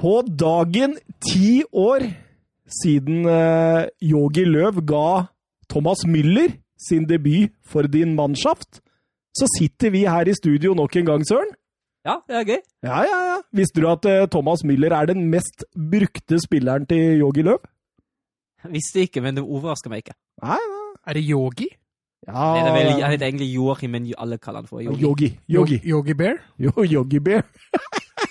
På dagen ti år siden eh, Yogi Løv ga Thomas Müller sin debut for din mannschaft, så sitter vi her i studio nok en gang, Søren. Ja, det er gøy. Ja, ja, ja. Visste du at eh, Thomas Müller er den mest brukte spilleren til Yogi Løv? Visste ikke, men det overrasker meg ikke. Nei, nei. Er det Yogi? Ja, Det er vel, er det egentlig Joachim, men alle kaller han for Yogi. Yogi. Yogi. Yogi Bear? Jo, Yogi Bear.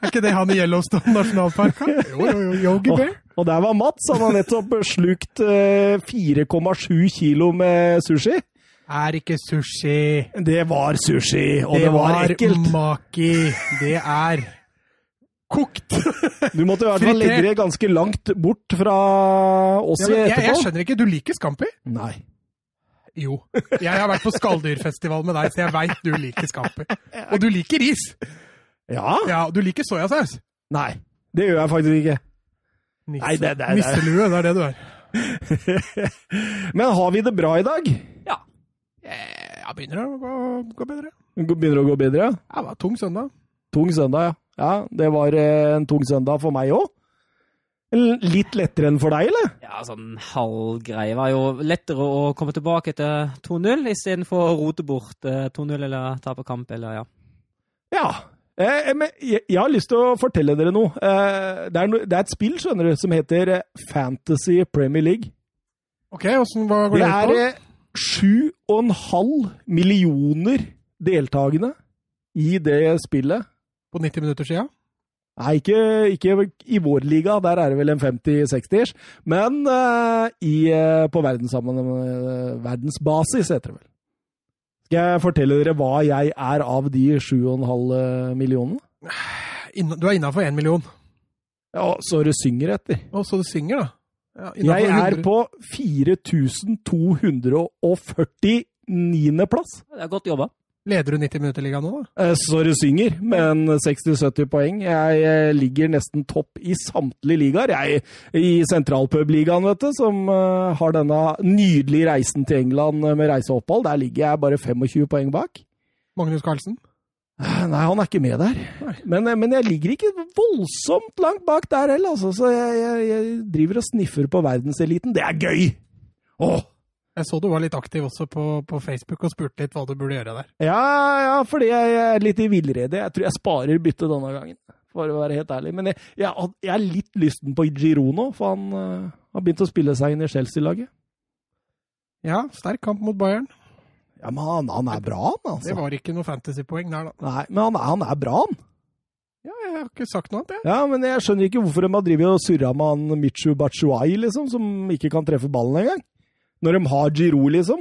Er ikke det han i Yellowstone nasjonalpark? Jo, jo, jo, Yogi Bear. Og der var Mats. Han har nettopp slukt eh, 4,7 kilo med sushi. Er ikke sushi. Det var sushi, og det, var, ekkelt. Det var maki. Det er kokt. Du måtte i hvert fall legge det ganske langt bort fra oss Ja, men jeg, jeg skjønner ikke, du liker Scampi? Nei. Jo. Jeg har vært på skalldyrfestival med deg, så jeg veit du liker Scampi. Og du liker ris. Ja? Ja, du liker soyasaus. Nei. Det gjør jeg faktisk ikke. Nisse. Nei, det- det- det- Nisselue, det er det du er. Men har vi det bra i dag? Ja. Jeg Ja, begynner å gå, gå bedre. Begynner å gå bedre? Ja, det var tung søndag. Tung søndag, ja. Ja, Det var eh, en tung søndag for meg òg. Litt lettere enn for deg, eller? Ja, sånn halvgrei. var jo lettere å komme tilbake til 2-0 istedenfor å rote bort eh, 2-0 eller tape kamp, eller ja. Ja. Eh, men jeg, jeg har lyst til å fortelle dere noe. Eh, det, er det er et spill skjønner du, som heter eh, Fantasy Premier League. Ok, åssen hva går Det det ut er på? er og en halv millioner deltakende i det spillet. På 90 minutter sia? Nei, ikke, ikke i vår liga, der er det vel en 50-60-ers. Men uh, i, eh, på eh, verdensbasis, heter det vel. Skal jeg fortelle dere hva jeg er av de 7,5 millionene? Du er innafor 1 million. Ja, så det synger etter. Å, så du synger, da? Ja, Jeg er på 4249. plass. Det er godt jobba. Leder du 90 minutter-ligaen nå, da? Eh, Så det synger, men 60-70 poeng. Jeg ligger nesten topp i samtlige ligaer. Jeg i sentralpubligaen, vet du, som eh, har denne nydelige reisen til England eh, med reiseopphold. Der ligger jeg bare 25 poeng bak. Magnus Carlsen? Nei, han er ikke med der. Men, men jeg ligger ikke voldsomt langt bak der heller, altså. Så jeg, jeg, jeg driver og sniffer på verdenseliten. Det er gøy! Åh! Jeg så du var litt aktiv også på, på Facebook og spurte litt hva du burde gjøre der. Ja, ja, fordi jeg er litt i villrede. Jeg tror jeg sparer byttet denne gangen, for å være helt ærlig. Men jeg, jeg, jeg er litt lysten på Girono, for han uh, har begynt å spille seg inn i Chelsea-laget. Ja, sterk kamp mot Bayern. Ja, men han, han er bra, han, altså. Det var ikke noe fantasypoeng der, da. Nei, men han, han er bra, han. Ja, jeg har ikke sagt noe annet, jeg. Ja, men jeg skjønner ikke hvorfor de har drevet og surra med han Michu Batshuayi, liksom, som ikke kan treffe ballen engang. Når de har Giro, liksom.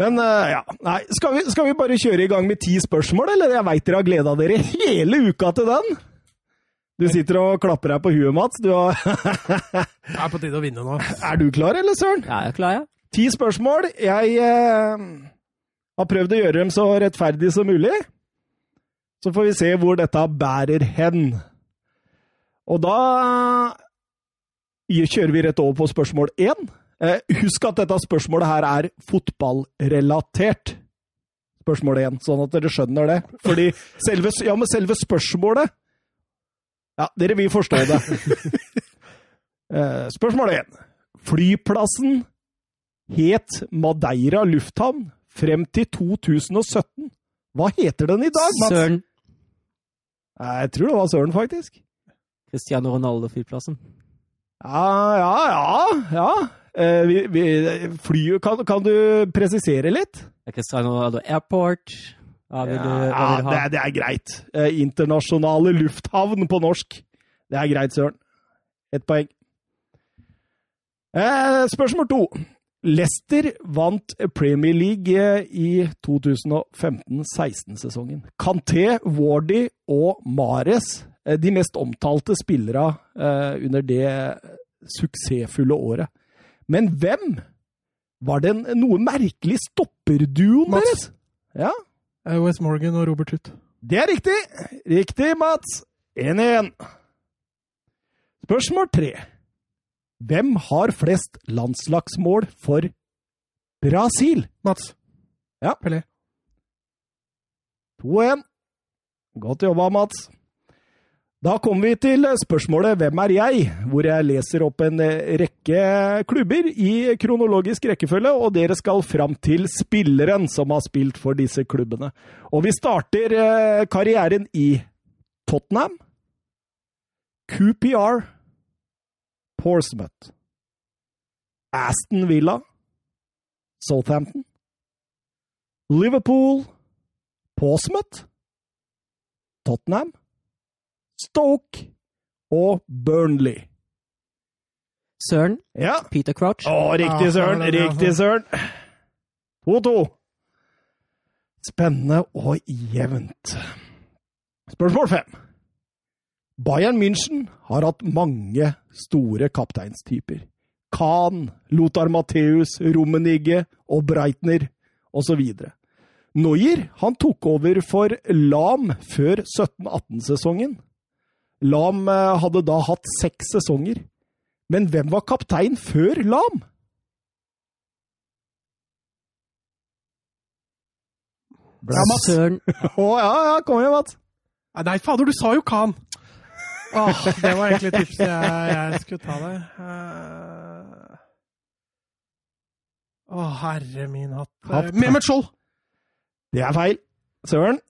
Men eh, ja, nei, skal vi, skal vi bare kjøre i gang med ti spørsmål, eller? Jeg veit dere har gleda dere hele uka til den. Du sitter og klapper deg på huet, Mats. Du har... Det er på tide å vinne nå. er du klar, eller, Søren? Ja, jeg er klar, ja. Ti spørsmål. Jeg eh, har prøvd å gjøre dem så rettferdig som mulig. Så får vi se hvor dette bærer hen. Og da kjører vi rett over på spørsmål én. Eh, husk at dette spørsmålet her er fotballrelatert. Spørsmål én, sånn at dere skjønner det. Fordi selve, ja, men selve spørsmålet Ja, dere vil forstå det. Eh, spørsmål én. Flyplassen het Madeira lufthavn frem til 2017. Hva heter den i dag, Mats? Søren Jeg tror det var Søren, faktisk. Cristiano Ronaldo-flyplassen. Ja, ja, ja. ja. Eh, vi, vi, fly, kan, kan du presisere litt? Det er Cristiano Ronaldo Airport. Ja, vil du, vil ja, det, er- det er greit. Eh, internasjonale lufthavn på norsk. Det er greit, Søren. Ett poeng. Eh, spørsmål to. Leicester vant Premier League i 2015-16-sesongen. Canté, Wardy og Mares, de mest omtalte spillere under det suksessfulle året. Men hvem var den noe merkelig stopperduoen deres? Ja, Eh, Wes Morgan og Robert Hutt. det er riktig. Riktig, Mats. 1-1. Spørsmål tre. Hvem har flest landslagsmål for Brasil? Mats. Ja. Pelé. 2-1. Godt jobba, Mats. Da kommer vi til spørsmålet 'Hvem er jeg?', hvor jeg leser opp en rekke klubber i kronologisk rekkefølge, og dere skal fram til spilleren som har spilt for disse klubbene. Og vi starter eh, karrieren i Tottenham, QPR, Portsmouth, Aston Villa, Southampton, Liverpool, Portsmouth, Tottenham, Stoke og Burnley. Søren. Ja. Peter Crouch. Å, riktig, Søren. Riktig, Søren. 2-2. Spennende og jevnt. Spørsmål fem. Bayern München har hatt mange store kapteinstyper. Kahn, Lothar Matheus, Rummenigge og Breitner osv. Neuer han tok over for Lam før 17-18-sesongen. Lam eh, hadde da hatt seks sesonger. Men hvem var kaptein før Lam? Ja, Mats. Søren. Å ja, ja, kom igjen, Mats. Nei, fader, du sa jo Khan! Åh, det var egentlig tipset jeg, jeg skulle ta deg. Eh, Å, herre min hatt. Hatt. Mehmet Skjold! Det er feil. Søren?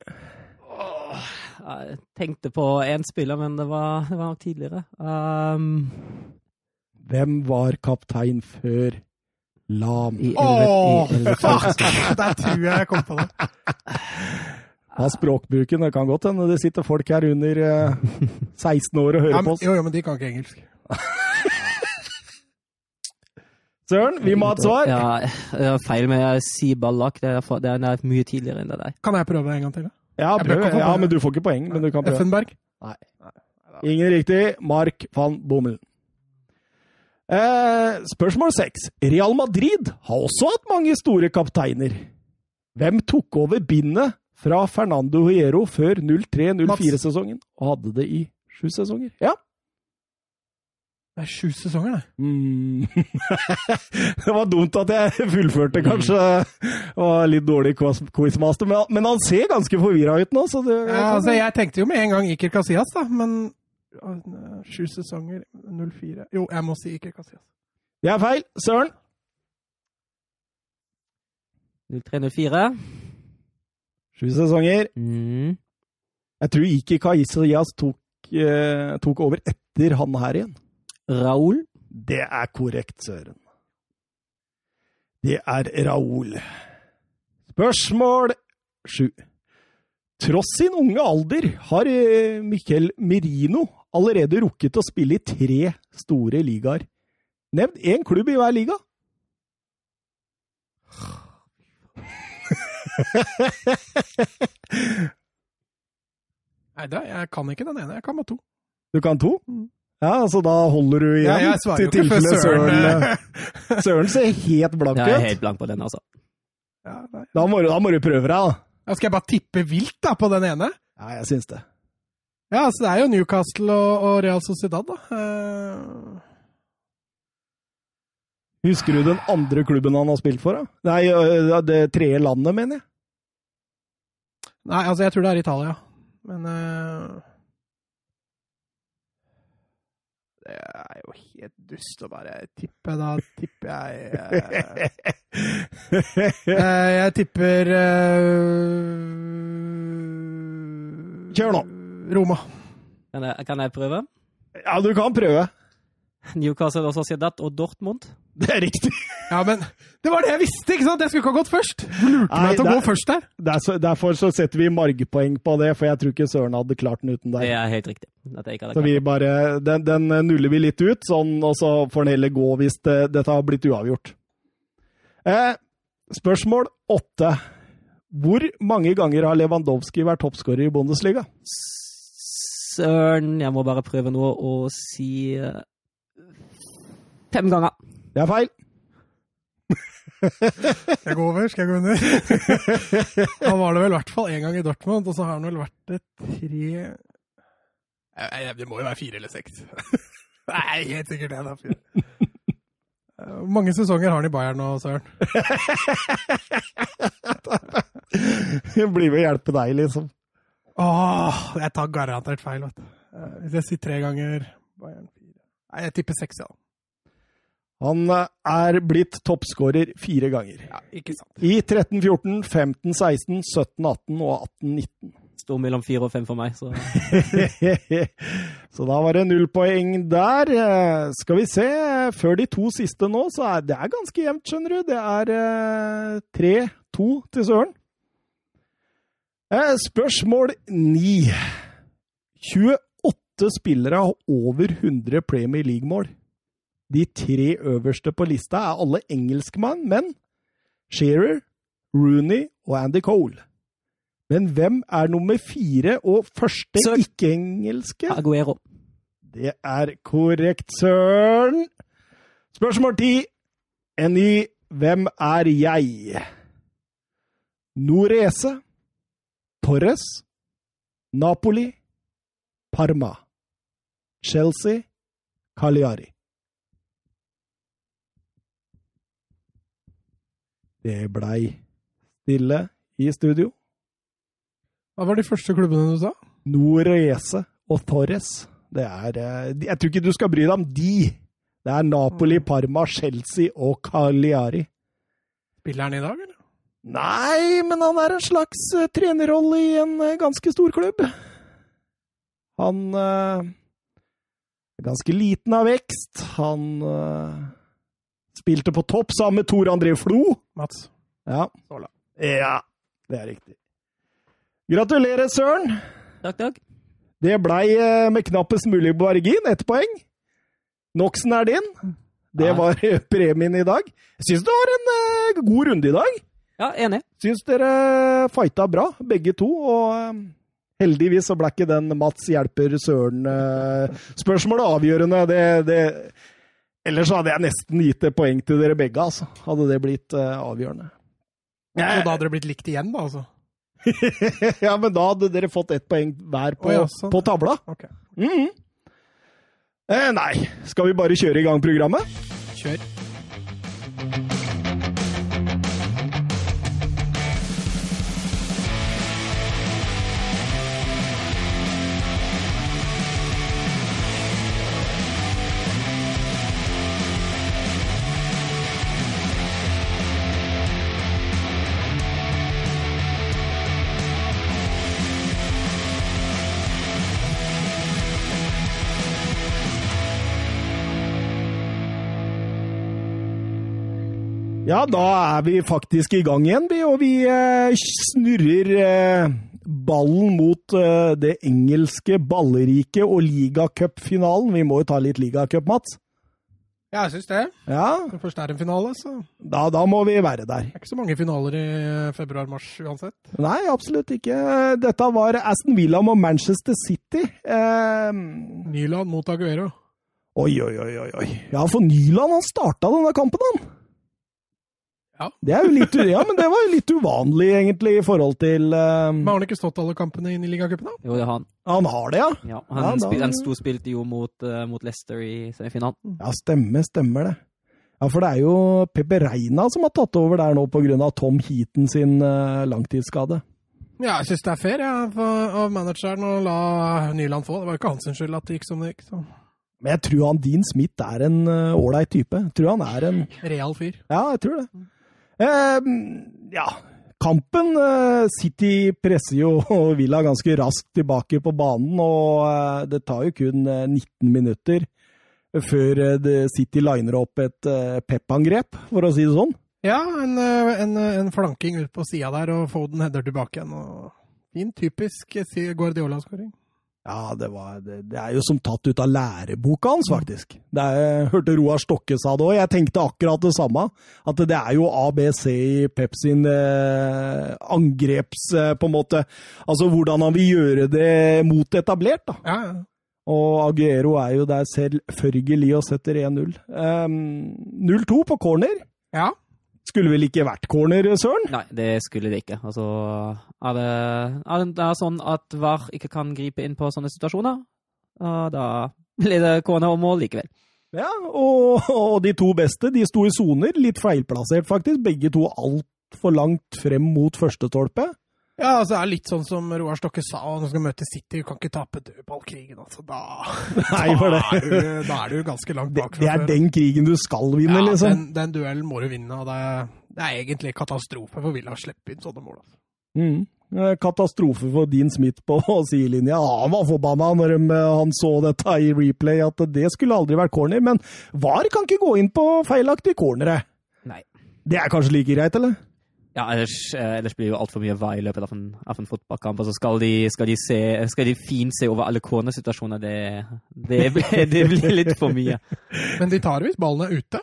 Jeg tenkte på én spiller, men det var, det var nok tidligere. Um, Hvem var kaptein før Lam? I Åh, 11 i 11 fuck! Der tror jeg jeg kom på det. Av språkbruken. Det kan godt hende det sitter folk her under eh, 16 år og hører Ja, på oss. jo, jo, men de kan ikke engelsk. Søren, vi må ha et svar. Ja, det var feil med jeg sier ballak. Det er, for- det er mye tidligere enn det der. Kan jeg prøve en gang til? da? Ja, prøv. ja, men du får ikke poeng. Men du kan prøve. Effenberg? Nei. Ingen riktig. Mark van Bommel. Eh, spørsmål seks. Real Madrid har også hatt mange store kapteiner. Hvem tok over bindet fra Fernando Hierro før 03-04-sesongen, og hadde det i sju sesonger? Ja. Det er sju sesonger, det. Mm. det var dumt at jeg fullførte, kanskje. Det var litt dårlig quiz- quizmaster, men, han ser ganske forvirra ut nå. Så det, Ja, altså, jeg tenkte jo med en gang Iker Casillas, da, men Sju sesonger, 04 Jo, jeg må si Iker Casillas. det er feil. Søren? 03-04. Sju sesonger. Mm. Jeg tror ikke Casillas tok, eh, tok over etter han her igjen. Raúl. Det er korrekt, Søren. Det er Raoul. Spørsmål sju. Tross sin unge alder har eh, Miquel Merino allerede rukket å spille i tre store ligaer. Nevn én klubb i hver liga. Nei, da, jeg kan ikke den ene. Jeg kan bare to. Du kan to? Mm. Ja, altså da holder du igjen? Ja, jeg svarer til jo ikke før tilfelle Søren Søren, eh, eh, Søren ser helt blank ut. Jeg er helt blank på den, altså. ja, nei. Da må, du- da må du prøve deg, da. Ja, Skal jeg bare tippe vilt da, på den ene? Ja, jeg syns det. Ja, altså, det er jo Newcastle og, og Real Sociedad, da. Uh... Husker du den andre klubben han har spilt for? da? Nei, det tredje landet, mener jeg. nei, altså, jeg tror det er Italia. Men eh, Det er jo helt dust å bare tippe. Da tipper jeg eh, eh, Jeg tipper eh, Kjør nå. Roma. Kan jeg, kan jeg prøve? Ja, du kan prøve. Newcastle og Sociedad og Dortmund. Det er riktig. Ja, men det var det jeg visste! ikke sant? Jeg skulle ikke ha gått først! Du lurte Nei, meg til å gå først der. Derfor, derfor så setter vi margpoeng på det, for jeg tror ikke Søren hadde klart den uten deg. Det er helt riktig. At jeg ikke hadde Så vi bare, den, den nuller vi litt ut, sånn, og så får den heller gå hvis det, dette har blitt uavgjort. Eh, spørsmål åtte. Hvor mange ganger har Lewandowski vært toppskårer i Bundesliga? Søren, jeg må bare prøve nå å si eh, fem ganger. Det er feil. Skal jeg gå over? Skal jeg gå under? Han var det vel i hvert fall én gang i Dortmund, og så har han vel vært det tre Det må jo være fire eller seks. Nei, helt sikkert det. Fire. Eh, Hvor mange sesonger har han i Bayern nå, Søren? Blir med å hjelpe deg, liksom. Åh, jeg tar garantert feil, vet du. Eh, Hvis jeg sier tre ganger Bayern fire Nei, jeg tipper seks, ja. Han eh, er blitt toppskårer fire ganger. ja. Ikke sant. I 13-14, 15-16, 17-18 og 18-19. Sto mellom fire og fem for meg, så så da var det null poeng der. Eh, Skal vi se, før de to siste nå, så er det er ganske jevnt, skjønner du. Det er eh, 3-2 til Søren. Eh, Spørsmål 9. 28 spillere har over 100 Premier League-mål. De tre øverste på lista er alle engelskmann, men Shearer, Rooney og Andy Cole. Men hvem er nummer fire og første ikke-engelske? Aguero. Det er korrekt, Søren. Spørsmål ti. En ny Hvem er jeg? Norese. Torres. Napoli. Parma. Chelsea. Cagliari. Det blei stille i studio. Hva var de første klubbene du sa? Norese og Torres. Det er eh, Jeg tror ikke du skal bry deg om de. Det er Napoli, Parma, Chelsea og Cagliari. Spiller han i dag, eller? Nei, men han er en slags eh, trenerrolle i en eh, ganske stor klubb. Han er ganske liten av vekst. Han spilte på topp sammen med Tor André Flo. Mats. Ja. Såla. ja, det er riktig. Gratulerer, Søren. Takk, takk. Det blei eh, med knappest mulig margin, ett poeng. Noxen er din. Det Ja. var eh, premien i dag. Jeg syns du har en eh, god runde i dag. Ja, enig. Syns dere fighta bra, begge to. Og heldigvis så ble ikke den Mats hjelper Søren-spørsmålet avgjørende. Det, det Ellers hadde jeg nesten gitt et poeng til dere begge, altså. Hadde det blitt uh, avgjørende. Så da hadde det blitt likt igjen, da, altså? ja, men da hadde dere fått ett poeng hver på, oh, ja, sånn. på tavla. Okay. Mm -hmm. eh, nei, skal vi bare kjøre i gang programmet? Kjør. Ja, da er vi faktisk i gang igjen, vi. Og vi eh, snurrer eh, ballen mot eh, det engelske balleriket og ligacupfinalen. Vi må jo ta litt ligacup, Mats. Ja, jeg syns det. Ja, Når først er en finale, så da, da må vi være der. Det er ikke så mange finaler i februar-mars uansett. Nei, absolutt ikke. Dette var Aston Villa mot Manchester City. Eh, Nyland mot Aguero. oi, oi, oi, oi. Ja, for Nyland han starta denne kampen, han. Ja. Det er jo litt, u- ja, men det var jo litt uvanlig, egentlig, i forhold til uh... Men har han ikke stått alle kampene inn i ligacupen, da? Jo, det har han. Han har det, ja? Ja, Ja, han, da- spil, han sto spilte jo mot, uh, mot Leicester i semifinalen. Ja, stemmer, stemmer det. Ja, for det er jo Pepe Reina som har tatt over der nå pga. Tom Heaton sin uh, langtidsskade. Ja, jeg syns det er fair ja, for, av manageren å la Nyland få. Det var jo ikke hans skyld at det gikk som det gikk. Så. Men jeg tror han Dean Smith er en ålreit uh, type. Jeg tror han er en Real fyr. Ja, jeg tror det. Eh, ja, kampen eh, City presser jo Villa ganske raskt tilbake på banen, og eh, det tar jo kun eh, 19 minutter før eh, City liner opp et eh, pep-angrep, for å si det sånn. Ja, en, eh, en, en flanking ut på sida der, og Foden header tilbake igjen. og Fin, typisk eh, Guardiola-skåring. Ja, det, var, det, det er jo som tatt ut av læreboka hans, faktisk. Det er, jeg hørte Roar Stokke sa det òg. Jeg tenkte akkurat det samme. At det er jo ABC i Pep sin eh, angreps... Eh, på en måte Altså hvordan han vil gjøre det mot etablert, da. Ja, ja. Og Aguero er jo der selvfølgelig og setter 1-0. Um, 0-2 på corner. ja. Skulle vel ikke vært corner, Søren? Nei, det skulle det ikke. Altså, er det, er det er sånn at VAR ikke kan gripe inn på sånne situasjoner, da blir det corner og mål likevel. Ja, og, og de to beste de sto i soner, litt feilplassert faktisk. Begge to altfor langt frem mot første stolpe. Ja, altså det er litt sånn som Roar Stokke sa, når du skal møte City, du kan ikke tape dødballkrigen. Altså, da, Nei, det. da, er du, da er du ganske langt bak. det er den krigen du skal vinne, ja, liksom. den, den duellen må du vinne, og det er, det er egentlig katastrofe for Villa å slippe inn sånne mål. Altså. Mm. Eh, Katastrofe for Dean Smith på sidelinja. Ja, han var forbanna når eh, han så dette i replay, at det skulle aldri vært corner. Men VAR kan ikke gå inn på feilaktige cornere. Nei. Det er kanskje like greit, eller? Ja, ellers, eh, ellers blir det jo altfor mye vei i løpet av en, av en fotballkamp. Og så skal de, skal de, se, skal de fint se over alle cornersituasjoner. Det, det, blir- det blir litt for mye. Men de tar hvis ballene ute.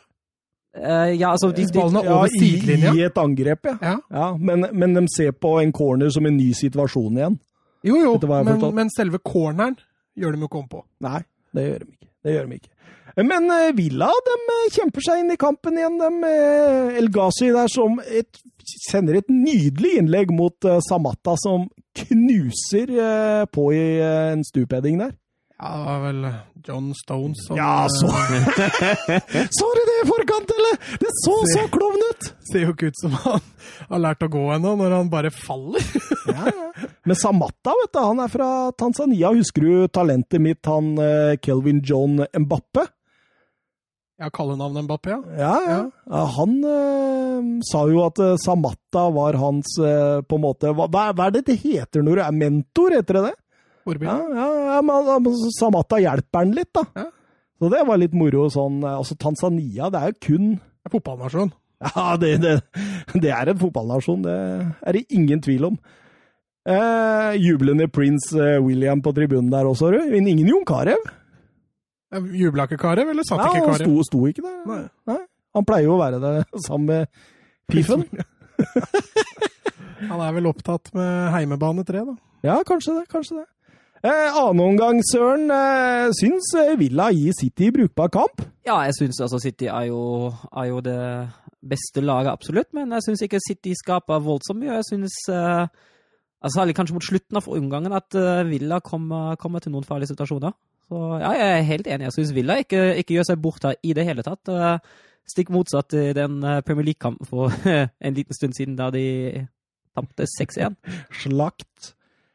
Uh, ja, altså, de, Hvis de, ballen Ja, over i, sidelinja. I et angrep, ja. Ja. ja men, men de ser på en corner som en ny situasjon igjen. Jo, jo, men, men selve corneren gjør de jo ikke om på. Nei, det gjør de ikke. Det gjør de ikke. Men eh, Villa de kjemper seg inn i kampen igjen. De, El Ghazi der som et, sender et nydelig innlegg mot eh, Samatta, som knuser eh, på i eh, en stupheading der. Ja, det var vel John Stones som Ja, så Sorry, Så du det i forkant, eller? Det så så klovn ut! ser jo ikke ut som han har lært å gå ennå, når han bare faller. Ja, ja. Men Samatta, vet du, han er fra Tanzania. Husker du talentet mitt, han Kelvin John Mbappe? Ja, kallenavnet Mbappé, ja. Ja, ja. ja han eh, sa jo at eh, Samatta var hans eh, på en måte hva, hva er det det heter når du er mentor, heter det det? Ja, ja, ja men, Samatta hjelper han litt, da. Ja. Så det var litt moro sånn. eh, Altså, Tanzania, det er jo kun Det er Fotballnasjon. Ja, det, det, det er en fotballnasjon, det er det ingen tvil om. Eh, jublende prins eh, William på tribunen der også, du. Men ingen Jon Carew. Jubla ikke Karev, eller satt ikke han Karev? sto, sto ikke der. Nei. Han pleier jo å være der sammen med Piffen. Han er vel opptatt med heimebane 3, da. Ja, kanskje det. Kanskje det. Eh, annen omgang, Søren. Eh, syns eh, Villa gir City brukbar kamp? ja, jeg syns altså City er jo, er jo det beste laget, absolutt. Men jeg syns ikke City skaper voldsomt mye. Jeg syns eh, altså, Særlig kanskje mot slutten av omgangen at eh, Villa kommer, kommer til noen farlige situasjoner. Så ja, jeg er helt enig. Jeg syns Villa ikke, ikke gjør seg bort her i det hele tatt. Eh, stikk motsatt i den eh, Premier League-kampen for en liten stund siden, da de tapte 6-1. Slakt.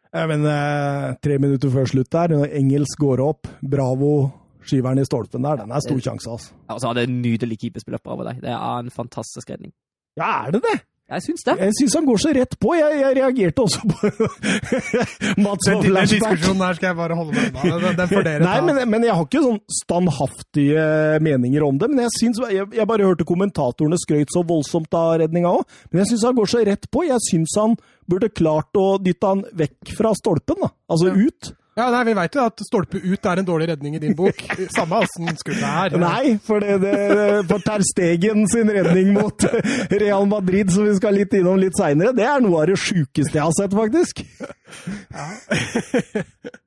Eh, men eh, tre minutter før slutt der, når Engels går opp, Bravo skyver i stolpen der, den er stor sjanse, altså. Og så hadde det nydelig keeperspiller oppe over deg. Det er en fantastisk redning. Ja, er det det? Jeg syns det. Jeg syns han går så rett på. Jeg, jeg reagerte også på Mats Den, diskusjonen her skal jeg bare holde meg unna. Den, den får dere Nei, ta. men, men jeg har ikke sånn standhaftige meninger om det. Men jeg synes, Jeg, jeg bare hørte kommentatorene skrøyt så voldsomt av redninga òg. Men jeg syns han går så rett på. Jeg syns han burde klart å dytte han vekk fra stolpen, da. Altså Ja. ut. Ja, nei, Vi veit jo at stolpe ut er en dårlig redning i din bok. Samme åssen skuddet er. Nei, for det, det for Ter Stegen sin redning mot Real Madrid, som vi skal litt innom litt seinere, det er noe av det sjukeste jeg har sett, faktisk. Ja.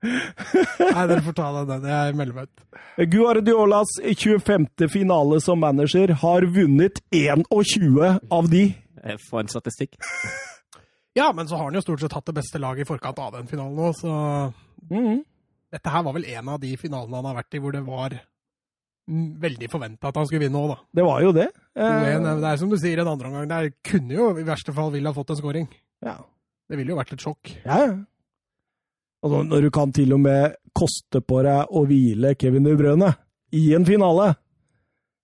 Nei, dere får ta den, den. Jeg melder meg ut. Guardiolas 25. finale som manager har vunnet 21 av de. Eh, For en statistikk. Ja, men så har han jo stort sett hatt det beste laget i forkant av den finalen nå, så Mhm. dette her var vel en av de finalene han har vært i hvor det var mm, veldig forventa at han skulle vinne òg, da. Det var jo det. Eh, det er som du sier, en andre omgang. Der kunne jo i verste fall ville ha fått en scoring. ja. Det ville jo vært et sjokk. Ja, ja. Og når du kan til og med koste på deg å hvile Kevin De Brøne i en finale,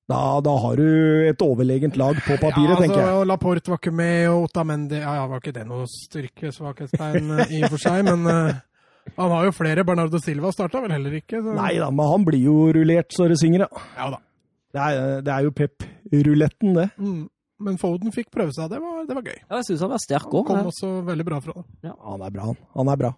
da, da har du et overlegent lag på papiret, ja, tenker jeg. Laporte var ikke med, og Otamendi Ja, ja, var ikke det noe styrkesvakhetstegn eh, i og for seg, men uh, han har jo flere. Bernardo Silva starta vel heller ikke. Så. Nei da, men han blir jo rullert så det synger, ja. Ja da. Det er, det er jo Pep-ruletten, det. Mm. Men Foden fikk prøve seg, det var, det var gøy. Ja, jeg syns han var sterk Han kom også veldig bra fra det. Ja, han er bra, han. Han er bra.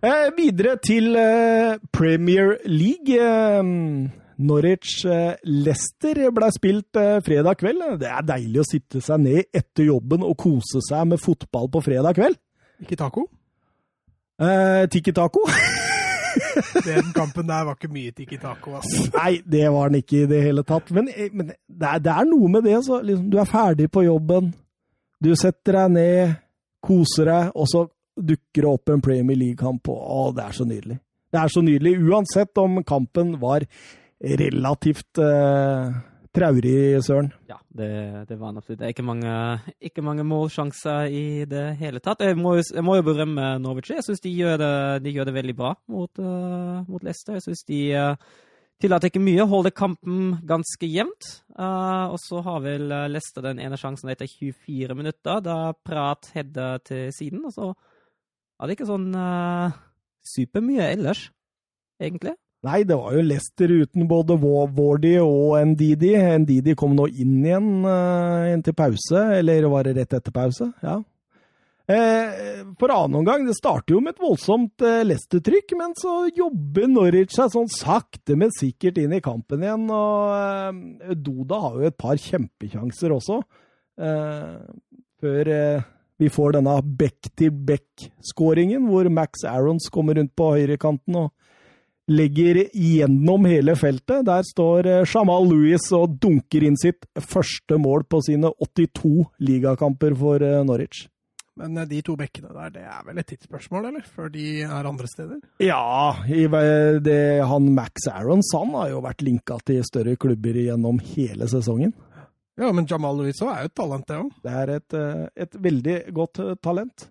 Eh, videre til eh, Premier League. Eh, Norwich eh, ble spilt eh, fredag kveld. Det er deilig å sitte seg ned etter jobben og kose seg med fotball på fredag kveld. Ikke taco. Eh, Tikki taco? Den kampen der var ikke mye tiki taco, altså. Nei, det var den ikke i det hele tatt. Men, eh, men det, er, det er noe med det. Så, liksom, du er ferdig på jobben, du setter deg ned, koser deg, og så dukker det opp en Premier League-kamp. og- Å, det er så nydelig. Det er så nydelig, uansett om kampen var relativt uh, traurig, Søren. Ja, det, det var han absolutt. Det er ikke mange, ikke mange målsjanser i det hele tatt. Jeg må, jeg må jo berømme Norwich. Jeg syns de, de gjør det veldig bra mot, uh, mot Leicester. Jeg syns de uh, tillater ikke mye, holder kampen ganske jevnt. Uh, og så har vel Leicester den ene sjansen etter 24 minutter, da Prat header til siden. Og så er det ikke sånn supermye ellers, egentlig. Nei, det var jo Leicester uten både Wa- Wardy og Ndidi. Ndidi kom nå inn igjen uh, inn til pause, eller var det rett etter pause? Ja. Eh, for annen omgang, det starter jo med et voldsomt eh, Leicester-trykk, men så jobber Norwich seg sånn sakte, men sikkert inn i kampen igjen. Og eh, Doda har jo et par kjempekjanser også, eh, før eh, vi får denne back-til-back-skåringen, hvor Max Arons kommer rundt på høyrekanten og legger gjennom hele feltet. Der står eh, Jamal Lewis og dunker inn sitt første mål på sine 82 ligakamper for eh, Norwich. Men eh, de to bekkene der, det er vel et tidsspørsmål, eller? Før de er andre steder? Ja, det, han Max Arons han har jo vært linka til større klubber gjennom hele sesongen. Ja, men Jamal også er jo et talent, det òg. Det er et, et veldig godt talent.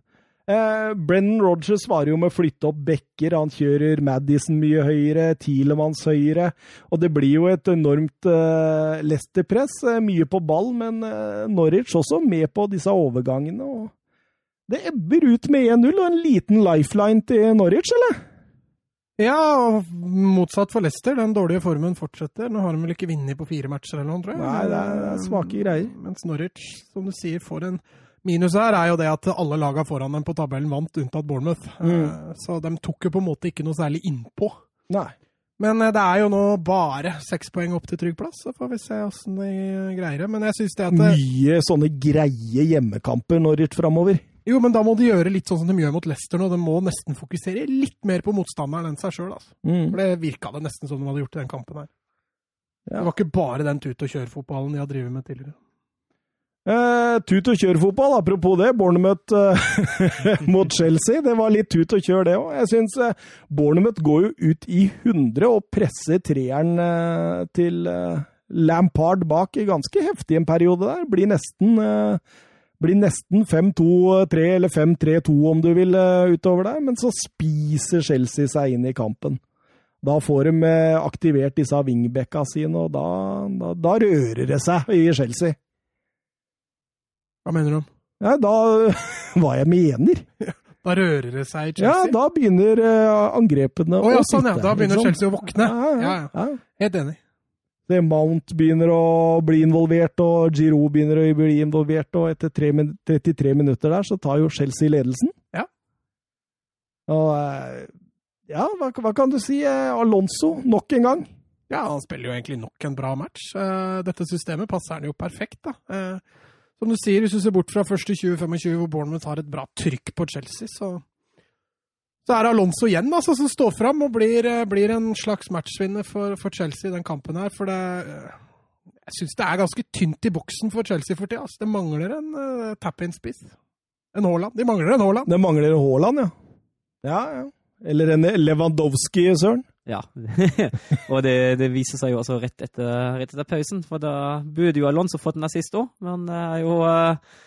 Eh, Brennan Rogers svarer jo med å flytte opp bekker. Han kjører Madison mye høyere, Tielemanns høyere. Og det blir jo et enormt eh, Leicester-press. Eh, mye på ball, men eh, Norwich også med på disse overgangene. og det ebber ut med 1-0 og en liten lifeline til Norwich, eller? Ja, og motsatt for Leicester. Den dårlige formen fortsetter. Nå har de vel ikke vunnet på fire matcher eller noe, tror jeg. Nei, det er, det er svake greier. Mens Norwich, som du sier, får en minus her, er jo det at alle lagene foran dem på tabellen vant, unntatt Bournemouth. Mm. Eh, Så de tok jo på en måte ikke noe særlig innpå. Nei. Men eh, det er jo nå bare seks poeng opp til trygg plass, så får vi se åssen de greier det. Men jeg syns det at det, Mye sånne greie hjemmekamper Norwich framover. Jo, men da må de gjøre litt sånn som de gjør mot Leicester nå. De må nesten fokusere litt mer på motstanderen enn seg sjøl. Altså. Mm. For det virka det nesten som de hadde gjort i den kampen her. Ja. Det var ikke bare den tut-og-kjør-fotballen de har drevet med tidligere. Eh, tut og kjør-fotball, apropos det. Bournemouth uh, mot Chelsea. Det var litt tut og kjør, det òg. Jeg syns uh, Bournemouth går jo ut i 100 og presser treeren uh, til eh, Lampard bak i ganske heftig en periode der. Blir nesten, eh, nesten 5-2-3 eller 5-3-2 om du vil eh, utover der. Men så spiser Chelsea seg inn i kampen. Da får de eh, aktivert disse wingbacka sine, og da, da, da rører det seg i Chelsea. Hva mener du? om? Ja, da Hva jeg mener? Da rører det seg i Chelsea? Ja, da begynner eh, angrepene Å ja, å sånn ja. Da begynner liksom. Chelsea å våkne. Ja, ja, Ja. Helt enig. Det Mount begynner å bli involvert, og Giroud begynner å bli involvert, og etter 33 minutter der, så tar jo Chelsea ledelsen. Ja. Og eh, ja, hva, hva kan du si? Eh, Alonso, nok en gang. Ja, han spiller jo egentlig nok en bra match. Dette systemet passer han jo perfekt, da. Eh, Som du sier, hvis du ser bort fra første 20-25, hvor Bournemouth har et bra trykk på Chelsea, så, så er det Alonso igjen altså, som står fram og blir, eh, blir en slags matchvinner for, for Chelsea i den kampen her. For det eh, Jeg syns det er ganske tynt i boksen for Chelsea for tida. Altså. Det mangler en uh, tap-in-spiss. En Haaland. De mangler en Haaland. Det mangler Haaland, ja. Ja, ja. Eller en Lewandowski, søren. Ja, og det, det viser seg jo også rett etter, rett etter pausen, for da burde jo Alonso fått en assist òg, men det er jo uh,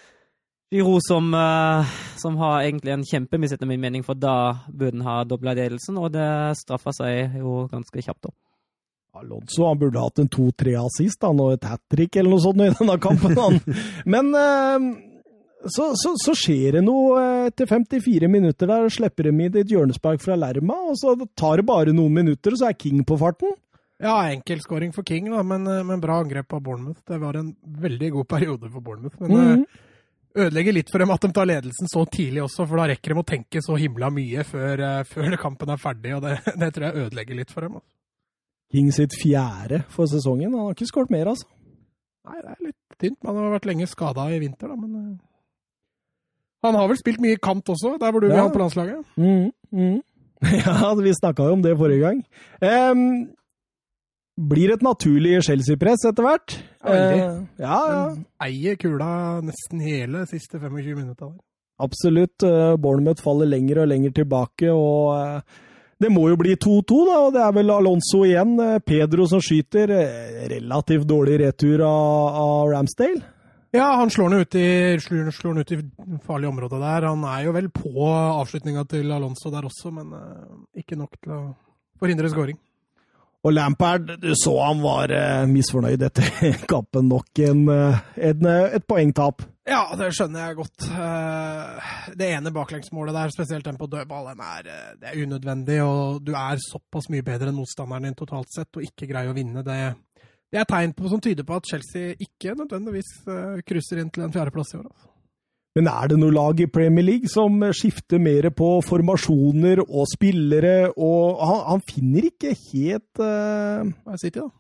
som, eh, som har egentlig en kjempemiss, etter min mening, for da burde han ha dobla ledelsen, og det straffa seg jo ganske kjapt. da. Alonso han burde hatt en to-tre assist han, og et hat trick eller noe sånt i denne kampen. Han. Men eh, så, så, så skjer det noe eh, etter 54 minutter. Der slipper de inn et hjørnespark fra Lerma, og så tar det bare noen minutter, og så er King på farten. Ja, enkeltskåring for King, da, men, eh, men bra angrep av Bournemouth. Det var en veldig god periode for Bournemouth. Men mm -hmm. ødelegger litt for dem at de tar ledelsen så tidlig også, for da rekker de å tenke så himla mye før, før kampen er ferdig, og det, det tror jeg ødelegger litt for dem. Altså. King sitt fjerde for sesongen. Han har ikke skåret mer, altså. Nei, det er litt tynt. Man har vært lenge skada i vinter, da, men Han har vel spilt mye kant også, der hvor du Ja. ha på landslaget? Mm, mm. Ja, vi snakka jo om det forrige gang. Um, blir et naturlig Chelsea-press etter hvert. Ja. Eh, ja, ja. Eier kula nesten hele siste 25 minutter. Absolutt. eh, Bournemouth faller lenger og lenger tilbake, og eh, Det må jo bli 2-2, da, og det er vel Alonso igjen. Pedro som skyter. Relativt dårlig retur av, av Ramsdale. Ja, han slår den ut i, slår, slår ut i farlig område der. Han er jo vel på avslutninga til Alonso der også, men uh, ikke nok til å forhindre skåring. Og Lampard, du så han var uh, misfornøyd etter kampen. Nok en, uh, en, et poengtap. Ja, det skjønner jeg godt. Det ene baklengsmålet der, spesielt den på dødball, er, det er unødvendig. Og du er såpass mye bedre enn motstanderen din totalt sett, og ikke greier å vinne. Det, det er tegn på, som tyder på at Chelsea ikke nødvendigvis krysser inn til en fjerdeplass i år. Altså. Men er det noe lag i Premier League som skifter mer på formasjoner og spillere, og han, han finner ikke helt uh... City, da?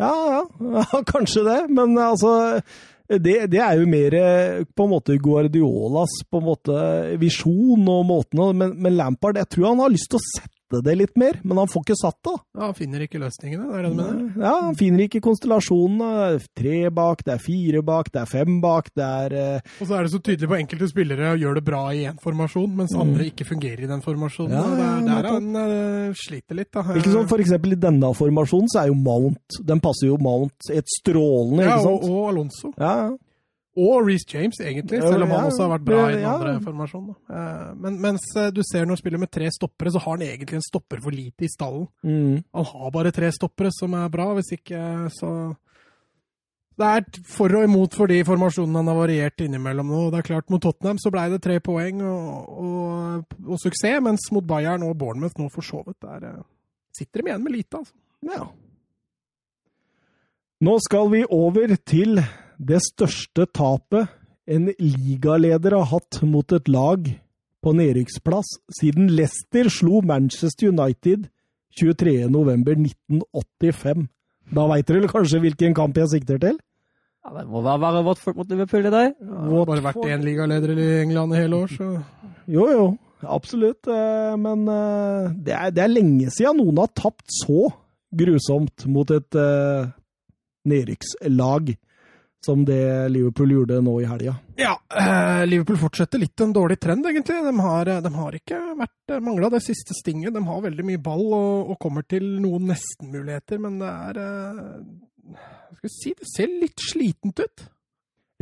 Ja, ja, kanskje det, men altså det, det, er jo mer på en måte Guardiolas på en måte visjon og måten, men, men Lampard jeg tror han har lyst til å sette sette det litt mer, men han får ikke satt det. Ja, Han finner ikke løsningene, det er det du mener? Ja, han finner ikke konstellasjonene. Tre bak, det er fire bak, det er fem bak, det er uh... Og så er det så tydelig på enkelte spillere å gjøre det bra i én formasjon, mens mm. andre ikke fungerer i den formasjonen. Ja, ja, det er der han uh, sliter litt. da. Ikke sånn, For eksempel i denne formasjonen så er jo Mount Den passer jo Mount et strålende, ja, ikke sant? Og, og Alonso. Ja, ja. Og Reece James, egentlig, selv om han også har vært bra i den andre formasjonen. Eh, men mens eh, du ser når han spiller med tre stoppere, så har han egentlig en stopper for lite i stallen. Mm. Han har bare tre stoppere, som er bra. Hvis ikke, så Det er for og imot for de formasjonene han har variert innimellom nå. Det er klart, Mot Tottenham så ble det tre poeng og, og, og suksess, mens mot Bayern og Bournemouth nå for så vidt der eh, sitter de igjen med lite, altså. Ja. Nå skal vi over til det største tapet en ligaleder har hatt mot et lag på nedrykksplass siden Leicester slo Manchester United 23.11.1985. Da veit dere kanskje hvilken kamp jeg sikter til? Ja, Det må være bare Watford mot Liverpool i dag. Ja, det har bare vært én ligaleder i England i hele år, så Jo, jo. Absolutt. Eh, men eh, det er, det er lenge siden noen har tapt så grusomt mot et uh, nedrykkslag som det Liverpool gjorde nå i helga. Ja, eh, Liverpool fortsetter litt en dårlig trend, egentlig. De har, de har ikke vært mangla det siste stinget. De har veldig mye ball og, og kommer til noen nestenmuligheter, men det er eh, Skal vi si, det ser litt slitent ut.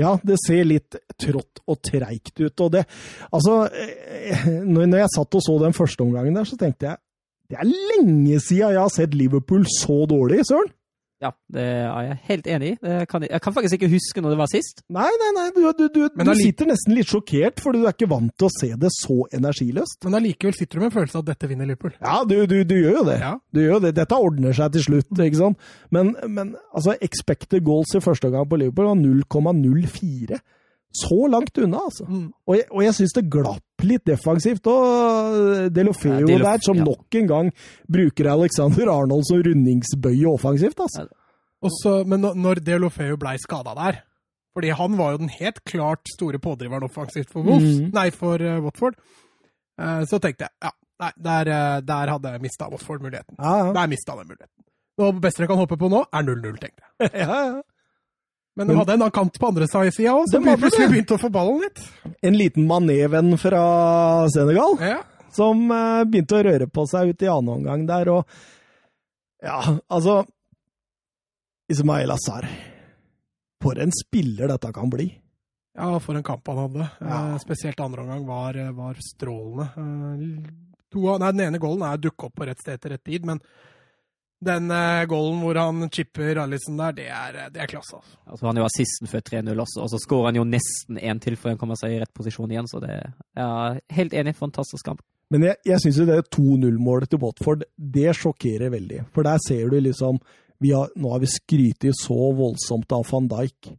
Ja, det ser litt trått og treigt ut. Og det Altså, eh, når jeg satt og så den første omgangen der, så tenkte jeg det er lenge siden jeg har sett Liverpool så dårlig, søren! Ja, det er jeg helt enig i. Kan jeg, jeg, kan faktisk ikke huske når det var sist. Nei, nei, nei, du, du, du, du sitter nesten litt sjokkert, fordi du er ikke vant til å se det så energiløst. Men allikevel sitter du med en følelse av at dette vinner Liverpool. Ja, du, gjør jo det. Ja. Du gjør det. Dette ordner seg til slutt, ikke sant. Men, men altså, expected goals i første gang på Liverpool var 0,04. Så langt unna, altså. Mm. Og jeg, og jeg syns det glapp litt defensivt. Og Delofeo ja, Delof, der, som ja. nok en gang bruker Alexander Arnold som rundingsbøye offensivt. altså. Også, men når Delofeo blei skada der fordi han var jo den helt klart store pådriveren offensivt for Wolves, mm. nei, for uh, Watford. Uh, så tenkte jeg ja, nei, der, uh, der hadde jeg mista Watford muligheten. Ja, ja. Der mista den muligheten. Og det beste jeg kan håpe på nå, er 0-0, tenkte jeg. ja, ja. Men de hadde en kant på andre sida òg, som plutselig begynte å få ballen litt. En liten maneven fra Senegal, ja. som uh, begynte å røre på seg ut i annen omgang der, og Ja, altså Ismail Azar. For en spiller dette kan bli. Ja, for en kamp han hadde. Ja. Eh, spesielt andre omgang var, var strålende. Eh, to, nei, den ene goalen er dukket opp på rett sted til rett tid, men den uh, goalen hvor han chipper Alison der, det er, det er klasse. Altså. altså. Han er jo assisten før 3-0 også, og så skårer han jo nesten én til før han kommer seg i rett posisjon igjen. Så det er helt enig, fantastisk kamp. Men jeg, jeg syns jo det 2-0-målet til Watford, det sjokkerer veldig. For der ser du liksom har, Nå har vi skrytt så voldsomt av van Dijk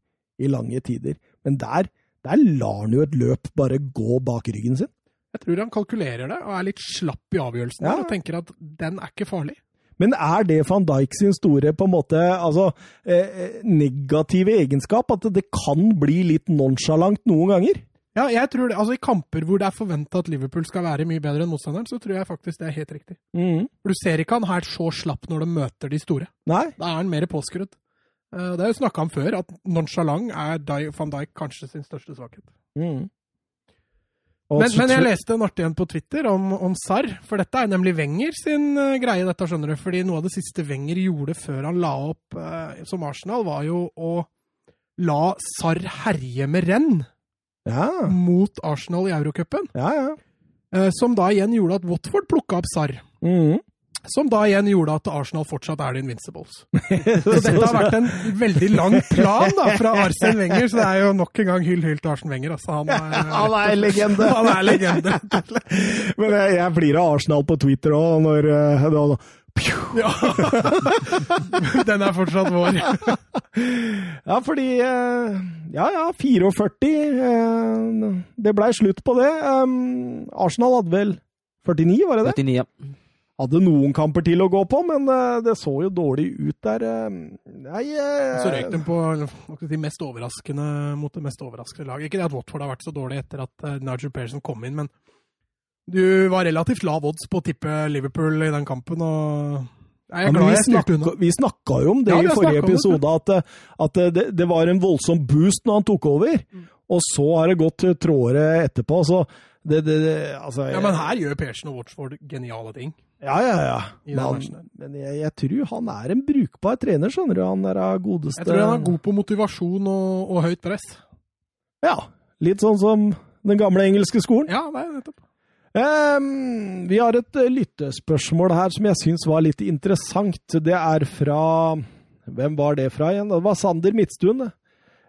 i lange tider, men der, der lar han jo et løp bare gå bak ryggen sin. Jeg tror han kalkulerer det og er litt slapp i avgjørelsen ja. og tenker at den er ikke farlig. Men er det van Dijk sin store på en måte, altså, eh, negative egenskap? At det kan bli litt nonchalant noen ganger? Ja, jeg tror det. Altså I kamper hvor det er forventa at Liverpool skal være mye bedre enn motstanderen, så tror jeg faktisk det er helt riktig. Mm. For Du ser ikke han her så slapp når de møter de store. Nei. Da er han mer påskrudd. Eh, det er jo snakka om før, at nonchalant er van Dijk kanskje sin største svakhet. Mm. Men, men jeg leste en artig en på Twitter om, om Sarr, for dette er nemlig Wenger sin uh, greie, dette skjønner du. Fordi noe av det siste Wenger gjorde før han la opp uh, som Arsenal, var jo å la Sarr herje med renn Ja, mot Arsenal i Eurocupen. ja, ja. Uh, som da igjen gjorde at Watford plukka opp Sarr. Mhm. Som da igjen gjorde at Arsenal fortsatt er the Invincibles. Så dette har vært en veldig lang plan da, fra Arsen Wenger, så det er jo nok en gang hyll hyll til Arsen Wenger. Altså, han, er, Han er legende. Han er legende. Men jeg, jeg blir av Arsenal på Twitter òg, når da, da. sånn Ja. Den er fortsatt vår. Ja, fordi eh, Ja, ja, 44. eh, Det blei slutt på det. Um, Arsenal hadde vel 49, var det det? 49, ja. Hadde noen kamper til å gå på, men eh, det så jo dårlig ut der. eh. Nei eh, Så røyk de på si, mest overraskende mot det mest overraskende laget. Ikke det at Watford har vært så dårlig etter at uh, Nigel Pearson kom inn, men du var relativt lav odds på å tippe Liverpool i den kampen, og Ja, vi, snakka, vi snakka jo om det Ja, i forrige episode, at, eh, at det, det var en voldsom boost når han tok over. Mm. Og så har det gått trådere etterpå. Så det, det, altså, Ja, men her gjør Pearson og Watford geniale ting. Ja, ja, ja. Men, men jeg, jeg tror han er en brukbar trener, skjønner du. Han er av godeste Jeg tror han er god på motivasjon og, og høyt press. Ja. Litt sånn som den gamle engelske skolen. Ja, det er nettopp. Um, vi har et eh, lyttespørsmål her som jeg syns var litt interessant. Det er fra Hvem var det fra igjen? Det var Sander Midtstuen.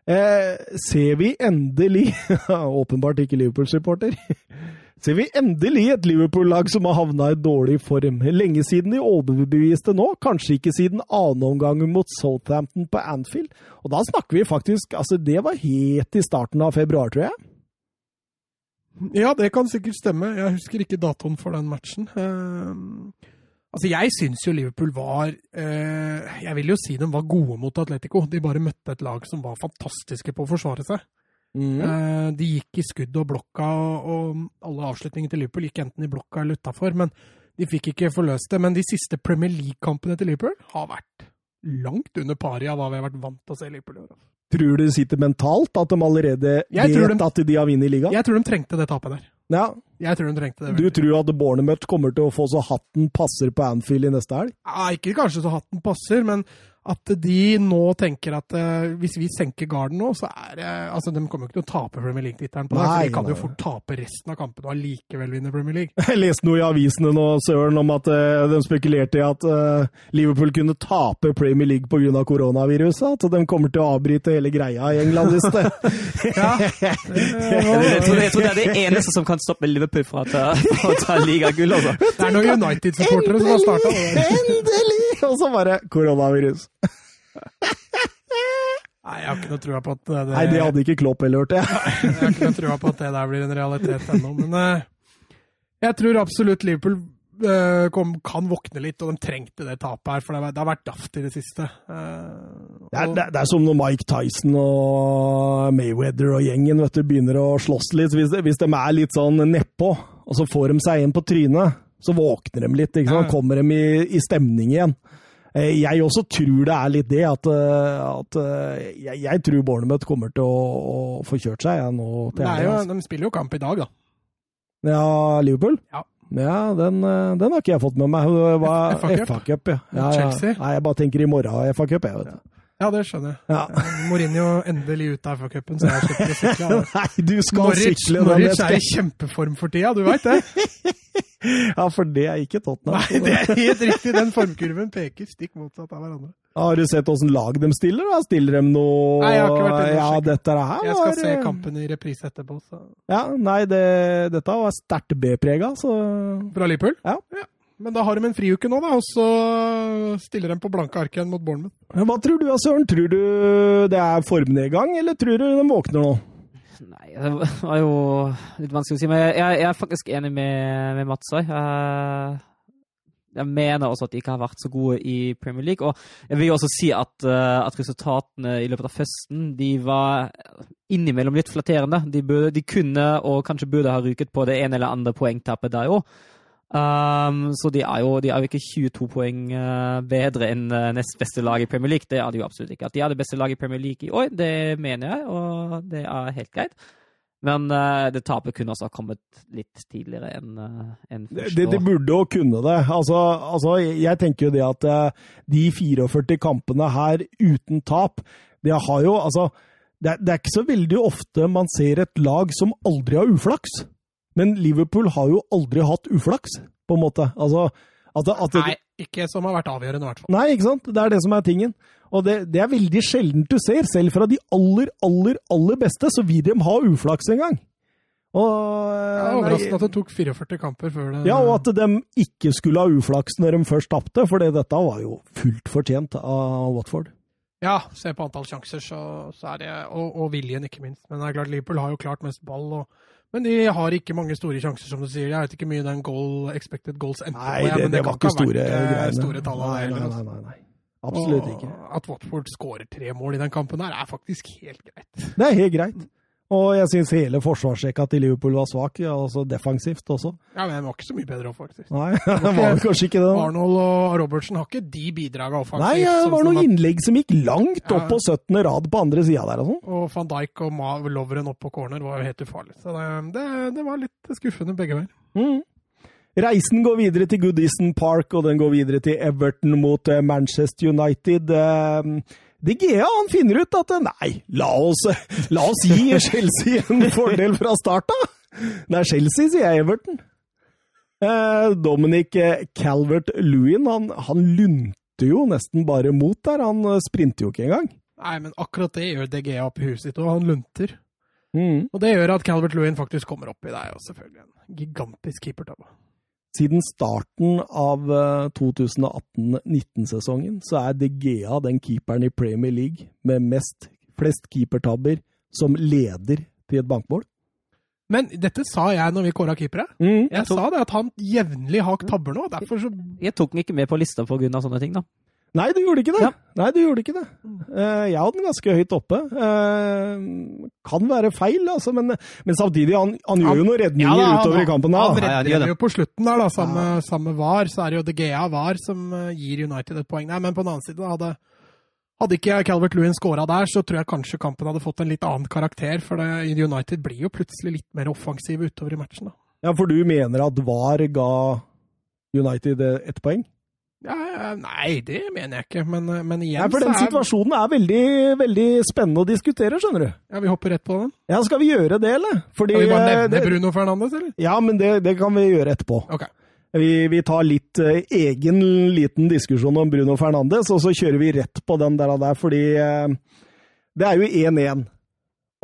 Eh, ser vi endelig Åpenbart ikke Liverpool-supporter. Ser vi endelig et Liverpool-lag som har havna i dårlig form? Lenge siden de overbeviste nå, kanskje ikke siden annenomgangen mot Southampton på Anfield. Og da snakker vi faktisk Altså, det var helt i starten av februar, tror jeg. Ja, det kan sikkert stemme. Jeg husker ikke datoen for den matchen. Uh, altså, jeg syns jo Liverpool var uh, Jeg vil jo si de var gode mot Atletico. De bare møtte et lag som var fantastiske på å forsvare seg. Eh, de gikk i skudd og blokka, og, og alle avslutningene til Liverpool gikk enten i blokka eller utafor. Men de fikk ikke forløst det. Men de siste Premier League-kampene til Liverpool har vært langt under pari av hva vi har vært vant til å se Liverpool gjøre. Tror du det sitter mentalt, at de allerede Jeg vet de- at de har vunnet ligaen? Jeg tror de trengte det tapet der. Ja. Jeg tror de trengte det. Du tror at Bornemøtt kommer til å få så hatten passer på Anfield i neste helg? Ja, ikke kanskje så hatten passer, men at de nå tenker at uh, hvis vi senker garden nå, så er det Altså, de kommer jo ikke til å tape Premier League-tittelen på det, Nei, de kan jo fort tape resten av kampene og allikevel vinne Premier League. Jeg leste noe i avisene nå, Søren, om at uh, de spekulerte i at eh, Liverpool kunne tape Premier League pga. koronaviruset. At de kommer til å avbryte hele greia i England hvis det Ja, Jeg tror, jeg tror det er det eneste som kan stoppe Liverpool fra å ta, å ta ligagull, altså. Det er noen United-supportere som har starta det. Endelig! Og så bare koronavirus. Nei, jeg har ikke noe trua på at det, Nei, det hadde ikke Klopp heller, hørte jeg. Jeg har ikke noe trua på at det der blir en realitet ennå, men eh, jeg tror absolutt Liverpool kom, kan våkne litt, og de trengte det tapet her, for det har, vært daft i det siste. Uh, Det er, det, det er som når Mike Tyson og Mayweather og gjengen vet du, begynner å slåss litt. Hvis, hvis de er litt sånn nedpå, og så får de seg en på trynet, så våkner de litt. Ikke sant? Ja. Kommer de i, i stemning igjen. Eh, Jeg også tror det er litt det, at, eh, at eh, jeg, jeg tror Bornermøt kommer til å, å få kjørt seg ja, nå til Nei, jo, altså. de spiller jo kamp i dag, da. Ja, Liverpool? Ja. Ja, den, eh, den har ikke jeg fått med meg. Var FA ja. ja, ja. Chelsea? Nei, jeg bare tenker i morgen FA Cup, jeg, vet du. Ja, det skjønner jeg. Ja. Mourinho endelig ut av FA-cupen, så jeg slipper å sykle. Nei, du skal Norwich, sykle Norwich er i kjempeform for tida, du veit det? Ja, for det er ikke Tottenham. Nei, det er helt riktig. Den formkurven peker stikk motsatt av hverandre. Har du sett åssen lag de stiller? da? Stiller de noe Nei, jeg har ikke vært inne Ja, dette her Jeg skal var, se kampen i reprise etterpå. Så. Ja, nei, det, dette var sterkt B-prega, så Fra Liverpool? Ja. Men da har de en friuke nå, da, og så stiller de på blanke ark igjen mot Bournemouth. Hva tror du, Søren? Tror du det er formnedgang, eller tror du de våkner nå? Nei, det var jo litt vanskelig å si, men jeg, jeg er faktisk enig med, med Mats òg. Jeg, mener også at de ikke har vært så gode i Premier League. Og jeg vil jo også si at, eh, at resultatene i løpet av høsten de var innimellom litt flatterende. De, burde, de kunne og kanskje burde ha ryket på det ene eller andre poengtappet der òg. Um, så de er, jo, de er jo ikke 22 poeng eh, bedre enn uh, nest beste lag i Premier League. Det er de jo absolutt ikke. At de er det beste laget i Premier League i år, det mener jeg, og det er helt greit. Men uh, det tapet kunne også ha kommet litt tidligere enn uh, en Det, det, det burde jo kunne det. Altså, altså, jeg tenker jo det at uh, de 44 kampene her uten tap, det har jo altså det, er- det er ikke så veldig ofte man ser et lag som aldri har uflaks. Men Liverpool har jo aldri hatt uflaks, på en måte. Altså, at, det- at det, Nei, ikke som har vært avgjørende, i hvert fall. Nei, ikke sant? Det er det som er tingen. Og det, det er veldig sjeldent du ser. Selv fra de aller, aller, aller beste, så vil de ha uflaks en gang. Og, er nei, overraskende at det tok 44 kamper før det ja, og at de ikke skulle ha uflaks når de først tapte, for dette var jo fullt fortjent av Watford. Ja, se på antall sjanser, så, så er det og, og viljen, ikke minst. Men det er klart, Liverpool har jo klart mest ball. Og, men de har ikke mange store sjanser, som du sier. Jeg vet ikke mye den goal, expected goals endte på. ja, det, men det var ikke store vært, eh. Store tall nei, nei, altså. nei, nei, nei. Absolutt ikke. Og At Watford skårer tre mål i den kampen der, er faktisk helt greit. Det er helt greit. Og jeg syns hele forsvarsrekka til Liverpool var svak, altså defensivt også. Ja, men den var ikke så mye bedre opp, faktisk. Nei, det var kanskje ikke det. da. Arnold og Robertsen har ikke de bidraga offensivt. Nei, det sånn var som noen innlegg som gikk langt Ja. opp på 17. rad på andre sida der og sånn. Og van Dijk og Ma Lovren opp på corner var jo helt ufarlig. Så det, det, det var litt skuffende begge veier. Mm. Reisen går videre til Goodison Park, og den går videre til Everton mot eh, Manchester United. Eh, De Gea han finner ut at nei, la oss, la oss gi Chelsea en fordel fra start, da! Det er Chelsea, sier jeg Everton. Eh, Dominic Calvert-Lewin han, han lunter jo nesten bare mot der. Han eh, sprinter jo ikke engang. Nei, men akkurat det gjør DG opp i huset sitt, og han lunter. Mm. Og det gjør at Calvert Lewin faktisk kommer opp i deg, og selvfølgelig en gigantisk keepertabbe. Siden starten av eh, 2018-19-sesongen så er De Gea den keeperen i Premier League med mest, flest keepertabber som leder til et bankmål. Men dette sa jeg når vi kåra keepere. Mm. Jeg sa det at han jevnlig har tabber nå. Derfor så Jeg tok den ikke med på lista pga. sånne ting, da. Nei, du gjorde ikke det. Ja. Nei, du gjorde ikke det. Eh, jeg hadde den ganske høyt oppe. Eh, kan være feil, altså, men, men samtidig, han, han gjør jo noen redninger Ja han- utover i kampen. Han Da. Ja, ja, redder jo på slutten der, da. Samme, samme VAR. Så er det jo De Gea VAR som eh, gir United et poeng der. Men på den annen side, hadde, hadde ikke Calvert Lewin scora der, så tror jeg kanskje kampen hadde fått en litt annen karakter. For det, United blir jo plutselig litt mer offensive utover i matchen, da. Ja, for du mener at VAR ga United ett poeng? Ja, nei, det mener jeg ikke, men, eh, men igjen Nei, for den er situasjonen er veldig, veldig spennende å diskutere, skjønner du. Ja, Vi hopper rett på den. Ja, skal vi gjøre det, eller? Fordi, Skal vi bare eh, nevne det, Bruno Fernandes, eller? Ja, men det, det kan vi gjøre etterpå. Ok. Vi, vi tar litt eh, egen liten diskusjon om Bruno Fernandes, og så kjører vi rett på den der, der fordi eh, det er jo 1-1.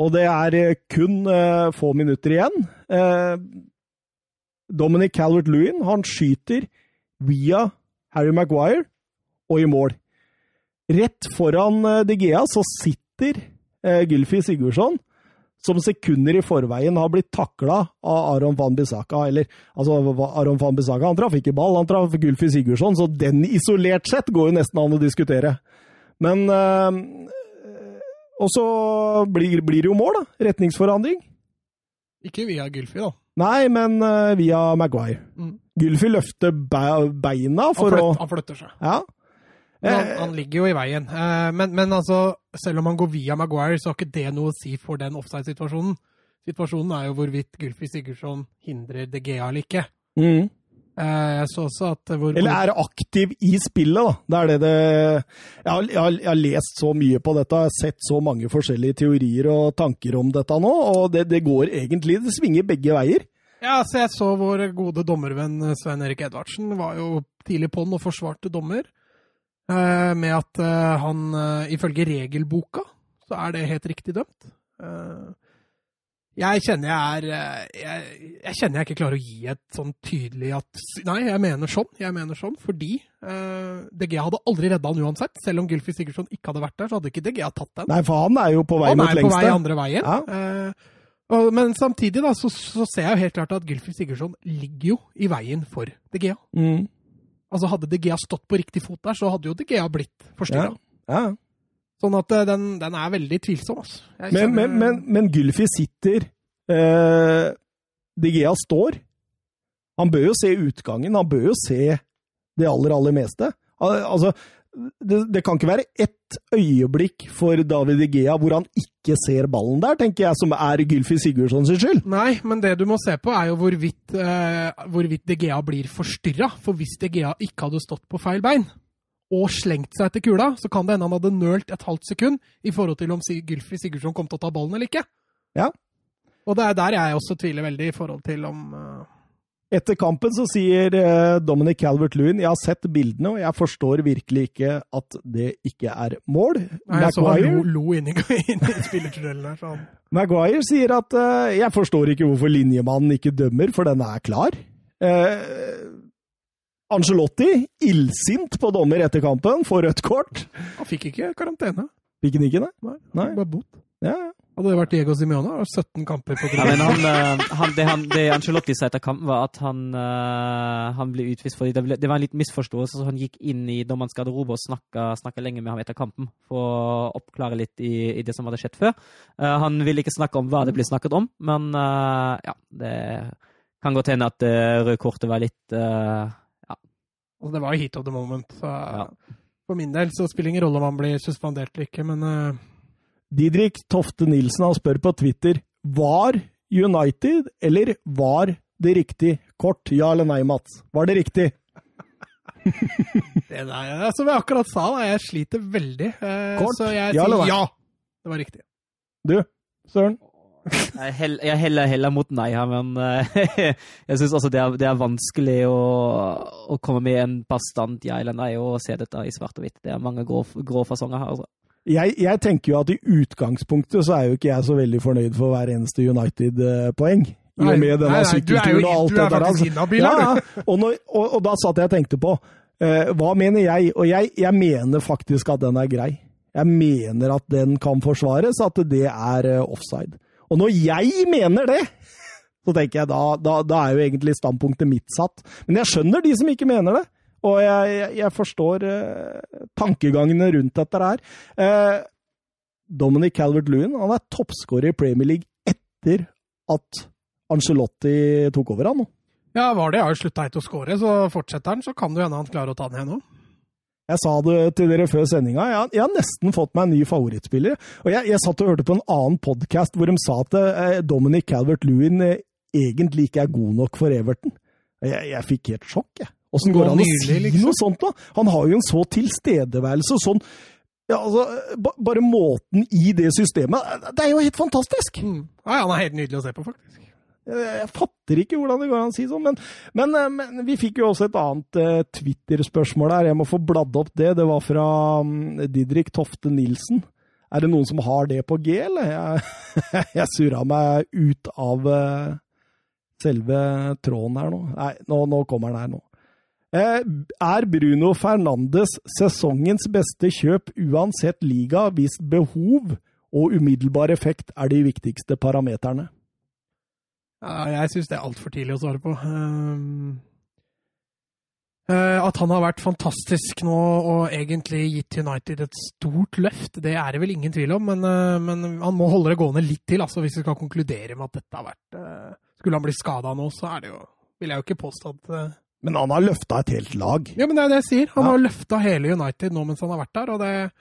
Og det er kun eh, få minutter igjen. Eh, Dominic Calvert-Lewin han skyter via Harry Maguire og i mål. Rett foran eh, De Gea så sitter eh, Gylfi Sigurdsson, som sekunder i forveien har blitt takla av Aron van Bissaka. Eller, altså, Aron van Bissaka han traff ikke ball, han traff Gylfi Sigurdsson, så den isolert sett går jo nesten an å diskutere. Men eh, Og så blir, blir det jo mål, da. Retningsforandring. Ikke via Gylfi, da. Nei, men uh, via Maguire. Mm. Gylfi løfter be- beina Han, flytter, å han flytter seg. Ja. Han, Eh, han ligger jo i veien. Eh, Men, men altså, selv om han går via Maguire, så har ikke det noe å si for den offside-situasjonen. Situasjonen er jo hvorvidt Gylfi Sigurdsson hindrer De Gea eller ikke. mm. Eh, Jeg så også at hvor, Eller er aktiv i spillet, da. Det er det det jeg har, jeg, har, jeg har lest så mye på dette, jeg har sett så mange forskjellige teorier og tanker om dette nå, og det, det går egentlig Det svinger begge veier. Ja, så jeg så vår gode dommervenn Svein Erik Edvardsen var jo tidlig på den og forsvarte dommer. eh, Med at eh, han ifølge regelboka så er det helt riktig dømt. Eh, Jeg kjenner jeg er eh, jeg, jeg kjenner jeg ikke klarer å gi et sånn tydelig at Nei, jeg mener sånn. Jeg mener sånn fordi uh, DG hadde aldri redda han uansett. Selv om Gylfi Sigurdsson ikke hadde vært der, så hadde ikke DG tatt den. Nei, for han er jo på vei Han mot er på vei lengste. andre veien. Ja. Uh, og, men samtidig da, så, så ser jeg jo helt klart at Gylfi Sigurdsson ligger jo i veien for De Gea. Mm. Altså Hadde De Gea stått på riktig fot der, så hadde jo De Gea blitt forstyrra. Ja. Sånn at eh, den, den er veldig tvilsom. Altså. Jeg Men, kjenner- men, men, men Gylfi sitter eh, De Gea står. Han bør jo se utgangen, han bør jo se det aller, aller meste. Al- Altså, det, det kan ikke være ett øyeblikk for David De Gea hvor han ikke ser ballen der, tenker jeg, som er Gylfi Sigurdsson sin skyld. Nei, men det du må se på, er jo hvorvidt, eh, hvorvidt DGA blir forstyrra. For hvis DGA ikke hadde stått på feil bein og slengt seg etter kula, så kan det hende han hadde nølt et halvt sekund i forhold til om Gylfi Sigurdsson kom til å ta ballen eller ikke. Ja. Og det er der jeg også tviler veldig i forhold til om uh... Etter kampen så sier eh, Dominic Calvert-Lewin jeg har sett bildene, og jeg forstår virkelig ikke at det ikke er mål. Nei, Jeg så han lo, lo inni, inni spillertunnelen der. Så han, Maguire sier at uh, jeg forstår ikke hvorfor linjemannen ikke dømmer, for den er klar. Eh, Angelotti, illsint på dommer etter kampen, får rødt kort. han fikk ikke karantene. Fikk han ikke det? Nei, Nei. Bare bot. Ja, Hadde det vært Diego Simione, har 17 kamper på Ja, han, eh, han, det, han, det Ancelotti sa etter kampen, var at han, eh, han ble utvist fordi det, ble, det var en liten misforståelse. så Han gikk inn i dommerens garderobe og snakka, lenge med ham etter kampen for å oppklare litt i, i det som hadde skjedd før. Eh, han ville ikke snakke om hva det ble snakket om, men eh, ja, det kan godt hende at det røde kortet var litt Altså, det var jo heat of the moment. Så Ja. For min del så spiller det ingen rolle om han blir suspendert eller ikke, men uh... Didrik Tofte Nilsen han spør på Twitter var United eller var det riktig kort? Ja eller nei, Mats? Var det riktig? det der, som jeg akkurat sa, da, jeg sliter veldig. Uh, Kort? Så jeg Ja eller nei? ja. Det var riktig. Du, Søren? Jeg hell- jeg heller, heller mot nei her, men eh, jeg syns også det det er vanskelig å, å komme med en bastant ja eller nei og se dette i svart og hvitt. Det er mange grå, grå fasonger her. altså. Jeg, jeg tenker jo at i utgangspunktet så er jo ikke jeg så veldig fornøyd for hver eneste United-poeng. I og med denne sykkelturen og alt det der. altså. ja, er ja. Og, når, og, og da satt jeg og tenkte på uh, hva mener jeg? Og jeg, jeg mener faktisk at den er grei. Jeg mener at den kan forsvares, at det er eh, offside. Og når jeg mener det, så tenker jeg da, da, da er jo egentlig standpunktet mitt satt. Men jeg skjønner de som ikke mener det. Og jeg, jeg, jeg forstår eh, tankegangene rundt dette her. Eh, Dominic Calvert-Lewin han er toppskårer i Premier League etter at Angelotti tok over han nå. Ja, var det. Jeg har jo slutta helt å score, så fortsetter han, så kan det hende han klarer å ta den igjen òg. Jeg sa det til dere før sendinga, jeg, jeg har nesten fått meg en ny favorittspiller. Og jeg, jeg satt og hørte på en annen podkast hvor de sa at eh, Dominic Calvert-Lewin eh, egentlig ikke er god nok for Everton. Jeg, jeg fikk helt sjokk, jeg. Åssen går det an å si liksom. noe sånt, da? Han har jo en så tilstedeværelse og sånn ja, altså, ba, Bare måten i det systemet Det er jo helt fantastisk! Mm. Ja, han er helt nydelig å se på, faktisk. Jeg, fatter ikke hvordan det går an å si sånn, men, men, eh, men vi fikk jo også et annet eh, Twitter-spørsmål her. Jeg må få bladd opp det. Det var fra mm, Didrik Tofte Nilsen. Er det noen som har det på G, eller? Jeg, jeg surra meg ut av eh, selve tråden her nå. Nei, nå, nå kommer den her nå. Er Bruno Fernandes sesongens beste kjøp uansett liga hvis behov og umiddelbar effekt er de viktigste parameterne? Jeg syns det er altfor tidlig å svare på. Um, eh, at han har vært fantastisk nå og egentlig gitt United et stort løft, det er det vel ingen tvil om. Men, eh, men han må holde det gående litt til, altså, hvis vi skal konkludere med at dette har vært eh, Skulle han bli skada nå, så er det jo Vil jeg jo ikke påstå at Men han har løfta et helt lag. Ja, men det er det jeg sier. Han Ja. har løfta hele United nå mens han har vært der. og det,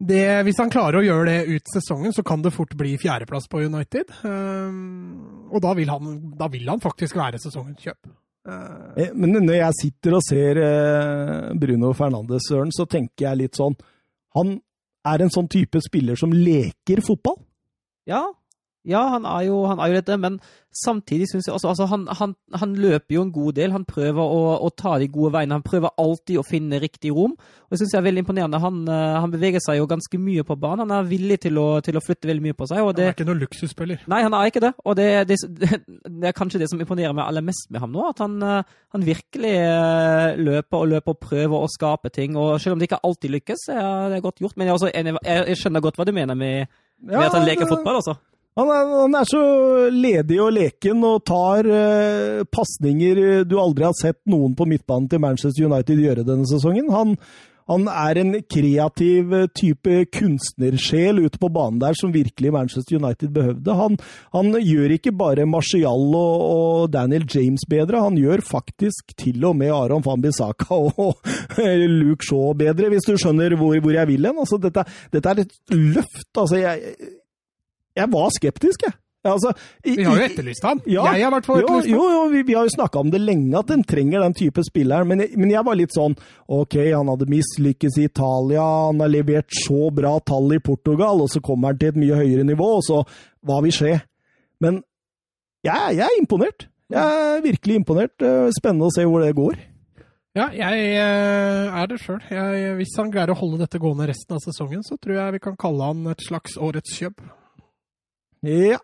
det, Hvis han klarer å gjøre det ut sesongen, så kan det fort bli fjerdeplass på United. Um, og da vil, han, da vil han faktisk være sesongens kjøp. Uh, Eh, Men når jeg sitter og ser eh, Bruno Fernandes, Søren, så tenker jeg litt sånn Han er en sånn type spiller som leker fotball. Ja, ja han, er jo, han er jo dette, men samtidig syns jeg også altså, han, han, han løper jo en god del. Han prøver å, å ta de gode veiene. Han prøver alltid å finne riktig rom. Og jeg synes jeg er veldig imponerende. Han, eh, han beveger seg jo ganske mye på banen. Han er villig til å, til å flytte veldig mye på seg. og han er ikke noen luksusspiller. Nei, han er ikke det. Og det, det, det er kanskje det som imponerer meg aller mest med ham nå. At han, eh, han virkelig eh, løper og løper og prøver å skape ting. Og selv om det ikke alltid lykkes, er det godt gjort. Men jeg, også jeg, jeg skjønner godt hva du mener med, med at han leker fotball, altså. Han er, han er så ledig og leken og tar eh, pasninger du aldri har sett noen på midtbanen til Manchester United gjøre denne sesongen. Han, han er en kreativ eh, type kunstnersjel ute på banen der som virkelig Manchester United behøvde. Han, han gjør ikke bare Martial og, og Daniel James bedre, han gjør faktisk til og med Aron van Bissaka og Luke Shaw bedre, hvis du skjønner hvor, hvor jeg vil hen. Altså, dette, dette er et løft. Altså, jeg jeg var skeptisk, jeg. Altså, i, Vi har jo etterlyst han. Ja, jeg har vært for etterlyst jo, jo, jo, vi, vi har jo snakka om det lenge, at den trenger den type spilleren. Men, men jeg var litt sånn OK, han hadde mislykkes i Italia, han har levert så bra tall i Portugal, og så kommer han til et mye høyere nivå, og så hva vil skje? Men jeg, jeg er imponert. Jeg er virkelig imponert. Spennende å se hvor det går. Ja, jeg eh, er det sjøl. Hvis han greier å holde dette gående resten av sesongen, så tror jeg vi kan kalle han et slags årets kjøp. Ja.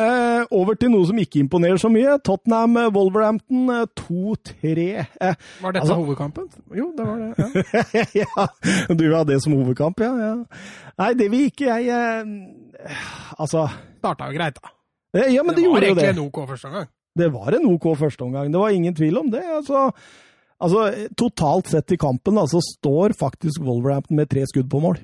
Eh, over til noe som ikke imponerer så mye. Tottenham eh, Wolverhampton eh, 2-3. Eh, Var dette Altså- hovedkampen? Jo, det var det. ja. ja, du har det som hovedkamp, ja. ja. Nei, det vil ikke jeg eh, Altså Starta jo greit, da. eh, Ja, men det, det var gjorde jo egentlig det. en OK første omgang. Det var en OK første omgang. Det var ingen tvil om det. Altså, altså totalt sett i kampen da, så står faktisk Wolverhampton med tre skudd på mål.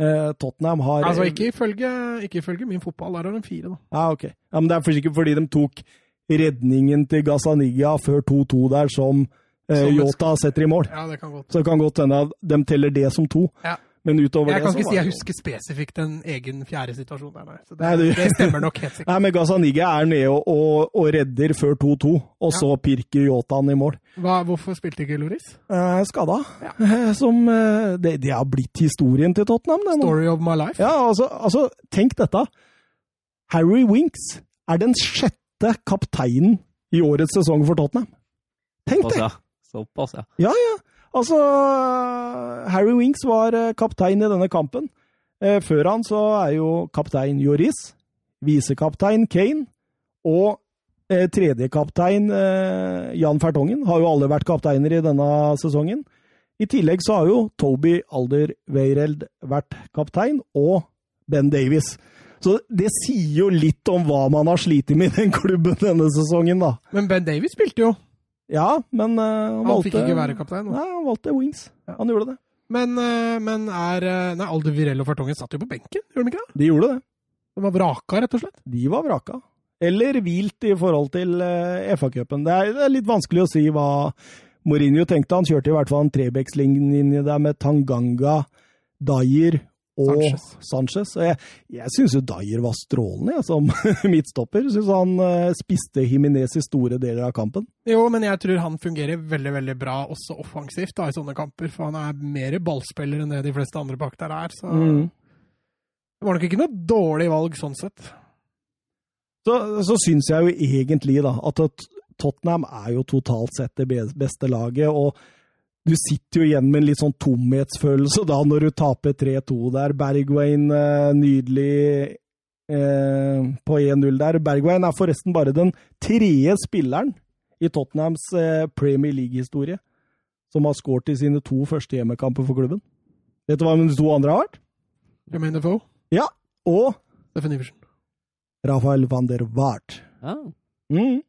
Eh, Tottenham har Altså, ikke ifølge, ikke ifølge min fotball, der har de fire, da. Ja, ok. Ja, men det er sikkert fordi de tok redningen til Gazaniga før 2-2 der, som eh, Yota setter i mål. Ja, det kan godt. Så det kan godt hende de teller det som to. Ja. Men utover Jeg det kan ikke si jeg husker spesifikt en egen fjerde situasjon der, nei. Så det, Nei, du- det stemmer nok helt sikkert. Nei, men Gazaniga er nede og, og, og redder før 2-2, og så pirker Yotaen i mål. Hva, hvorfor spilte ikke Loris? Eh, skada. Ja. Som eh, det, det har blitt historien til Tottenham, det. Story of my life. Ja, altså, altså, tenk dette. Harry Winks er den sjette kapteinen i årets sesong for Tottenham. Tenk det! Såpass, ja. Ja, ja. Altså, Harry Winks var eh, kaptein i denne kampen. Eh, Før han så er jo kaptein Joris, visekaptein Kane og eh, tredjekaptein Jan Fertongen. Har jo alle vært kapteiner i denne sesongen. I tillegg så har jo Toby Alder Weireld vært kaptein, og Ben Davies. Så det sier jo litt om hva man har slitt med i den klubben denne sesongen, da. Men Ben Davies spilte jo. Ja, men uh, han, Han valgte fikk ikke være kaptein. Nei, han valgte Wings. Ja. Han gjorde det. Men, uh, men er eh, Nei, Alder Virello Fartongen satt jo på benken, gjorde de ikke det? De gjorde det. De var vraka, rett og slett. De var vraka. Eller hvilt i forhold til uh, FA-cupen. Det, det er litt vanskelig å si hva Mourinho tenkte. Han kjørte i hvert fall en trebekslinje der med Tanganga, Dyer og Sanchez. Sanchez. Jeg jeg syns jo Dyer var strålende jeg, som midtstopper. Syns han uh, spiste Himinez i store deler av kampen. Jo, men jeg tror han fungerer veldig veldig bra også offensivt da, i sånne kamper. For han er mer ballspiller enn det de fleste andre bak der er. Så Mm. det var nok ikke noe dårlig valg sånn sett. Så, så syns jeg jo egentlig da, at Tottenham er jo totalt sett det beste laget. og du sitter jo igjen med en litt sånn tomhetsfølelse da når du taper 3-2 der. Bergwijn eh, nydelig eh, på 1-0 der. Bergwijn er forresten bare den tredje spilleren i Tottenhams eh, Premier League-historie som har skåret i sine to første hjemmekamper for klubben. Vet du hva de to andre har vært? Jermaine Defoe, Ja, og Steffen Iversen. Rafael van der Waart. ja. Mm.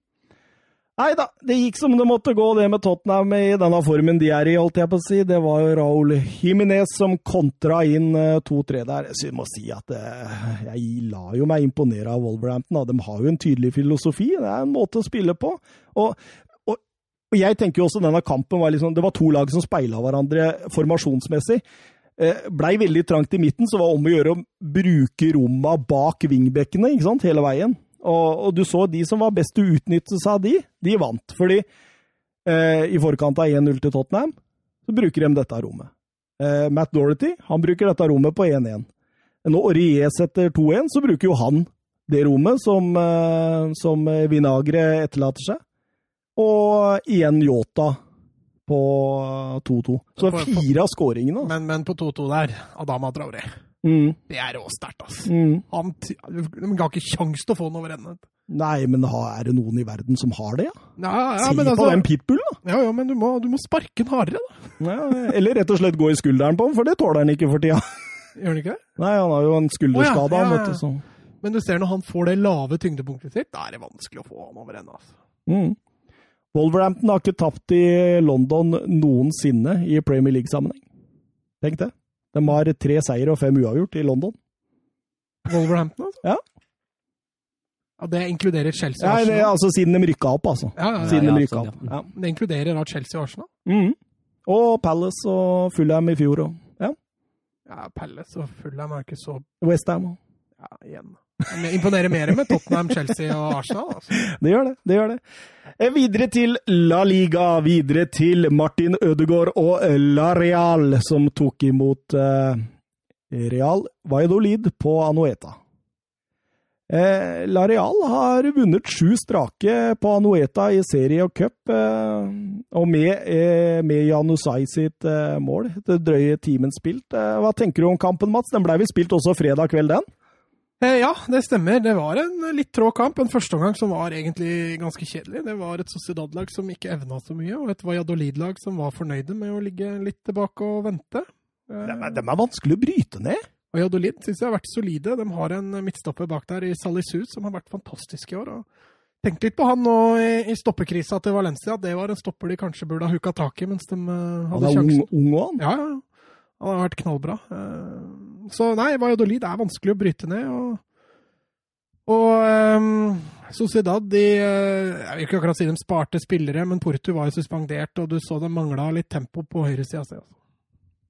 Nei da, det gikk som det måtte gå, det med Tottenham i denne formen de er i, holdt jeg på å si. Det var Raúl Jiminez som kontra inn eh, 2-3 der. Så jeg må si at eh, jeg la jo meg imponere av Wolverhampton. De har jo en tydelig filosofi. Det er en måte å spille på. Og, og, og jeg tenker jo også denne kampen var liksom Det var to lag som speila hverandre formasjonsmessig. Eh, Blei veldig trangt i midten, så var det om å gjøre å bruke romma bak vingbekkene hele veien. Og, og du så de som var best til å utnytte seg av de, de vant. Fordi eh, i forkant av 1-0 til Tottenham, så bruker de dette rommet. Eh, Matt Dorothy han bruker dette rommet på 1-1. Når Aurier setter 2-1, så bruker jo han det rommet som, eh, som Vinagre etterlater seg. Og igjen Yota på 2-2. Så For- fire av skåringene. altså. Men, men på 2-2 der, Adama Traoré. Mm, Det er råsterkt, ass. mm. Han, de ga ikke kjangs til å få den over ende. Nei, men er det noen i verden som har det? Ja? Ja, ja, men på altså, den pitbullen, da! ja, ja, men du må, du må sparke den hardere, da. Ja, eller rett og slett gå i skulderen på den, for det tåler han ikke for tida. Gjør han ikke det? Nei, han har jo en skulderskade, oh, vet du. Så. Men du ser når han får det lave tyngdepunktet sitt, da er det vanskelig å få han over ende. Altså. Mm. Wolverhampton har ikke tapt i London noensinne i Premier League-sammenheng. Tenk det. De har tre seier og fem uavgjort i London. Wolverhampton, altså? Ja. Ja, Det inkluderer Chelsea og Arsenal? Nei, det, er altså siden de rykka opp, altså. Ja, ja, ja. Siden de rykka sånn, opp. Ja. Det inkluderer da Chelsea og Arsenal. Mm. Og Palace og Fulham i fjor og ja. Ja, Palace og Fulham er ikke så Westham. Ja, igjen. Men Imponerer mer med Tottenham, Chelsea og Arsenal. Altså. Det gjør det. det gjør det. Eh, Videre til La Liga. Videre til Martin Ødegaard og La Real, som tok imot eh, Real Valladolid på Anueta. Eh, La Real har vunnet sju strake på Anueta i serie og cup, eh, og med, eh, med Janusai sitt eh, mål. Det drøye timen spilt. Eh, hva tenker du om kampen, Mats? Den ble vel spilt også fredag kveld, den? Eh, ja, det stemmer. Det var en litt trå kamp. En førsteomgang som var egentlig ganske kjedelig. Det var et Sociedad-lag som ikke evna så mye, og et Valladolid-lag som var fornøyde med å ligge litt tilbake og vente. Eh, De er, er vanskelig å bryte ned. Valladolid syns jeg har vært solide. De har en midtstopper bak der i Salisu som har vært fantastisk i år. og Tenk litt på han nå i, stoppekrisa til Valencia. Det var en stopper de kanskje burde ha huka tak i mens de eh, Han hadde er ung, sjansen. ung og han. Ja, ja. Han har vært knallbra. Eh, Så nei, Valladolid er vanskelig å bryte ned. Og, og um, Sociedad de eh, Jeg vil ikke akkurat si de sparte spillere, men Porto var jo suspendert, og du så det mangla litt tempo på høyresida. Altså.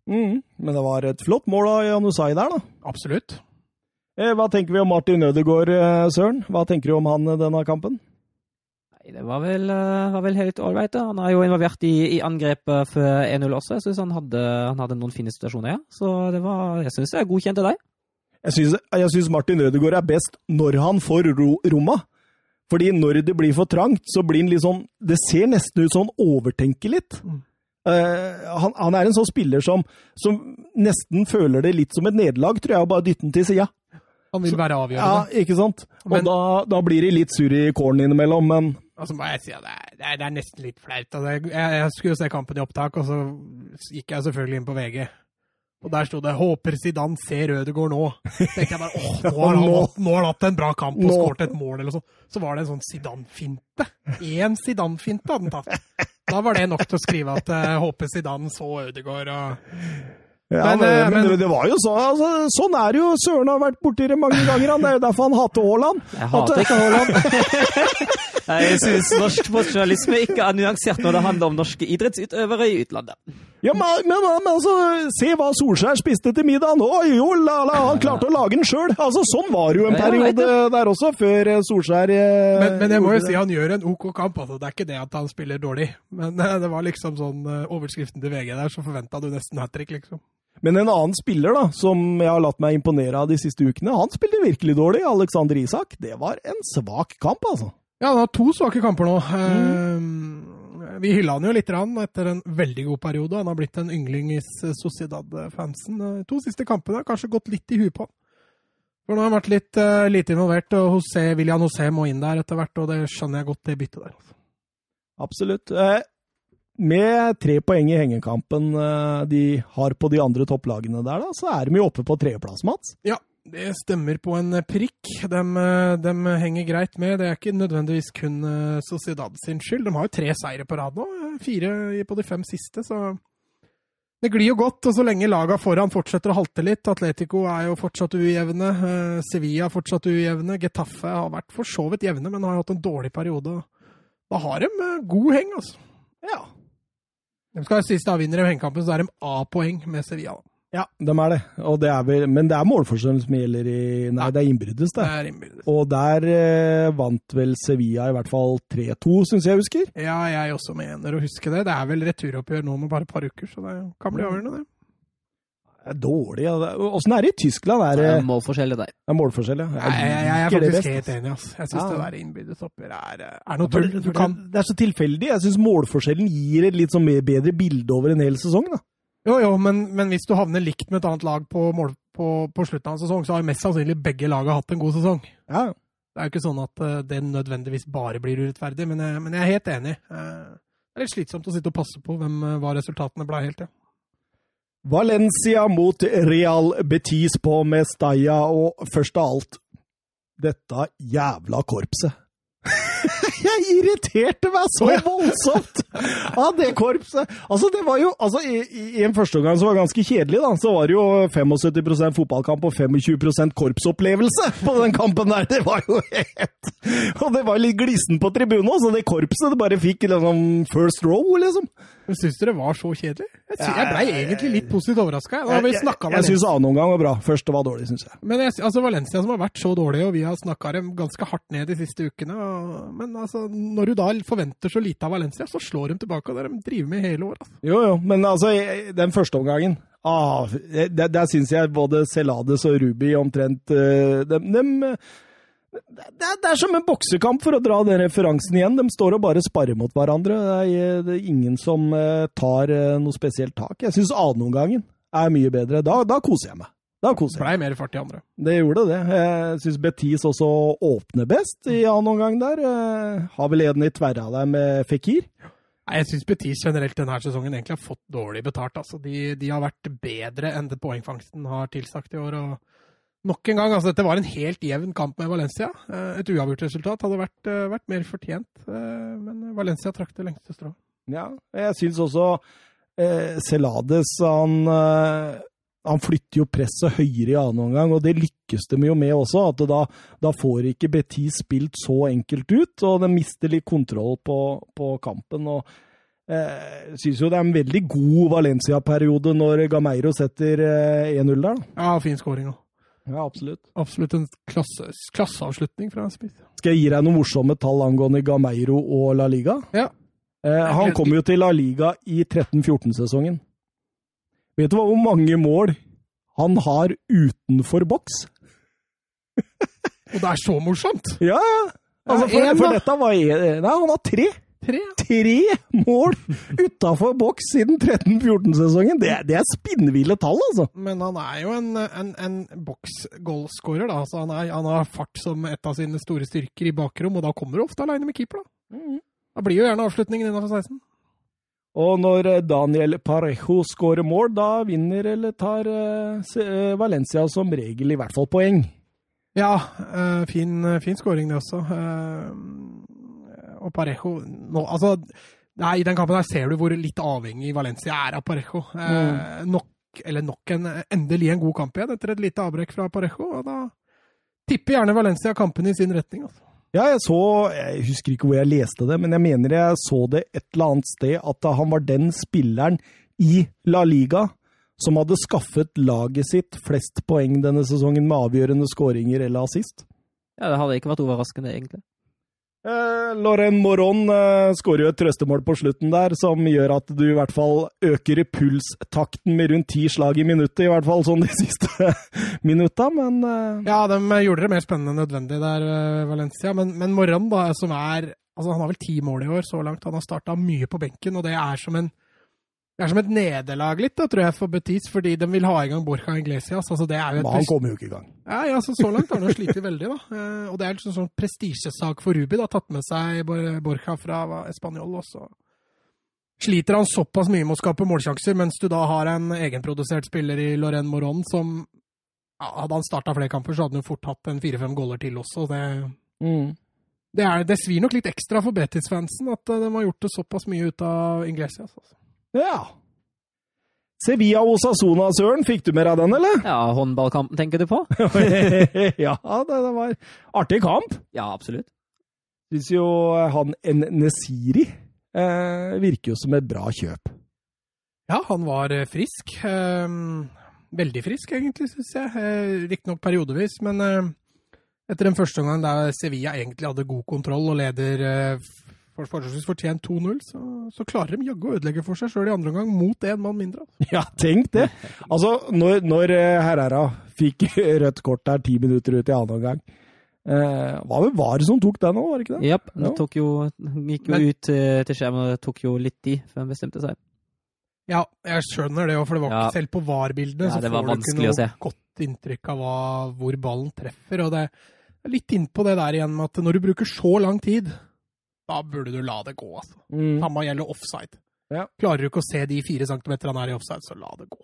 Mm, men det var et flott mål av Janusai der, da. Absolutt. Eh, Hva tenker vi om Martin Ødegaard, Søren? Hva tenker du om han denne kampen? Nei, det var vel, eh, var vel helt ålreit. da. Han er jo involvert i, i angrepet før 1-0 også. Jeg syns han, han hadde noen fine situasjoner, ja. Så det var, jeg syns det er godkjent til deg. Jeg syns, Martin Ødegaard er best når han får ro, romma. Fordi når det blir for trangt, så blir han litt sånn Det ser nesten ut som han overtenker litt. Mm. Uh, han, han er en sånn spiller som, som nesten føler det litt som et nederlag, tror jeg, og bare dytter den til sida. Han vil være Ja, ikke sant? Og Men- da, da blir de litt sur i kålen innimellom, men Og så må jeg si at det er, det er, det er nesten litt flaut. Altså, jeg, jeg skulle jo se kampen i opptak, og så gikk jeg selvfølgelig inn på VG. Og der sto det 'Håper Zidane ser Ødegaard nå'. Så tenkte jeg bare åh, nå har han, Nå. hatt- nå har han hatt en bra kamp og skåret et mål, eller sånn. Så var det en sånn Zidane-finte. Én Zidane-finte hadde han tatt. Da var det nok til å skrive at håper Zidane så Ødegaard og Ja, Men, men, eh, men, men- det var jo så, Altså, sånn er det jo. Søren har vært borti det mange ganger. Han. Det er jo derfor han hater Haaland. Jeg hater ikke Haaland. jeg syns norsk sportsjournalisme ikke er nyansert når det handler om norske idrettsutøvere i utlandet. Ja, men, men, men altså, se hva Solskjær spiste til middag Oi, Jo, la, la, han klarte å lage den sjøl! Altså, sånn var det jo en periode der også, før eh, Solskjær eh, men, men jeg må jo si han gjør en OK kamp. Altså. Det er ikke det at han spiller dårlig. Men eh, det var liksom sånn overskriften til VG der, så forventa du nesten hat trick, liksom. Men en annen spiller da, som jeg har latt meg imponere av de siste ukene, han spilte virkelig dårlig. Alexander Isak. Det var en svak kamp, altså. Ja, han har to svake kamper nå. Mm. vi hylla han jo litt etter en veldig god periode. Han har blitt en yngling i Sociedad-fansen. Eh, to siste kampene har kanskje gått litt i huet på han. For nå har han vært litt uh, lite involvert, og José, William José må inn der etter hvert, og det skjønner jeg godt, det byttet der. altså. Absolutt. Eh, Med tre poeng i hengekampen de har på de andre topplagene der, da, så er de jo oppe på tredjeplass, Mats. Ja, det stemmer på en prikk. De, eh, de henger greit med. Det er ikke nødvendigvis kun eh, Sociedad sin skyld. De har jo tre seire på rad nå. eh, Fire på de fem siste, så det glir jo godt. Og så lenge laga foran fortsetter å halte litt Atletico er jo fortsatt ujevne. eh, Sevilla er fortsatt ujevne. Getafe har vært for så vidt jevne, men har hatt en dårlig periode. Da har de eh, god heng, altså. Ja. De skal sies siste vinner i hengekampen, så er de A-poeng med Sevilla. da. Ja, de er det. Og det er vel, men det er målforskjellen som gjelder i Nei, det er innbyrdes, Det det. er innbyrdes. Og der eh, vant vel Sevilla i hvert fall 3-2, syns jeg husker. Ja, jeg også mener å huske det. Det er vel returoppgjør nå med bare et par uker, så det kan bli avgjørende, det. Det er dårlig. Ja. Det- Åssen er det i Tyskland? Er det Det er målforskjell i deg. er målforskjell, ja? Jeg, jeg, jeg er faktisk best, helt enig. ass. Jeg syns Ja. det der innbyrdes oppgjør er, er noe tull. det, det, det er så tilfeldig. Jeg syns målforskjellen gir et litt sånn bedre bilde over en hel sesong. da. Jo, jo, men, men hvis du havner likt med et annet lag på, mål, på, på slutten av en sesong, så har mest sannsynlig begge laga hatt en god sesong. Ja, Det er jo ikke sånn at eh, det nødvendigvis bare blir urettferdig, men jeg, men jeg er helt enig. Eh, Det er litt slitsomt å sitte og passe på hvem, eh, hva resultatene ble helt, ja. Valencia mot Real Betis på Mestalla, og først av alt dette jævla korpset. Jeg irriterte meg så voldsomt av det korpset! Altså, det var jo altså, i, I en første omgang som var ganske kjedelig, da, så var det jo 75% fotballkamp og 25% korpsopplevelse på den kampen der. Det var jo helt Og det var litt glissen på tribunen òg, så det korpset det bare fikk liksom first row, liksom. Men Syns du det var så kjedelig? Jeg, sy- jeg blei egentlig litt positivt overraska. Jeg, jeg, jeg syns annen omgang var bra. Første var dårlig, syns jeg. Men jeg, altså Valencia som har vært så dårlig, og vi har snakka dem ganske hardt ned de siste ukene. Og, men altså, når du da forventer så lite av Valencia, så slår de tilbake. Og det de driver med hele år. Altså. Jo, jo, men altså, den første omgangen ah, Der, der syns jeg både Celades og Ruby omtrent eh, dem, dem, det, det er som en boksekamp, for å dra den referansen igjen. De står og bare sparrer mot hverandre. Det er, det er ingen som eh, tar eh, noe spesielt tak. Jeg syns annenomgangen er mye bedre. Da, da koser jeg meg. Da koser jeg meg. Blei mer fart i andre. Det gjorde det. Jeg syns Betis også åpner best i annen omgang der. Eh, Har vel en i tverra der med Fikir. Nei, Jeg syns Betis generelt denne sesongen egentlig har fått dårlig betalt. Altså. De, de har vært bedre enn det poengfangsten har tilsagt i år. og Nok en gang, altså Dette var en helt jevn kamp med Valencia. Eh, Et uavgjort resultat hadde vært, eh, vært mer fortjent. eh, Men Valencia trakk det lengste strået. Ja, jeg syns også eh, Celades han, han flytter jo presset høyere i annen omgang, og det lykkes de jo med også. at da, da får ikke Betis spilt så enkelt ut, og de mister litt kontroll på, på kampen. og Jeg syns jo det er en veldig god Valencia-periode når Gameiro setter eh, 1-0 der. da. Ja, fin skåring òg. Ja, absolutt. Absolutt en klasse, klasseavslutning fra en spiss. Skal jeg gi deg noen morsomme tall angående Gameiro og La Liga? Ja. Eh, han kom jo til La Liga i 13-14-sesongen. Vet du hva, hvor mange mål han har utenfor boks? Og det er så morsomt! Ja, ja. Altså, for, for dette var en- Nei, han har tre! Tre. Tre mål utafor boks siden 13-14-sesongen! Det, det er spinnville tall, altså! Men han er jo en, en, en boks-goalscorer, da. Så han, er, han har fart som et av sine store styrker i bakrom, og da kommer du ofte aleine med keeper, da. Da blir jo gjerne avslutningen innafor 16. Og når eh, Daniel Parejo skårer mål, da vinner eller tar eh, eh, Valencia som regel i hvert fall poeng. Ja, fin, fin skåring det også. Og Parejo nå, altså, nei, I den kampen her ser du hvor litt avhengig Valencia er av Parejo. Eh, nok, eller nok en, endelig en god kamp igjen etter et lite avbrekk fra Parejo. Og da tipper gjerne Valencia kampen i sin retning. Altså. Ja, jeg så Jeg husker ikke hvor jeg leste det, men jeg mener jeg så det et eller annet sted at han var den spilleren i La Liga som hadde skaffet laget sitt flest poeng denne sesongen med avgjørende skåringer eller assist. Ja, det hadde ikke vært overraskende, egentlig. Eh, Loren Moron eh, skårer jo et trøstemål på slutten der, som gjør at du i hvert fall øker pulstakten med rundt ti slag i minuttet, i hvert fall sånn de siste minutta, men eh, Ja, de gjorde det mer spennende enn nødvendig der, eh, Valencia. Men, men Moron, da, som er altså Han har vel ti mål i år så langt. Han har starta mye på benken, og det er som en det er som et nederlag litt, da, tror jeg, for Betis, fordi de vil ha i gang Borja Iglesias. Altså, det er jo et men han kommer jo ikke i gang. Ja, ja, så, så langt har han slitt veldig, da. Eh, og det er liksom sånn prestisjesak for Rubi, da. Tatt med seg Bor- Borja fra Español, og så sliter han såpass mye med å skape målsjanser, mens du da har en egenprodusert spiller i Loren Moron som ja, Hadde han starta flere kamper, så hadde han jo fort hatt en fire-fem goller til også. Det, Mm. det, er, det svir nok litt ekstra for Betis-fansen at eh, de har gjort det såpass mye ut av Iglesias. Altså. Ja. Sevilla Osasona, Søren, fikk du med deg den, eller? Ja, håndballkampen tenker du på? ja, det, det var artig kamp. Ja, absolutt. Syns jo han Nesiri eh, virker jo som et bra kjøp. Ja, han var eh, frisk. Eh, veldig frisk, egentlig, syns jeg. Eh, Riktignok periodevis, men eh, etter den første omgangen der Sevilla egentlig hadde god kontroll og leder eh, for, forholdsvis fortjent 2-0, så, så klarer de jaggu å ødelegge for seg sjøl i andre omgang mot én mann mindre. altså. Ja, tenk det! Altså, når, når eh, Herrera fikk rødt kort der ti minutter ut i andre omgang eh, Var det VAR som tok den òg, var det ikke det? Japp. Det tok jo, gikk jo Men- ut til, til skjermen, og det tok jo litt tid før han bestemte seg. Ja, jeg skjønner det òg, for det var Ja. ikke selv på VAR-bildene Ja, så får du ikke noe godt inntrykk av hva, hvor ballen treffer. Og det er litt innpå det der igjen med at når du bruker så lang tid, da burde du la det gå, altså. Mm. Samme gjelder offside. Ja. Klarer du ikke å se de fire centimeterne han er i offside, så la det gå.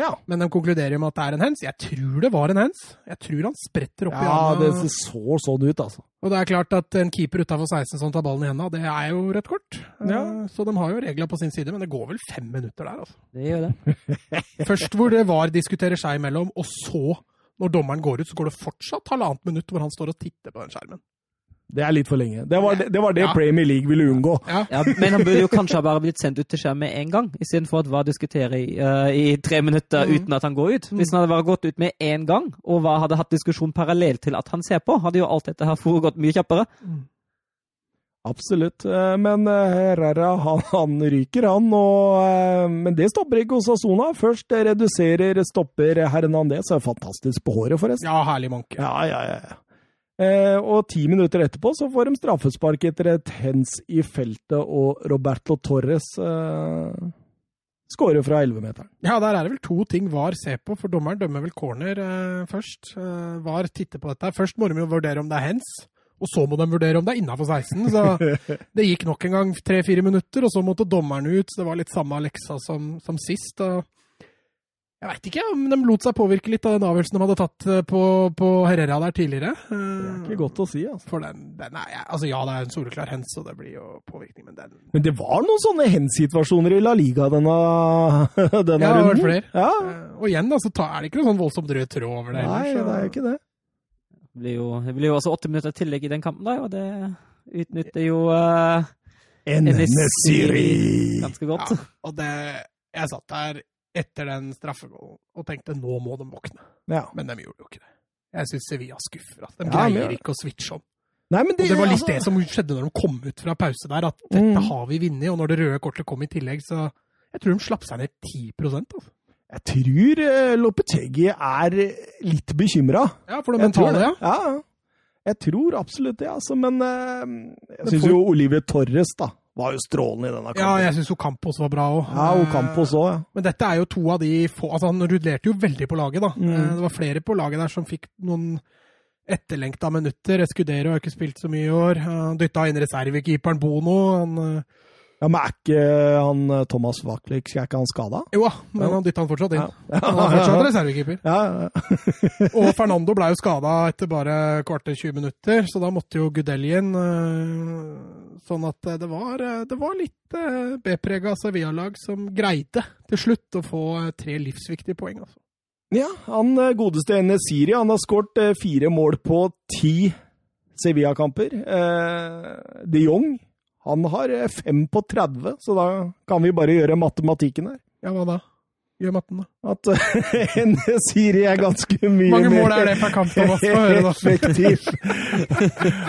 Ja. Men de konkluderer med at det er en hands. Jeg tror det var en hands. Jeg tror han spretter opp i ja, handa. det så sånn ut, altså. Og det er klart at en keeper utafor 16 som tar ballen i henda, det er jo rødt kort. Ja. Eh, Så de har jo regla på sin side, men det går vel fem minutter der, altså. Det gjør det. Først hvor det var diskuterer seg imellom, og så, når dommeren går ut, så går det fortsatt halvannet minutt hvor han står og titter på den skjermen. Det er litt for lenge. Det var det, det, var det Ja. Premier League ville unngå. Ja. Ja, men han burde jo kanskje ha bare blitt sendt ut til skjerm med en gang, istedenfor at hva diskuterer i, uh, i tre minutter Mm. uten at han går ut. Hvis han hadde bare gått ut med én gang, og hva hadde hatt diskusjon parallelt til at han ser på, hadde jo alt dette her foregått mye kjappere. Absolutt. Eh, Men eh, Herrera, han, han ryker, han. Og, men det stopper ikke hos Asona. Først reduserer, stopper Hernandez. Er fantastisk på håret, forresten. ja, herlig manke. Ja, ja, ja. Eh, og ti minutter etterpå så får de straffespark etter et hens i feltet, og Roberto Torres eh, skårer fra 11-meteren. Ja, der er det vel to ting VAR ser på, for dommeren dømmer vel corner eh, først. Eh, VAR titter på dette. Først må de jo vurdere om det er hens, og så må de vurdere om det er innafor 16. Så det gikk nok en gang tre-fire minutter, og så måtte dommeren ut. Så det var litt samme leksa som, som sist. og jeg veit ikke om de lot seg påvirke litt av den avgjørelsen de hadde tatt eh, på, på Herrera der tidligere. Det er ikke godt å si, altså. For den, den er, ja, altså ja, det er en soleklar hens, og det blir jo påvirkning, men den Men det var noen sånne hens-situasjoner i La Liga denne, denne Ja, det har vært runden. flere. Ja, eh, Og igjen, da, så ta, er det ikke noe sånn voldsomt rød tråd over det. Nei, ellers, så- det er jo ikke det. Det blir jo, det blir jo også åtte minutter tillegg i den kampen, da, og det utnytter jo uh, Enesiri! ganske godt. Ja, og det Jeg satt der etter den straffegålen og tenkte nå må de våkne. Ja. Men de gjorde jo ikke det. Jeg syns Sevilla skuffer. Altså. De Ja, men- greier ikke å switche om. Nei, men Og det var litt altså- det som skjedde når de kom ut fra pause der, at dette Mm. har vi vunnet. Og når det røde kortet kom i tillegg, så jeg tror de slapp seg ned 10% altså. Jeg tror eh, Lopetegi er litt bekymra. Ja, for det mentale, ja. Ja. Jeg tror absolutt det, altså. Men eh, jeg Men syns jo Oliver Torres da, var jo strålende i denne kampen. Ja, jeg syns Ocampos var bra òg. Ja, Ocampos også, òg, ja. Men dette er jo to av de få altså Han rullerte jo veldig på laget, da. Mm. Eh, Det var flere på laget der som fikk noen etterlengta minutter. Escudero har ikke spilt så mye i år. Han dytta inn reservekeeperen Bono. Han, eh, Ja, Men er ikke han eh, Thomas Wacklik er ikke han skada? jo da, men Ja. han dytta han fortsatt inn. Ja. Han er fortsatt reservekeeper. Ja, ja. Og Fernando ble jo skada etter bare kvarter 20 minutter, så da måtte jo Gudelli inn. eh, Sånn at eh, det var, eh, det var litt eh, B-prega Sevilla-lag som greide til slutt å få tre livsviktige poeng. Altså. ja, han godeste Enesiri, han har skåret fire mål på ti Sevilla-kamper. Eh, de Jong, han har fem på 30, så da kan vi bare gjøre matematikken her. Ja, hva da? Gjør matten, da. At eh, Enesiri er ganske mye mange mål er det per kamp, Thomas? Få høre, da. effektiv.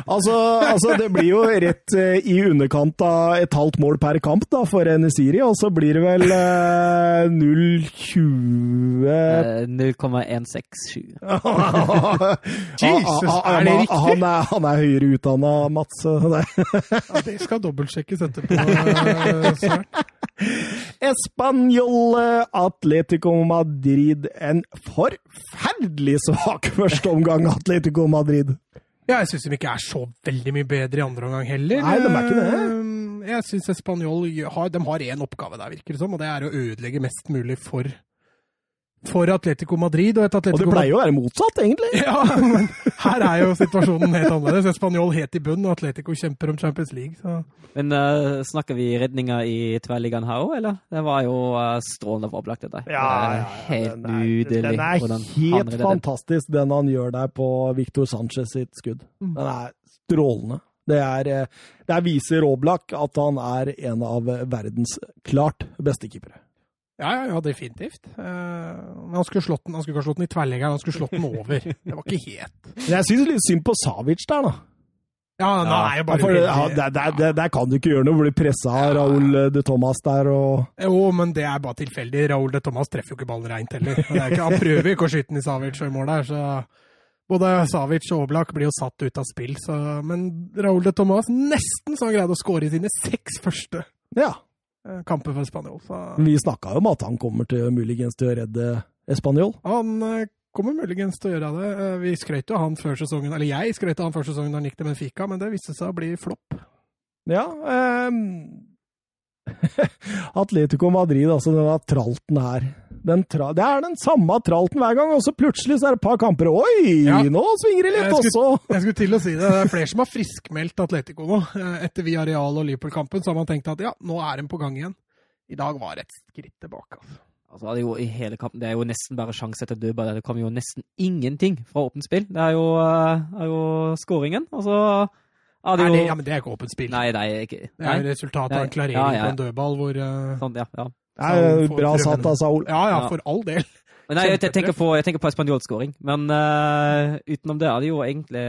altså, altså, det blir jo rett eh, i underkant av et halvt mål per kamp da, for Enesiri, og så blir det vel eh, 0,20 Eh, 0,167. Jesus, er det riktig? Han er, han er høyere utdanna, Mats. så Ja, det skal dobbeltsjekkes etterpå. eh, Søren. Español Atletico Madrid. En forferdelig svak førsteomgang, Atletico Madrid. Ja, jeg syns de ikke er så veldig mye bedre i andre omgang heller. Nei, de er ikke det. Eh, Jeg syns Español har, de har én oppgave der, virker det som, og det er å ødelegge mest mulig for, for Atletico Madrid. Og, et Atletico Og det pleier jo å være motsatt, egentlig. Ja, men her er jo situasjonen helt annerledes. Español helt i bunn, og Atletico kjemper om Champions League. Så. Men uh, snakker vi redninger i tverrliggeren her òg, eller? Det var jo uh, strålende opplagt, dette. Det er helt den er. Den er helt den. fantastisk, den han gjør der på Victor Sanchez sitt skudd. Mm. Den er strålende. Det er, det er viser Oblak at han er en av verdens klart beste keepere. Ja, ja, ja, definitivt. Eh, men han skulle, slått den, han skulle ikke ha slått den i tverrleggeren, han skulle slått den over. Det var ikke helt Men jeg syns litt synd på Savic der, da. Ja, nei, er jo bare for, ja, der, der, der, der kan du ikke gjøre noe, blir pressa av Raúl de Thomas der og Jo, men det er bare tilfeldig. Raúl de Thomas treffer jo ikke ballen reint heller. Det er ikke, han prøver ikke å skyte den i Savic i mål der, så både Savic og Oblak blir jo satt ut av spill. Så, men Raúl de Thomas nesten så han greide å skåre i sine seks første Ja. Eh, kamper for Spanjol. Så Vi snakka jo om at han kommer til muligens til å redde Español. han eh, kommer muligens til å gjøre det. Eh, Vi skrøt jo han før sesongen, eller jeg skrøt av han før sesongen da han gikk til Benfica, men det viste seg å bli flopp. Ja. ehm, Atletico Madrid, altså denne tralten her. Den tra det er den samme tralten hver gang, og så plutselig så er det et par kamper. Oi, Ja. nå svinger det litt Jeg også! Jeg skulle til å si det. Det er flere som har friskmeldt Atletico nå. Eh, Etter Villarreal og Liverpool-kampen så har man tenkt at ja, nå er de på gang igjen. I dag var det et skritt tilbake. Altså. Altså, det, er jo i hele kampen, det er jo nesten bare sjanse etter dødball. Det kommer jo nesten ingenting fra åpent spill. Det er jo, eh, er jo skåringen. Og så hadde Er jo det, ja, men det er ikke åpent spill. Nei, nei, ikke Det er jo nei. resultatet av en klarering Ja, ja, ja. på en dødball hvor uh... Sånn, ja, ja. Nei, får bra satt Saul. Ja, ja, for all del. Men nei, jeg, jeg, tenker på, jeg tenker på spanjolskåring. Men uh, utenom det er det jo egentlig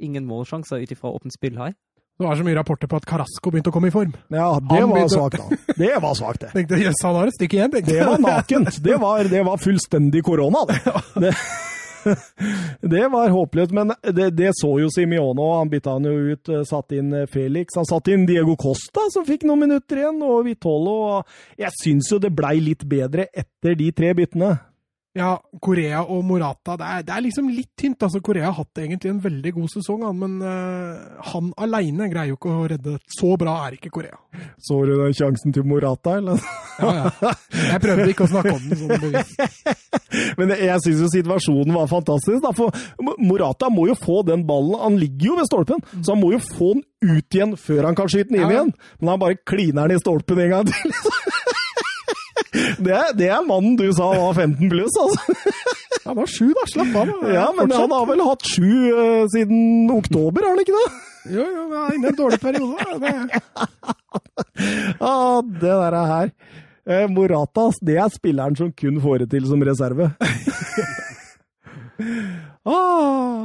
ingen målsjanser ut ifra åpent spill her. Det var så mye rapporter på at Carasco begynte å komme i form. Ja, det Han var svakt, da. Det var svakt, det. Tenkte yes, han har et stykke igjen, tenkte Det var nakent. Det var, det var fullstendig korona, det. det. Det var håpløst, men det, det så jo Simione òg. Han bytta han jo ut, eh, satte inn eh, Felix. Han satte inn Diego Costa, som fikk noen minutter igjen, og Vitolo. Jeg syns jo det blei litt bedre etter de tre byttene. Ja, Korea og Morata, det er, det er liksom litt tynt. altså Korea har hatt egentlig en veldig god sesong, men uh, han aleine greier jo ikke å redde. Så bra er ikke Korea. Så du den sjansen til Morata, eller? Ja, ja. Jeg prøvde ikke å snakke om den sånn bevisst. Men jeg syns jo situasjonen var fantastisk. Da, for Morata må jo få den ballen. Han ligger jo ved stolpen, så han må jo få den ut igjen før han kan skyte den inn Ja. igjen. Men han bare kliner den i stolpen en gang til. Det det er mannen du sa var 15 pluss, altså. Han var sju, da. Slapp av. Ja, men fortsatt. han har vel hatt sju uh, siden oktober, har han ikke det? Jo, jo, vi er inne i en dårlig periode. Det, ah, det der er her. Eh, Morata, det er spilleren som kun får det til som reserve. ah.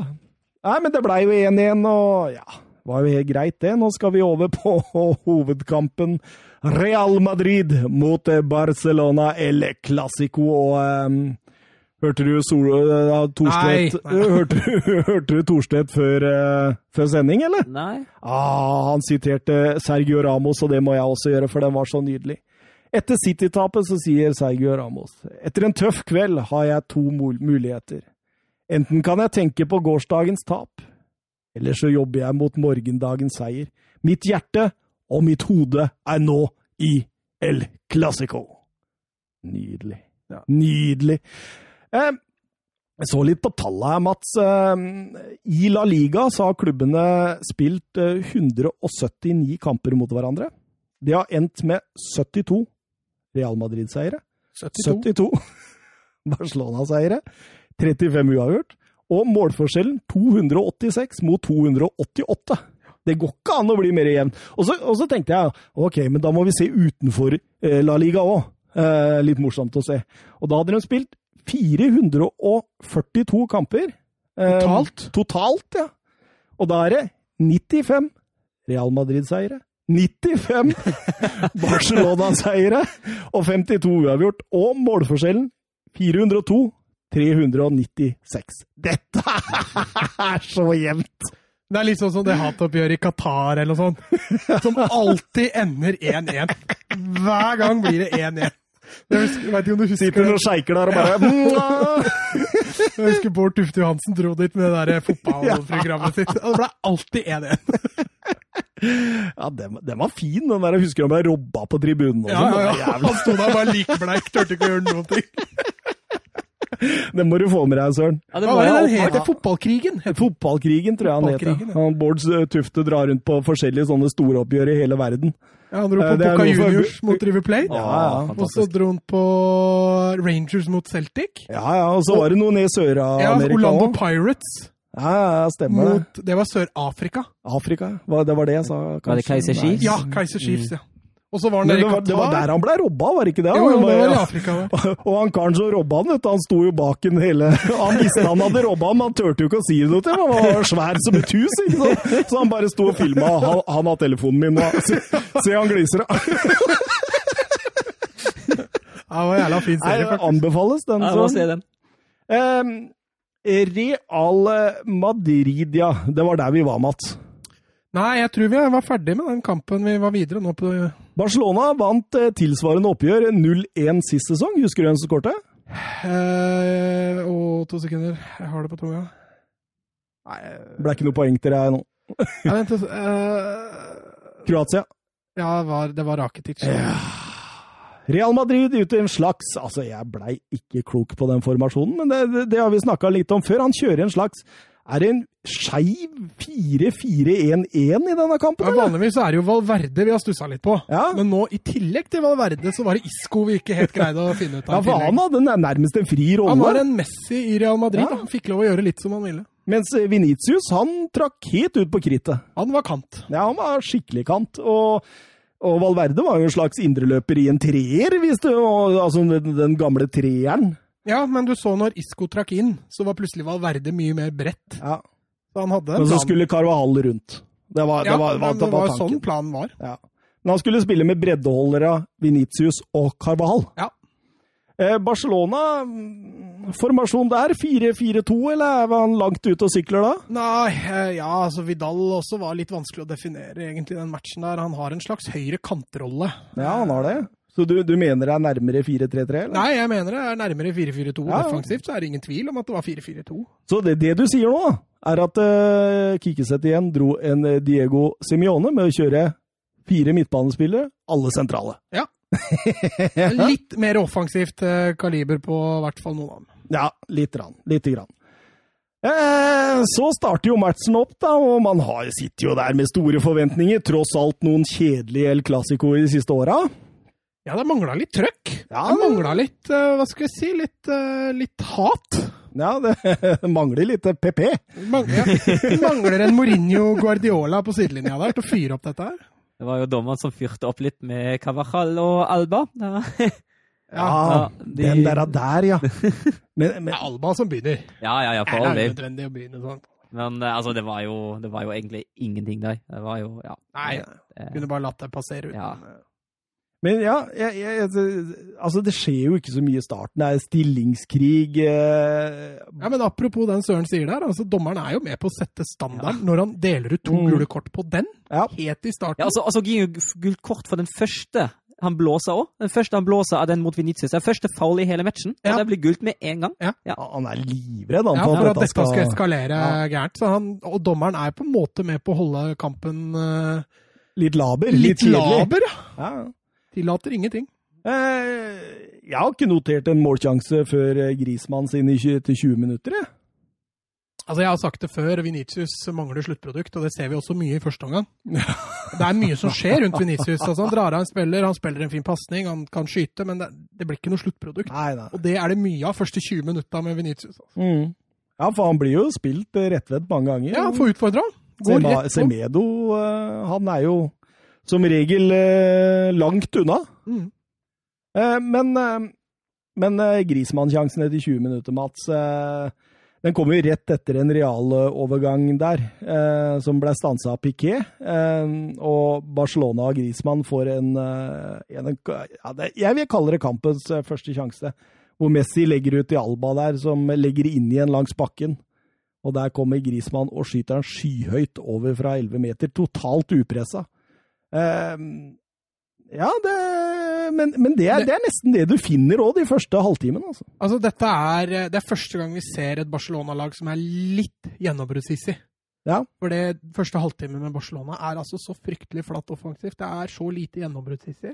Nei, men det blei jo 1-1, og ja, var jo helt greit det. Nå skal vi over på hovedkampen. Real Madrid mot eh, Barcelona El Clásico, og um, Hørte du Sol uh, eh, Hørte, du- hørte du Torstvedt før, uh, før sending, eller? Nei. Ah, han siterte Sergio Ramos, og det må jeg også gjøre, for den var så nydelig. Etter City-tapet så sier Sergio Ramos etter en tøff kveld har jeg to mul- muligheter. Enten kan jeg tenke på gårsdagens tap, eller så jobber jeg mot morgendagens seier. Mitt hjerte og mitt hode er nå i El Clásico. Nydelig. Ja. Nydelig. Eh, jeg så litt på tallet her, Mats. Eh, I La Liga så har klubbene spilt eh, 179 kamper mot hverandre. De har endt med 72 Real Madrid-seiere. 72. 72 Barcelona-seiere. 35 uavgjort. Og målforskjellen 286 mot 288. Det går ikke an å bli mer jevn. Og så, og så tenkte jeg ok, men da må vi se utenfor eh, La Liga òg. Eh, litt morsomt å se. Og da hadde de spilt 442 kamper. Eh, Totalt? Totalt, ja. Og da er det 95 Real Madrid-seiere. 95 Barcelona-seiere og 52 uavgjort. Og målforskjellen 402 396. Dette er så jevnt! Det er litt sånn som det hatoppgjøret i Qatar eller noe sånt. Som alltid ender 1-1. Hver gang blir det 1-1. Jeg jeg vet ikke om du husker Sitter noen sjeiker der og bare! Jeg husker Bård Tufte Johansen dro dit med det der fotballprogrammet sitt. Og det ble alltid 1-1. Ja, den, den var fin, den der. Jeg husker han ble robba på tribunen. og Ja, sånn. ja, ja. Han sto der bare likbleik, turte ikke å gjøre noen ting. Den må du få med deg, Søren. Ja, det må var det jeg den åpenbart? Fotballkrigen? Fotballkrigen, tror jeg han heter. Ja. Bård Tufte drar rundt på forskjellige sånne storoppgjør i hele verden. Ja, han dro Eh, på det Boca for- Juniors mot River Plate. Ja, ja, Og så dro han på Rangers mot Celtic. Ja, ja, og så var det noe ned i Sør-Amerika Orlando. Pirates Ja, ja, stemmer det. mot Det var Sør-Afrika. Afrika, hva- det var det jeg sa. Var det Keiser Chiefs? Ja, Kaiser Chiefs, ja. Og så var han der i var, det var der han ble robba, var det ikke det? Jo, jo, det var i. Afrika. da. Og han karen som robba han, vet du, han sto jo bak en hele Han visste han hadde robba han, men han turte jo ikke å si det til ham. Han var svær som et hus, ikke sant? Så han bare sto og filma. Han, han har telefonen min og Se, se han gliser. Ja, det var en jævla fin serie, faktisk. anbefales, den. Ja, sånn. se den. Um, Real Madrid, ja. Det var der vi var, Mats. Nei, jeg tror vi var ferdig med den kampen. Vi var videre nå på Barcelona vant eh, tilsvarende oppgjør 0-1 sist sesong. Husker du hvem som skårte? eh, Og to sekunder. Jeg har det på tunga. Nei Det ble ikke noe poeng til deg nå. ja, Vent eh, Kroatia. Ja, det var, det var Rakitic. Real Madrid ute i en slags Altså, jeg blei ikke klok på den formasjonen, men det, det, det har vi snakka litt om før. Han kjører en slags Er det en skeiv 4-4-1-1 i denne kampen, Ja, vanligvis er det jo Valverde vi har stussa litt på. Ja. Men nå, i tillegg til Valverde, så var det Isco vi ikke helt greide å finne ut av. Ja, for han hadde nærmest en fri rolle. han var en Messi i Real Madrid. Ja. Han fikk lov å gjøre litt som han ville. Mens Venitius, han trakk helt ut på krittet. Han var kant. Ja, han var skikkelig kant. Og, og Valverde var jo en slags indreløper i en treer, hvis du, altså den, den gamle treeren. Ja, men du så når Isco trakk inn, så var plutselig Valverde mye mer bredt. Ja. Så han hadde en Men så skulle Carvahall rundt. Det var, ja, det var, men det var, var tanken. sånn planen var. Ja. Men han skulle spille med breddeholdere Venitius og Carvahall. Ja. Eh, Barcelona, mm, formasjon der, 4-4-2, eller var han langt ute og sykler da? Nei, eh, ja, altså Vidal også var litt vanskelig å definere egentlig den matchen der. Han har en slags høyre kantrolle. Ja, han har det. Så du, du mener det er nærmere 4-3-3, eller? Nei, jeg mener det er nærmere 4-4-2 Ja, defensivt, så er det ingen tvil om at det var 4-4-2. Så det, det du sier nå, er at uh, Kikiset igjen dro en eh, Diego Simione med å kjøre fire midtbanespillere, alle sentrale. Ja. Litt mer offensivt uh, kaliber på i hvert fall noen av dem. Ja, lite grann. Lite grann. Eh, så starter jo matchen opp, da, og man har, sitter jo der med store forventninger. Tross alt noen kjedelige El Clásico i de siste åra. Ja, det mangla litt trøkk. Ja, det mangla litt, eh, hva skal jeg si, litt, eh, litt hat. Ja, det mangler litt PP. Mang ja. Det mangler en Mourinho Guardiola på sidelinja der til å fyre opp dette her. Det var jo dommeren som fyrte opp litt med Cavajal og Alba. Ja, Ja, Ja, de- den der, der, ja. Men, men Det er Alba som begynner. ja, ja, ja Det for all er nødvendig å begynne sånn. Men eh, altså, det var, jo, det var jo egentlig ingenting der. Det var jo, ja. Nei, kunne bare latt det passere uten Ja. Men ja, jeg, jeg, jeg, altså det skjer jo ikke så mye i starten. Det er stillingskrig. Eh, Ja, men apropos den Søren sier der, altså dommeren er jo med på å sette standard når han deler ut to Mm. gule kort på den, ja. helt i starten. Ja, altså, altså gir jo gult kort for den første han blåser òg. Den første han blåser er den mot Vinicius. Det er første foul i hele matchen. Ja. Og det blir gult med en gang. Ja, Han er livredd han, Ja, for for at dette skal eskalere Ja. gærent. Så han, og dommeren er på en måte med på å holde kampen eh, Litt laber. litt, litt laber. Ja. Tillater ingenting. Eh, jeg har ikke notert en målsjanse før eh, Grismann sin i 20-20 minutter. Jeg. Altså, Jeg har sagt det før, Venitius mangler sluttprodukt, og det ser vi også mye i første omgang. Det er mye som skjer rundt Venitius. Altså, han drar av en spiller, han spiller en fin pasning, han kan skyte, men det, det blir ikke noe sluttprodukt. Nei, nei. Og det er det mye av første 20 minutta med Venitius. Altså. Mm. Ja, for han blir jo spilt rett rettvendt mange ganger. Ja, får utfordra. Semedo, eh, han er jo som regel eh, langt unna. Mm. Eh, men eh, men eh, Grismann-sjansen etter 20 minutter, Mats, eh, den kommer jo rett etter en realovergang der, eh, som ble stansa av Piquet. Og Barcelona og Grismann får en, en, en ja, det, Jeg vil kalle det kampens første sjanse. Hvor Messi legger ut i Alba der, som legger inn igjen langs bakken. Og der kommer Grismann og skyter han skyhøyt over fra 11 meter, totalt upressa. Eh, ja, det, men, men det, er, det er nesten det du finner òg de første halvtimene. Altså. Altså, dette er, det er første gang vi ser et Barcelona-lag som er litt gjennombruddshissig. Ja. For det første halvtime med Barcelona er altså så fryktelig flatt offensivt. Det er så lite gjennombruddshissig.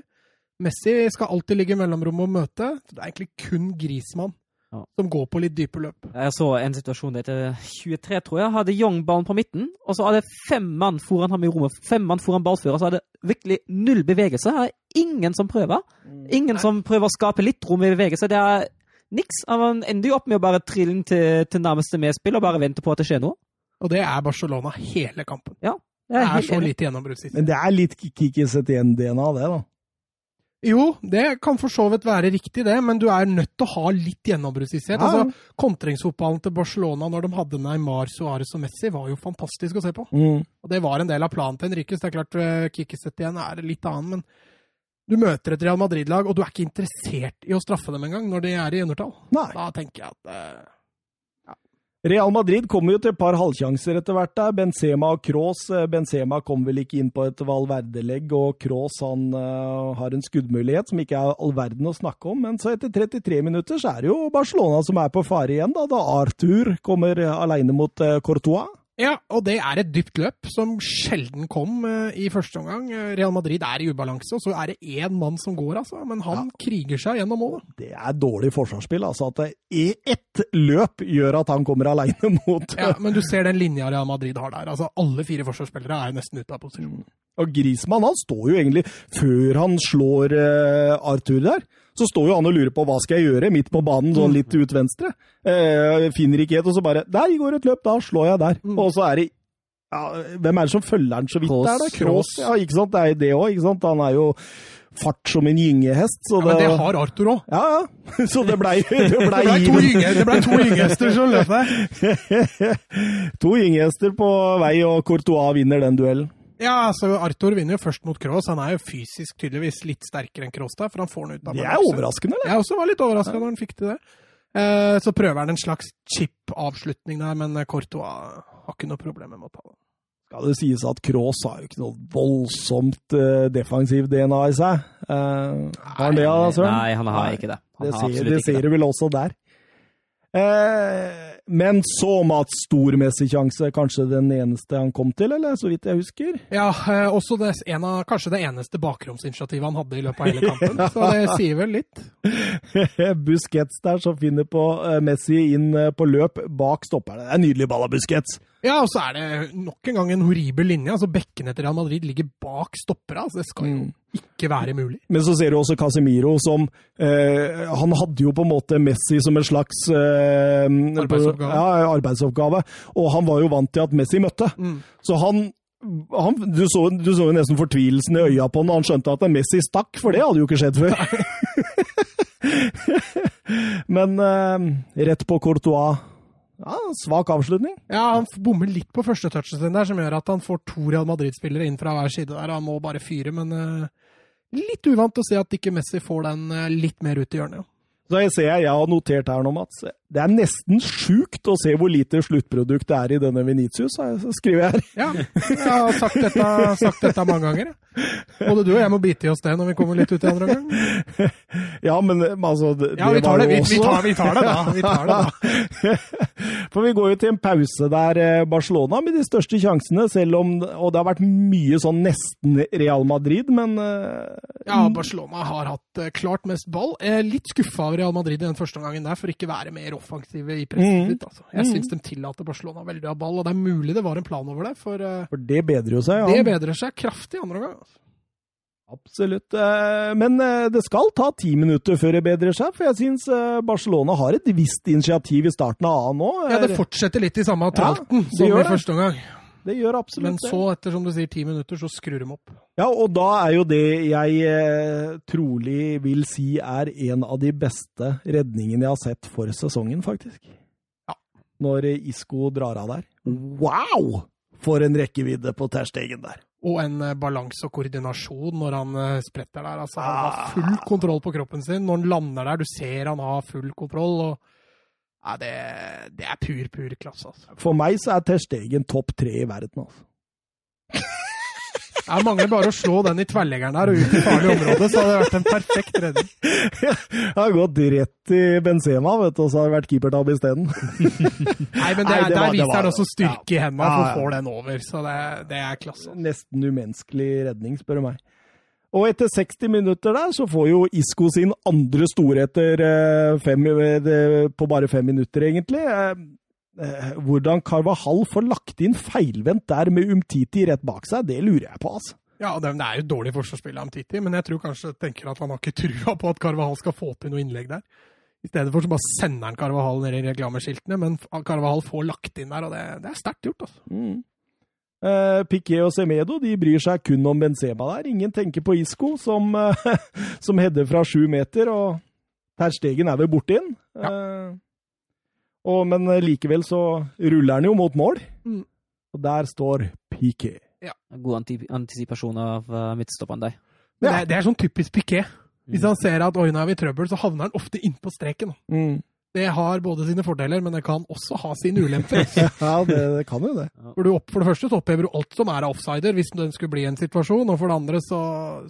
Messi skal alltid ligge i mellomrommet og møte. Det er egentlig kun Grismann Ja. som går på litt dype løp. Jeg så en situasjon der etter 23, tror jeg. Hadde Young ballen på midten, og så hadde fem mann foran ham i rommet. Fem mann foran ballfører, så hadde virkelig null bevegelse. Her er ingen som prøver. Ingen Nei. som prøver å skape litt rom i bevegelse. Det er niks. Han ender jo opp med å bare trille inn til, til nærmeste medspill og bare vente på at det skjer noe. Og det er Barcelona hele kampen. Ja, Det er det er så lite gjennombruddshissig. Men det er litt Kikki Setien-DNA, det, da. Jo, det kan for så vidt være riktig, det, men du er nødt til å ha litt gjennombruddshissighet. Ja. Altså, kontringsfotballen til Barcelona når de hadde Neymar, Suárez og Messi, var jo fantastisk å se på. Mm. Og det var en del av planen til Henriques. Det er klart, uh, Kikkiset igjen er litt annen, men du møter et Real Madrid-lag, og du er ikke interessert i å straffe dem engang når de er i undertall. Nei. Da tenker jeg at eh, Real Madrid kommer jo til et par halvsjanser etter hvert der. Benzema og Kroos. Eh, Benzema kom vel ikke inn på et Valverde-legg, og Cross han uh, har en skuddmulighet som ikke er all verden å snakke om. Men så etter 33 minutter så er det jo Barcelona som er på fare igjen, da, da Arthur kommer alene mot uh, Courtois. Ja, og det er et dypt løp som sjelden kom eh, i første omgang. Eh, Real Madrid er i ubalanse, og så er det én mann som går, altså. Men han kriger seg gjennom målet. Det er dårlig forsvarsspill. altså At ett løp gjør at han kommer aleine mot Ja, men du ser den linja Real Madrid har der. altså Alle fire forsvarsspillere er jo nesten ute av posisjon. Og Grismann han står jo egentlig Før han slår uh, Arthur der, Så står jo han og lurer på hva skal jeg gjøre, midt på banen, sånn litt ut venstre. Eh, finner ikke helt, og så bare Der går et løp, da slår jeg der. Og så er det ja, Hvem er det som følger han så vidt Kroos. der, da? Kroos. Ja, ikke sant. Det er det òg, ikke sant. Han er jo fart som en gyngehest, så Ja, men det har Arthur òg. Ja, ja. Så det blei det Det ble ble det ble to gyngehester som løp der. To gyngehester på vei, og Courtois vinner den duellen. Ja, altså Arthur vinner jo først mot Kroos. Han er jo fysisk tydeligvis litt sterkere enn Kroos der, for han får den ut av Det er overraskende, eller? Jeg også var litt overraska når han fikk til det. Eh, Så prøver han en slags chip-avslutning der, men Courtois har ikke noe problem med å ta den. Skal det sies at Kroos har jo ikke noe voldsomt eh, defensiv DNA i seg. Eh, har han det, da, Søren? Nei, han har ikke det. Han Det sier, det du vel også der. Eh, men så Mats stormessig sjanse, kanskje den eneste han kom til, eller så vidt jeg husker? Ja, eh, også det, av, kanskje det eneste bakromsinitiativet han hadde i løpet av hele kampen. Så det sier vel litt. Busquets der som finner på eh, Messi inn på løp bak stopperne. Det er en nydelig ball av Busquets. Ja, og så er det nok en gang en horribel linje. altså Bekkene til Real Madrid ligger bak stoppere. altså Det skal jo ikke være mulig. Men så ser du også Casemiro som eh, Han hadde jo på en måte Messi som en slags eh, Arbeidsoppgave. Ja, arbeidsoppgave. Og han var jo vant til at Messi møtte. Så han, han du, så, du så jo nesten fortvilelsen i øya på han da han skjønte at Messi stakk, for det hadde jo ikke skjedd før. Men eh, rett på Courtois. Ja, svak avslutning. Ja, Han bommer litt på første touchen sin der, som gjør at han får to Real Madrid-spillere inn fra hver side der. Han må bare fyre, men uh, litt uvant å se at ikke Messi får den uh, litt mer ut i hjørnet. Så jeg ser jeg har notert her nå, Mats. Det er nesten sjukt å se hvor lite sluttprodukt det er i denne Venitius, skriver jeg her. Ja, jeg har sagt dette, sagt dette mange ganger. Både du og jeg må bite i oss det når vi kommer litt ut i andre omgang. Ja, men men altså det, Ja, vi tar det, vi, vi, tar, vi tar det da. Vi tar det da. For vi går jo til en pause der eh, Barcelona med de største sjansene, selv om Og det har vært mye sånn nesten Real Madrid, men eh, Ja, Barcelona har hatt eh, klart mest ball. Eh, litt skuffa over Real Madrid i den første omgangen der, for ikke være mer offensive i presset Mm. sitt. Altså. Jeg syns de tillater Barcelona veldig av ball, og det er mulig det var en plan over det, for eh, For det bedrer jo seg, ja. det bedrer seg kraftig andre omgang. Altså. Absolutt. eh, Men eh, det skal ta ti minutter før det bedrer seg, for jeg syns Barcelona har et visst initiativ i starten av A nå. Ja, det fortsetter litt i samme tralten ja, som i første omgang. Det gjør absolutt det. Men så, etter som du sier, ti minutter, så skrur de opp. Ja, og da er jo det jeg eh, trolig vil si er en av de beste redningene jeg har sett for sesongen, faktisk. Ja. Når Isco drar av der. Wow! For en rekkevidde på Terstegen der. Og en eh, balanse og koordinasjon når han eh, spretter der. Altså, han Ah. har full kontroll på kroppen sin. Når han lander der, du ser han har full kontroll. og ja, det, det er pur, pur klasse. Altså. For meg så er Terstegen topp tre i verden, altså. Jeg mangler bare å slå den i tverrleggeren der og ut i farlig område, så hadde det vært en perfekt redning. Jeg har gått rett i Benzema, vet du, og så har det vært keepertabbe isteden. Nei, men det, Nei, det der var, viser han også styrke i hendene, for Ja, ja. får den over. Så det, det er klasse. Nesten umenneskelig redning, spør du meg. Og etter 60 minutter der, så får jo Isco sin andre store etter eh, fem, eh, på bare fem minutter, egentlig. Eh, Hvordan Carvahall får lagt inn feilvendt der med Umtiti rett bak seg, det lurer jeg på, altså. Ja, det, er jo dårlig forsvarsspill av Titi, men jeg tror kanskje tenker at han har ikke trua på at Carvahall skal få til noe innlegg der. I stedet for så bare sender han Carvahall ned i reklameskiltene, men Carvahall får lagt inn der, og det, det er sterkt gjort, altså. Mm. Eh, Piquet og Semedo de bryr seg kun om Benzema der. Ingen tenker på Isco, som, uh, som header fra sju meter, og Per Stegen er vel borte inn. Uh, og, men likevel så ruller han jo mot mål, Mm. og der står Piquet. God antisipasjon av uh, midtstopperen der. Men Ja. det, det er sånn typisk Piquet. Hvis han ser at oi, nå er vi i trøbbel, så havner han ofte inn på streken. Mm. Det har både sine fordeler, men det kan også ha sine ulemper. Ja, det, det kan jo det. For, du opp, for det første så opphever du alt som er av offsider, hvis den skulle bli en situasjon, og for det andre så,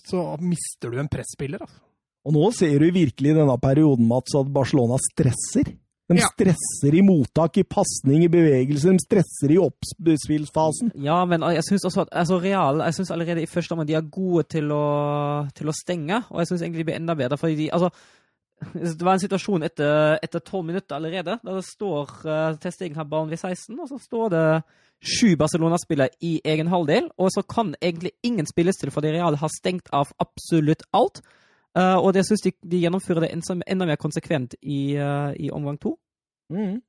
så mister du en presspiller. Altså. Og nå ser du virkelig i denne perioden, Mats, at Barcelona stresser. De Ja. stresser i mottak, i pasning, i bevegelse, de stresser i oppspillsfasen. Ja, men jeg syns også at altså Real jeg synes allerede i første omgang de er gode til å, til å stenge, og jeg syns egentlig de blir enda bedre. fordi de, altså, Det var en situasjon etter tolv minutter allerede, da det står uh, Testegen har ballen ved 16, og så står det sju Barcelona-spillere i egen halvdel, og så kan egentlig ingen spilles til fordi Real har stengt av absolutt alt. Uh, og det syns de, de gjennomfører det enda, mer konsekvent i, uh, i omgang to. Mm.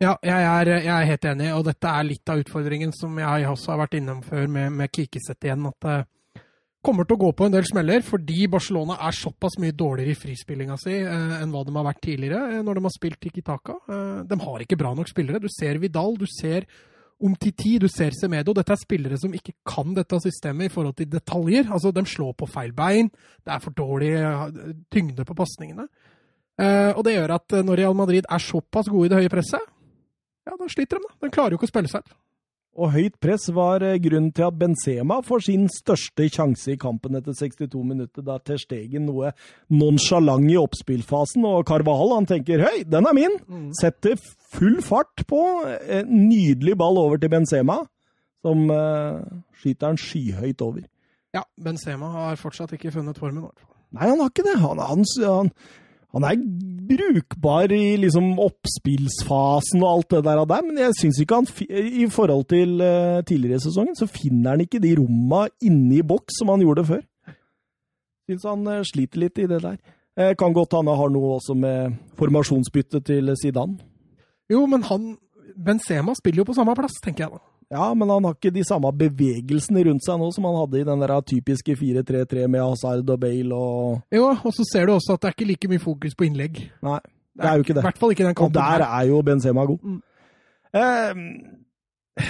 Ja, jeg er, jeg er helt enig, og dette er litt av utfordringen som jeg også har vært innom før med, med Kikiset igjen. At kommer til å gå på en del smeller fordi Barcelona er såpass mye dårligere i frispillinga si eh, enn hva de har vært tidligere eh, når de har spilt Tiki Taka. Eh, de har ikke bra nok spillere. Du ser Vidal, du ser Omtiti, du ser Semedo. Dette er spillere som ikke kan dette systemet i forhold til detaljer. Altså, De slår på feil bein, det er for dårlig eh, tyngde på pasningene. Eh, og det gjør at eh, når Real Madrid er såpass gode i det høye presset, ja, da sliter de. da. De klarer jo ikke å spille ut. Og høyt press var eh, grunnen til at Benzema får sin største sjanse i kampen etter 62 minutter, da Ter Stegen noe nonsjalant i oppspillfasen, og Carvahal han tenker høy, den er min! Setter full fart på. En nydelig ball over til Benzema, som uh, skyter han skyhøyt over. Ja, Benzema har fortsatt ikke funnet formen. i hvert fall. Nei, han har ikke det. Han, han, han, han er brukbar i liksom oppspillsfasen og alt det der, der men jeg syns ikke han I forhold til eh, tidligere i sesongen, så finner han ikke de romma inne i boks som han gjorde før. Syns han eh, sliter litt i det der. Eh, kan godt hende har noe også med formasjonsbyttet til Zidane. Jo, men han Benzema spiller jo på samme plass, tenker jeg da. Ja, men han har ikke de samme bevegelsene rundt seg nå som han hadde i den der typiske 4-3-3 med Hazard og Bale og Jo, og så ser du også at det er ikke like mye fokus på innlegg. Nei, det er jo ikke det. I hvert fall ikke den kampen. Og der er jo Benzema god. Mm. Eh,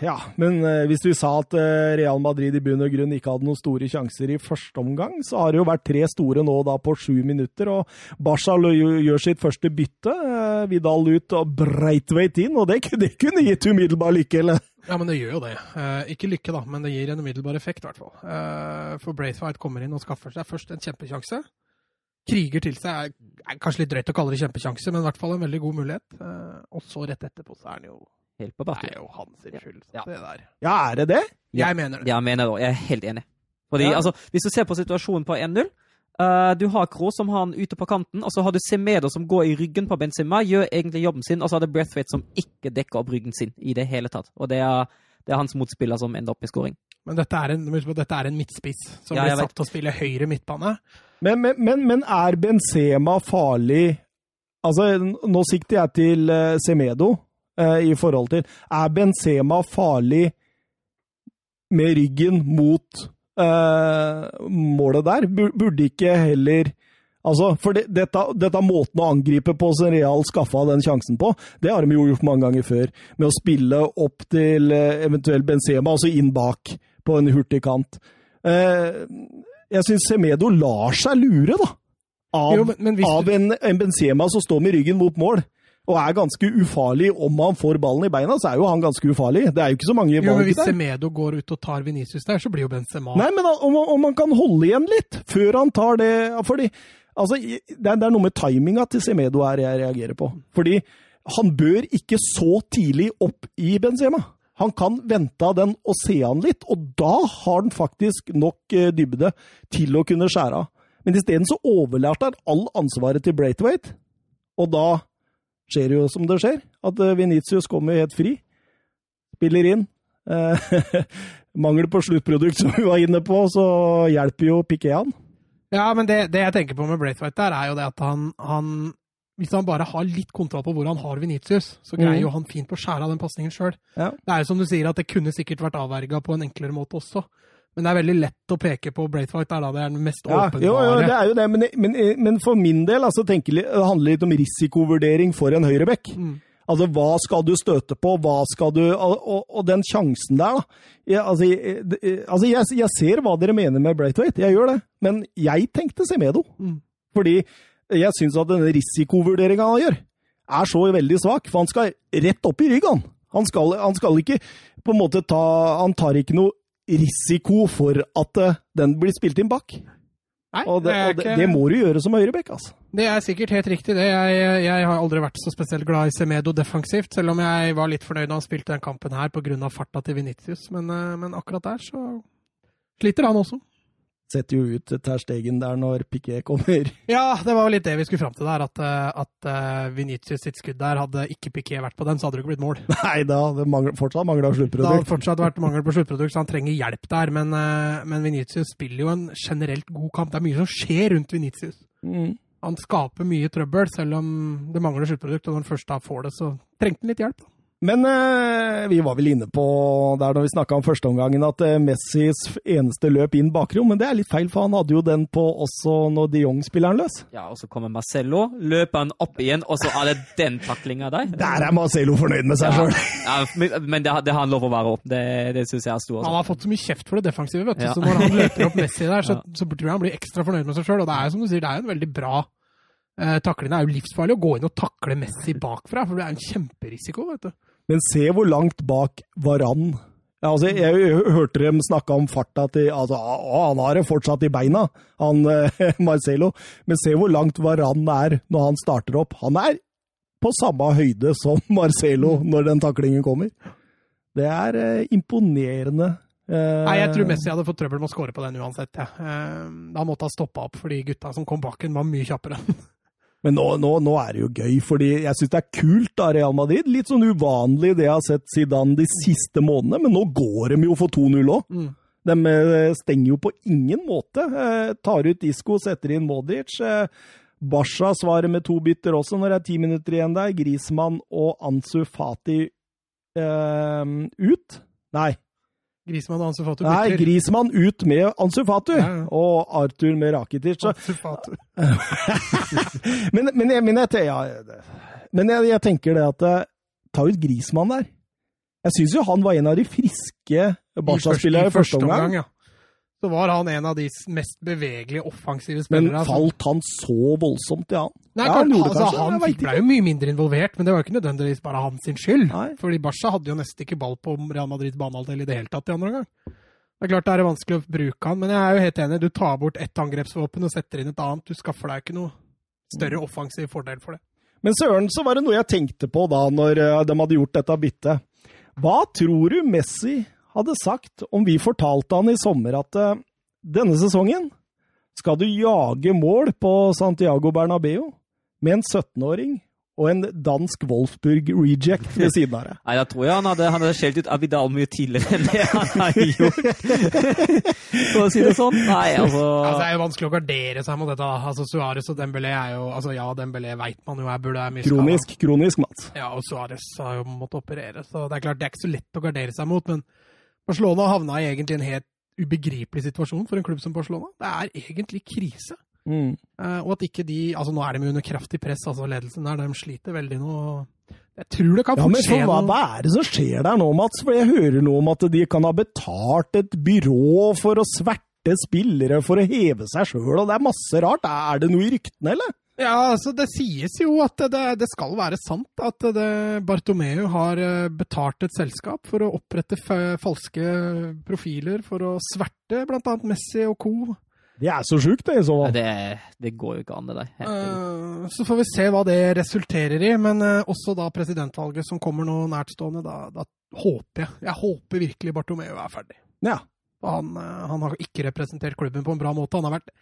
ja, men eh, hvis vi sa at eh, Real Madrid i bunn og grunn ikke hadde noen store sjanser i første omgang, så har det jo vært tre store nå da på sju minutter, og Barca gjør sitt første bytte. eh, Vidal ut og Breitveit inn, og det, kunne- det kunne gitt umiddelbar lykke, eller? Ja, men det gjør jo det. Eh, ikke lykke, da, men det gir en umiddelbar effekt, i hvert fall. Eh, for Braithwaite kommer inn og skaffer seg først en kjempesjanse. Kriger til seg er, er kanskje litt drøyt å kalle det kjempesjanse, men i hvert fall en veldig god mulighet. Eh, og så rett etterpå så er han jo Helt på Det er jo hans skyld, Ja. det der. Ja, er det det? Ja. Jeg mener det. Jeg mener det. Jeg er helt enig. Fordi, Ja. altså, hvis du ser på situasjonen på 1-0 eh, Du har Kroos som har han ute på kanten, og så har du Semedo som går i ryggen på Benzema, gjør egentlig jobben sin, og så har du Breathwaite som ikke dekker opp ryggen sin i det hele tatt. Og det er, det er hans motspiller som ender opp i scoring. Men dette er en, dette er en midtspiss som Ja, blir satt til å spille høyre midtbane. Men, men, men, men er Benzema farlig Altså, nå sikter jeg til uh, Semedo uh, i forhold til Er Benzema farlig med ryggen mot målet der? Burde ikke heller Altså, for det, dette, dette måten å angripe på som Real skaffa den sjansen på, det har de jo gjort mange ganger før. Med å spille opp til eh, eventuelt Benzema, altså inn bak på en hurtig kant. Eh, jeg syns Semedo lar seg lure, da. Av, Jo, men- men hvis av du- en, en Benzema som står med ryggen mot mål. Og er ganske ufarlig. Om han får ballen i beina, så er jo han ganske ufarlig. Det er jo ikke så mange Jo, men Hvis. Semedo går ut og tar Venicius der, så blir jo Benzema Nei, men om, om han kan holde igjen litt før han tar det fordi, altså, det, er, det er noe med timinga til Semedo her jeg reagerer på. Fordi han bør ikke så tidlig opp i Benzema. Han kan vente av den og se han litt, og da har han faktisk nok eh, dybde til å kunne skjære av. Men isteden så overlærte han all ansvaret til Braithwaite, og da skjer jo som det skjer. At eh, Venitius kommer helt fri, spiller inn. Eh, Mangel på sluttprodukt, som vi var inne på, så hjelper jo Piquet han. Ja, men det, det jeg tenker på med Braithwaite der, er jo det at han, han Hvis han bare har litt kontroll på hvor han har Venitius, så greier mm. jo han fint på å skjære av den pasningen sjøl. Ja. Det er jo som du sier, at det kunne sikkert vært avverga på en enklere måte også. Men det er veldig lett å peke på Braithwaite da. Det er den mest Ja, åpenbare. jo, jo, det er jo det, men, men, men for min del altså, tenker, det handler litt om risikovurdering for en høyreback. Mm. Altså, hva skal du støte på, hva skal du Og, og, og den sjansen der, da. Jeg, altså, jeg, altså jeg, jeg ser hva dere mener med Braithwaite, jeg gjør det. Men jeg tenkte Semedo. Mm. Fordi jeg syns at denne risikovurderinga han gjør, er så veldig svak. For han skal rett opp i ryggen. Han skal, han skal ikke på en måte ta Han tar ikke noe risiko for at eh, den blir spilt inn bak. Nei, Og det, det, og det, ikke, det må du gjøre som høyrebekk, altså. det er sikkert helt riktig, det. Jeg, jeg har aldri vært så spesielt glad i Semedo defensivt, selv om jeg var litt fornøyd da han spilte den kampen her pga. farta til Venitius. Men, eh, men akkurat der så sliter han også. Setter jo ut Ter Stegen der når Piquet kommer. Ja, det var jo litt det vi skulle fram til der. At, eh, at uh, Vinicius sitt skudd der, hadde ikke Piquet vært på den, så hadde det ikke blitt mål. Nei da, det mangler, fortsatt mangla Det hadde fortsatt vært mangel på sluttprodukt, så han trenger hjelp der. Men, uh, men Vinicius spiller jo en generelt god kamp. Det er mye som skjer rundt Vinicius. Mm. Han skaper mye trøbbel, selv om det mangler sluttprodukt. Og når han først da får det, så trengte han litt hjelp. Men eh, vi var vel inne på der når vi snakka om førsteomgangen at eh, Messis eneste løp inn bakrom, men det er litt feil, for han hadde jo den på også når de Jong spiller han løs. Ja, og så kommer Marcello, løper han opp igjen, og så er det den taklinga der. Der er Marcelo fornøyd med seg sjøl. Ja, men- men det, det har han lov å være opp. Det, det syns jeg er stor. Han har fått så mye kjeft for det defensive, vet du. Ja. Så når han løper opp Messi der, så, Ja. så tror jeg han blir ekstra fornøyd med seg sjøl. Og det er jo som du sier, det er jo en veldig bra eh, takling. Det er jo livsfarlig å gå inn og takle Messi bakfra, for det er en kjemperisiko, vet du. Men se hvor langt bak Varan ja, altså, jeg, jeg hørte dem snakke om farta til altså, å, Han har det fortsatt i beina, han eh, Marcelo. Men se hvor langt Varan er når han starter opp. Han er på samme høyde som Marcelo når den taklingen kommer. Det er eh, imponerende. Eh, Nei, Jeg tror Messi hadde fått trøbbel med å score på den uansett. Ja. Eh, Da måtte han stoppa opp, fordi gutta som kom bak ham, var mye kjappere. Men nå, nå, nå er det jo gøy, fordi jeg syns det er kult av Real Madrid. Litt sånn uvanlig det jeg har sett siden de siste månedene, men nå går de jo for 2-0 òg. Mm. De eh, stenger jo på ingen måte. Eh, tar ut Isco, setter inn Modic. Eh, Basha svarer med to bytter også når det er ti minutter igjen der. Grismann og Ansu Fati eh, ut. Nei, Grismann og Ansu Fatu Nei. Grismann ut med Ansu Fatu Ja, og Arthur med Rakitic. Ansu Fatu. men, men, jeg, men, jeg, ja, men jeg, jeg tenker det at eh, Ta ut Grismann der. Jeg syns jo han var en av de friske Barca-spillere i første omgang. ja. Så var han en av de mest bevegelige offensive Men spillere. altså. falt han så voldsomt, ja? Nei, ja, han gjorde altså, kanskje han fikk, ble jo mye mindre involvert, men det var jo ikke nødvendigvis bare hans skyld. Nei. Fordi Barca hadde jo nesten ikke ball på Real Madrids banehalvdel i det hele tatt i andre omgang. Det er klart det er vanskelig å bruke han, men jeg er jo helt enig. Du tar bort ett angrepsvåpen og setter inn et annet. Du skaffer deg ikke noe større offensiv fordel for det. Men søren, så var det noe jeg tenkte på da når eh, de hadde gjort dette byttet. Hva tror du Messi hadde sagt om vi fortalte han i sommer at eh, denne sesongen skal du jage mål på Santiago Bernabeu med en 17-åring og en dansk Wolfsburg reject ved siden av deg? Nei, da tror jeg han hadde, han hadde skjelt ut Abidal mye tidligere enn det han har gjort. For å si det sånn. Nei, altså Altså, det er jo vanskelig å gardere seg mot dette. Altså, Suárez og Dembélé er jo altså Ja, Dembélé veit man jo er burde er mye. Kronisk, kronisk, Mats. Ja, og Suárez har jo måttet operere, så det er klart det er ikke så lett å gardere seg mot. Men Barcelona havna i egentlig en helt ubegripelig situasjon for en klubb som Barcelona. Det er egentlig krise. Mm. Uh, og at ikke de Altså, nå er de under kraftig press, altså ledelsen der. De sliter veldig nå. Jeg tror det kan Ja, men for, hva, hva er det som skjer der nå, Mats? For jeg hører noe om at de kan ha betalt et byrå for å sverte spillere for å heve seg sjøl, og det er masse rart. Er det noe i ryktene, eller? Ja, altså Det sies jo at det, det skal være sant at det, Bartomeu har eh, betalt et selskap for å opprette fa- falske profiler for å sverte bl.a. Messi og co. Det er så sjukt, det, i så det, det går jo ikke an, det der. Uh. Eh, Så får vi se hva det resulterer i, men uh, også da presidentvalget som kommer nå nærtstående, da, da håper jeg Jeg håper virkelig Bartomeu er ferdig. Ja. Han, uh, han har ikke representert klubben på en bra måte. Han har vært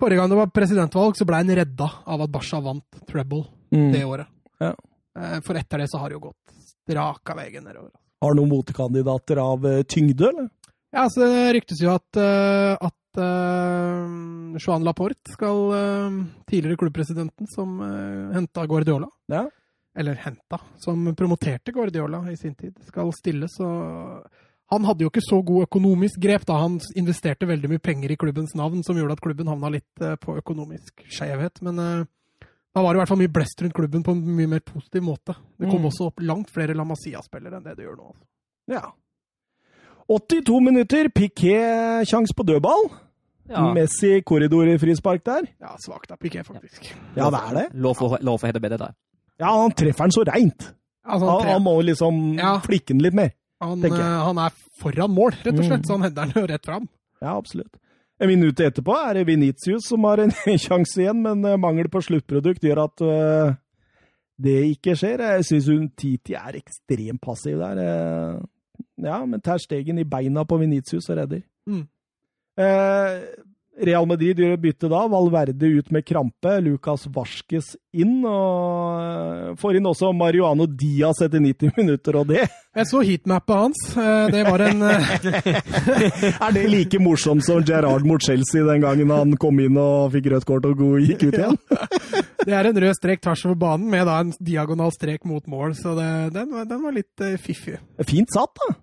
Forrige gang det var presidentvalg, så ble han redda av at Basha vant treble Mm. det året. Ja. Eh, For etter det så har det jo gått straka veien nedover. Har noen motkandidater av eh, tyngde, eller? Ja, så Det ryktes jo at, eh, at uh, Joan Laporte skal uh, Tidligere klubbpresidenten som uh, henta Guardiola. Ja. Eller henta, som promoterte Guardiola i sin tid, skal stille. Så han hadde jo ikke så god økonomisk grep da han investerte veldig mye penger i klubbens navn, som gjorde at klubben havna litt eh, på økonomisk skjevhet. Men eh, da var det i hvert fall mye blest rundt klubben på en mye mer positiv måte. Det kom Mm. også opp langt flere La Masia-spillere enn det det gjør nå. Ja. 82 minutter, Piquet sjanse på dødball. Ja, Messi korridor i frispark der. Ja, svakt av Piquet, faktisk. Ja, det er det. lov for, lov for å hete bedre der. Ja, han treffer den så reint. Altså, Han, han, tre- han må liksom Ja. flikke den litt mer. Han, eh, han er foran mål, rett og slett, Mm. så han header den jo rett fram. Ja, absolutt. En minutt etterpå er det Venitius som har en sjanse igjen, men eh, mangel på sluttprodukt gjør at uh, det ikke skjer. Jeg syns Titi er ekstremt passiv der. Uh, Ja, men tar stegen i beina på Venitius og redder. Mm. Eh, Real Madrid gjør et bytte da. Valverde ut med krampe. Lucas Vasques inn. Og får inn også Mariano Diaz etter 90 minutter, og det Jeg så heatmappet hans. Eh, Det var en eh, Er det like morsomt som Gerrard mot Chelsea den gangen han kom inn og fikk rødt kort og gikk ut igjen? Det er en rød strek tvers over banen med da en diagonal strek mot mål, så det, den, var- den var litt eh, fiffig. Fint satt, da.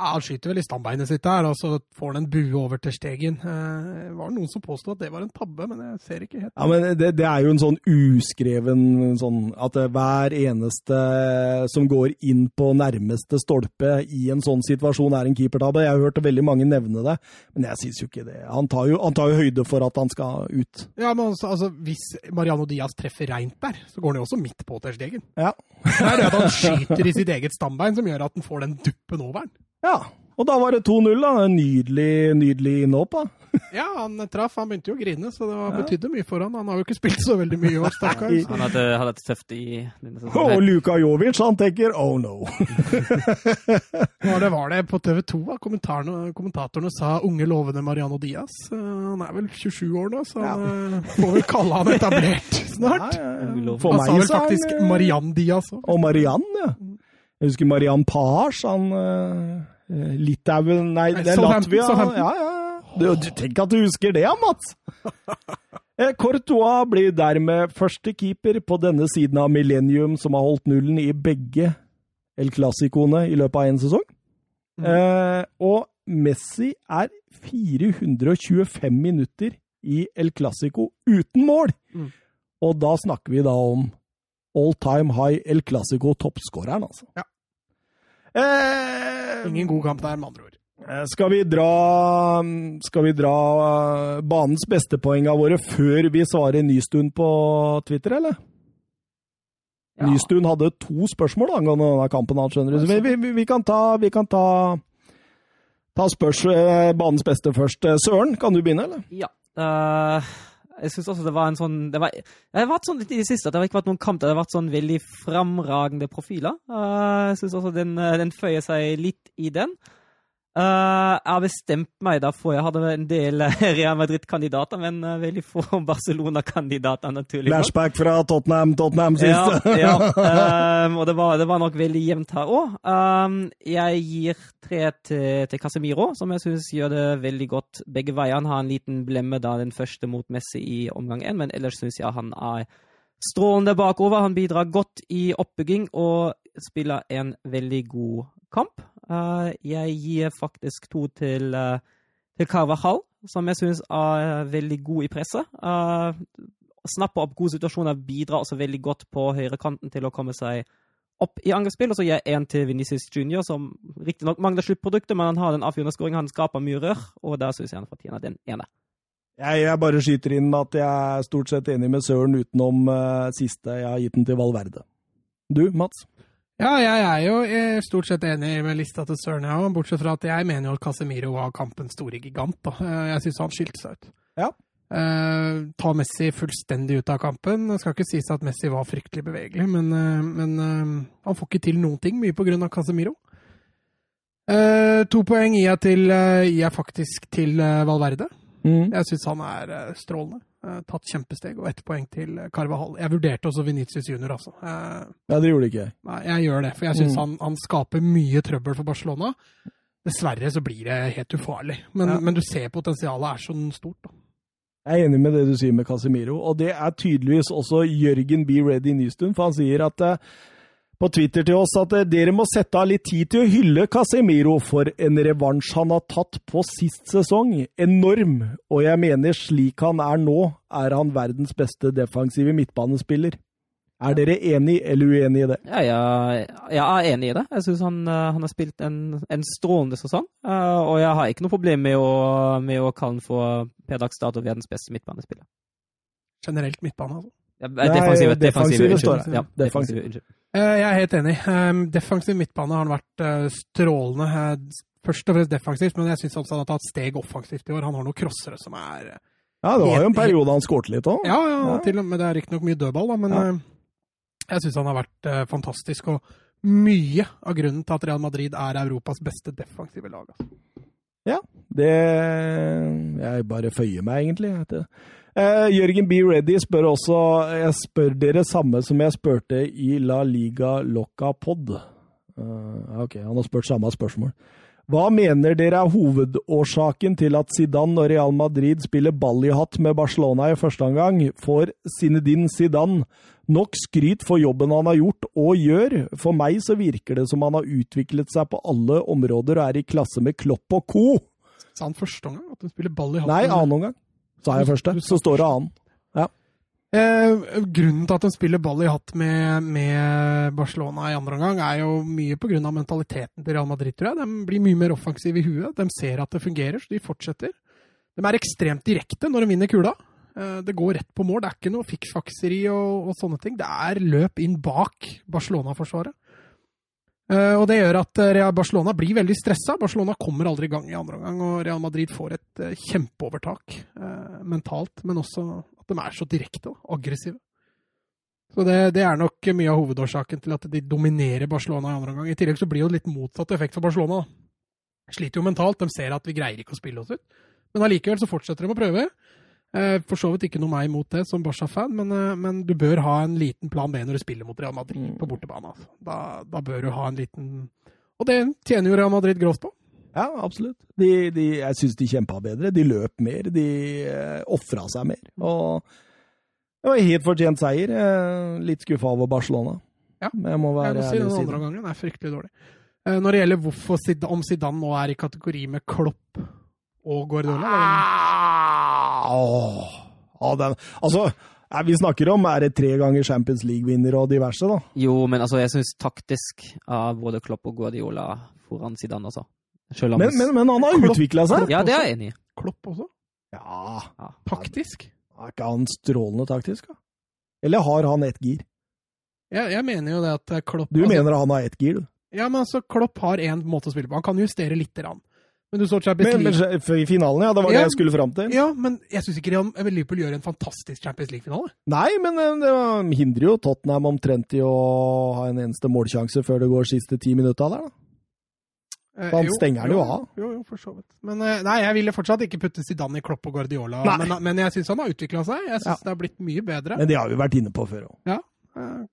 Ja, han skyter vel i stambeinet sitt der, og så får han en bue over til Stegen. Eh, Det var noen som påstod at det var en tabbe, men jeg ser ikke helt. Ja, men det, det er jo en sånn uskreven sånn at hver eneste som går inn på nærmeste stolpe i en sånn situasjon, er en keepertabbe. Jeg har hørt veldig mange nevne det, men jeg syns jo ikke det. Han tar jo, han tar jo høyde for at han skal ut. Ja, men altså, altså, Hvis Mariano Diaz treffer reint der, så går han jo også midt på til Stegen. Ja. Det er det at han skyter i sitt eget stambein som gjør at han får den duppen over den. Ja. Og da var det 2-0, da. En Nydelig, nydelig innhopp, da. Ja, han traff. Han begynte jo å grine, så det var, betydde mye for han. Han har jo ikke spilt så veldig mye i år, stakkar. Han hadde, hadde det tøft i denne Og. Luka Jovic, han tenker oh no. Var det, var det på TV 2 da kommentarene, kommentatorene sa unge, lovende Mariano Diaz? Eh, Han er vel 27 år nå, så han eh, får vel kalle han etablert snart. Ja, ja, ja. Han sa vel faktisk eh, Mariann Diaz òg. Og Mariann, ja. Jeg husker Mariann Pahars, han uh, Litauen Nei, det er Latvia. Ja, ja. Du, du, tenk at du husker det, Mats! Eh, Courtois blir dermed første keeper på denne siden av millennium som har holdt nullen i begge El Clásicoene i løpet av én sesong. Mm. Eh, og Messi er 425 minutter i El Clásico uten mål! Mm. Og da snakker vi da om all time high El Clásico-toppskåreren, altså. Ja. Eh, Ingen god kamp der, med andre ord. Eh, Skal vi dra, skal vi dra eh, banens bestepoenga våre før vi svarer Nystuen på Twitter, eller? Ja. Nystuen hadde to spørsmål angående denne kampen. Han skjønner du. Vi, vi, vi- kan ta, vi kan ta, ta spørs, eh, banens beste først. Søren, kan du begynne, eller? Ja. eh, jeg syns også det var en sånn Det, var, det har vært sånn litt i det siste at det har ikke vært noen kamp der det har vært sånn veldig framragende profiler. Eh, jeg syns også den, eh, den føyer seg litt i den. Eh, jeg har bestemt meg da for Jeg hadde en del eh, Real Madrid-kandidater, men uh, veldig få Barcelona-kandidater, naturlig nok. Flashback fra Tottenham, Tottenham Ja, ja. Um, og det var, det var nok veldig jevnt her òg. Um, jeg gir tre til, til Casemiro, som jeg syns gjør det veldig godt begge veier. Han har en liten blemme da den første mot Messi i omgang én, men ellers syns jeg han er strålende bakover. Han bidrar godt i oppbygging og spiller en veldig god kamp. Uh, jeg gir faktisk to til, uh, til Carvajal, som jeg syns er veldig god i presset. Uh, snapper opp gode situasjoner, bidrar også veldig godt på høyrekanten til å komme seg opp i angrepsspill. Og så gir jeg én til Venezia Junior, som riktignok mangler sluttproduktet, men han har den avgjørende skåringen, han skaper mye rør, og der syns jeg han fortjener den ene. Jeg, jeg bare skyter inn at jeg er stort sett enig med Søren utenom uh, siste. Jeg har gitt den til Valverde. Du, Mats? Ja, jeg er jo eh, stort sett enig med lista til Søren, jeg òg, bortsett fra at jeg mener jo at Casemiro var kampens store gigant. da. Eh, Jeg syns han skilte seg ut. Ja. Eh, ta Messi fullstendig ut av kampen. Det skal ikke sies at Messi var fryktelig bevegelig, men, eh, men han får ikke til noen ting, mye på grunn av Casemiro. Eh, to poeng gir jeg, til, gir jeg faktisk til Valverde. Mm. Jeg syns han er eh, strålende. Eh, tatt kjempesteg, og ett poeng til Carvahall. Carvajal. Jeg vurderte også Venitius junior, altså. Eh, Ja, det gjorde ikke jeg. Nei, jeg gjør det, for jeg syns Mm. han, han skaper mye trøbbel for Barcelona. Dessverre så blir det helt ufarlig, men, Ja. men du ser potensialet er så stort. da. Jeg er enig med det du sier med Casemiro, og det er tydeligvis også Jørgen B. Ready Nystuen, for han sier at eh, på Twitter til oss at eh, dere må sette av litt tid til å hylle Casemiro for en revansj han har tatt på sist sesong. Enorm, og jeg mener slik han er nå, er han verdens beste defensive midtbanespiller. Er dere enig eller uenig i det? Ja, jeg, jeg er enig i det. Jeg syns han, eh, han har spilt en, en strålende sesong. eh, og jeg har ikke noe problem med å, med å kalle han for per dags dato verdens beste midtbanespiller. Generelt midtbane, altså. Ja, defensive, defensive unnskyld. det. Ja, Defensive. defensive, unnskyld. Eh, Jeg er helt enig. Eh, Defensiv midtbane har han vært eh, strålende. Først og fremst defensivt, men jeg syns også han har tatt steg offensivt i år. Han har noen crossere som er Ja, det var jo en periode han skårte litt òg. Ja, ja, Ja. til og med det er riktignok mye dødball, da, men Ja. jeg syns han har vært fantastisk. Og mye av grunnen til at Real Madrid er Europas beste defensive lag. Altså. Det Jeg bare føyer meg, egentlig. Eh, Jørgen B. Ready spør også Jeg spør dere samme som jeg spurte i La Liga Loca Pod. Eh, ok, han har spurt samme spørsmål. Hva mener dere er hovedårsaken til at Zidane og Real Madrid spiller ball i hatt med Barcelona i første omgang? Får Zinedine Zidane nok skryt for jobben han har gjort og gjør? For meg så virker det som han har utviklet seg på alle områder og er i klasse med Klopp og co. Sa han første omgang at hun spiller ball i hatt? Nei, annen omgang. Sa jeg første. Så står det annen. Eh, grunnen til at de spiller ball i hatt med, med Barcelona i andre omgang, er jo mye pga. mentaliteten til Real Madrid, tror jeg. De blir mye mer offensive i huet. De ser at det fungerer, så de fortsetter. De er ekstremt direkte når de vinner kula. Eh, det går rett på mål. Det er ikke noe fiksfakseri og, og sånne ting. Det er løp inn bak Barcelona-forsvaret. Eh, og det gjør at eh, Barcelona blir veldig stressa. Barcelona kommer aldri i gang i andre omgang, og Real Madrid får et eh, kjempeovertak mentalt, men også at de er så direkte og aggressive. Så det, det, er nok mye av hovedårsaken til at de dominerer Barcelona i andre omgang. I tillegg så blir det litt motsatt effekt for Barcelona. Sliter jo mentalt. De ser at vi greier ikke å spille oss ut. Men allikevel så fortsetter de å prøve. Eh, for så vidt ikke noe meg imot det som Barca-fan, men, eh, men, du bør ha en liten plan B når du spiller mot Real Madrid på bortebane. Altså. Da, da, bør du ha en liten Og det tjener jo Real Madrid grovt på. Ja, absolutt. De, de, jeg syns de kjempa bedre. De løp mer. De eh, ofra seg mer. Og det var helt fortjent seier. Litt skuffa over Barcelona. Ja, jeg må være jeg må si den andre gangen er fryktelig dårlig. Når det gjelder hvorfor, om Zidane nå er i kategori med Klopp og Guardiola ah, åh, ah, den, Altså, vi snakker om er det tre ganger Champions League-vinner og diverse, da? Jo, men altså, jeg syns taktisk av både Klopp og Guardiola foran Zidane, altså. Men, men, men, han har utvikla seg? Ja, det er jeg enig i. Klopp også? Ja. ja. Taktisk? Er ikke han strålende taktisk, da? Eller har han ett gir? Jeg, jeg, mener jo det at Klopp Du altså, mener han har ett gir, du? Ja, men altså, Klopp har én måte å spille på. Han kan justere lite grann. Men du så Champions League men, men, I finalen, ja. Det var ja, det jeg skulle fram til. Ja, men jeg syns ikke Liverpool gjør en fantastisk Champions League-finale. Nei, men eh, det hindrer jo Tottenham omtrent i å ha en eneste målsjanse før det går siste ti minutta der, da. Eh, han stenger den jo av. Jo, jo, for så vidt. Men eh, nei, jeg ville fortsatt ikke putte Zidane i Klopp og Guardiola. Men, men, jeg syns han har utvikla seg. Jeg syns ja. det har blitt mye bedre. Men det har vi vært inne på før òg. Ja.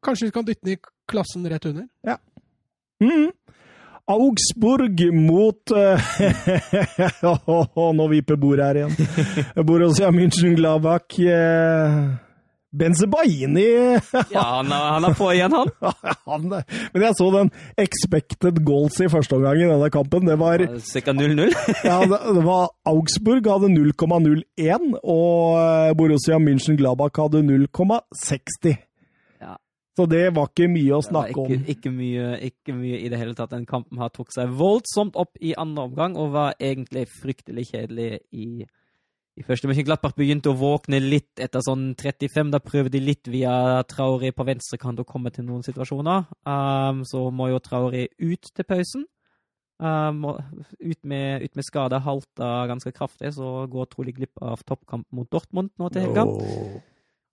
Kanskje vi kan dytte den i klassen rett under. Ja. Mm. Augsburg mot uh, Nå vipper bordet her igjen. Borussia München-Gladbach. Uh, Benzebaini Ja, han er, han er, på igjen, han. han men jeg så den expected goals i første omgang i denne kampen. Det var Ca. 0-0? ja, det, det, var Augsburg hadde 0,01, og eh, Borussia München-Glabach hadde 0,60. Så det var ikke mye å snakke om. Ikke mye, ikke mye, i det hele tatt. Den kampen her tok seg voldsomt opp i andre omgang og var egentlig fryktelig kjedelig i, i første. Men Glattbart begynte å våkne litt etter sånn 35. Da prøver de litt via Traoré på venstrekant å komme til noen situasjoner. Um, så må jo Traoré ut til pausen. Um, ut, med, ut med skade, halta ganske kraftig, så går trolig glipp av toppkamp mot Dortmund nå til helga. Oh.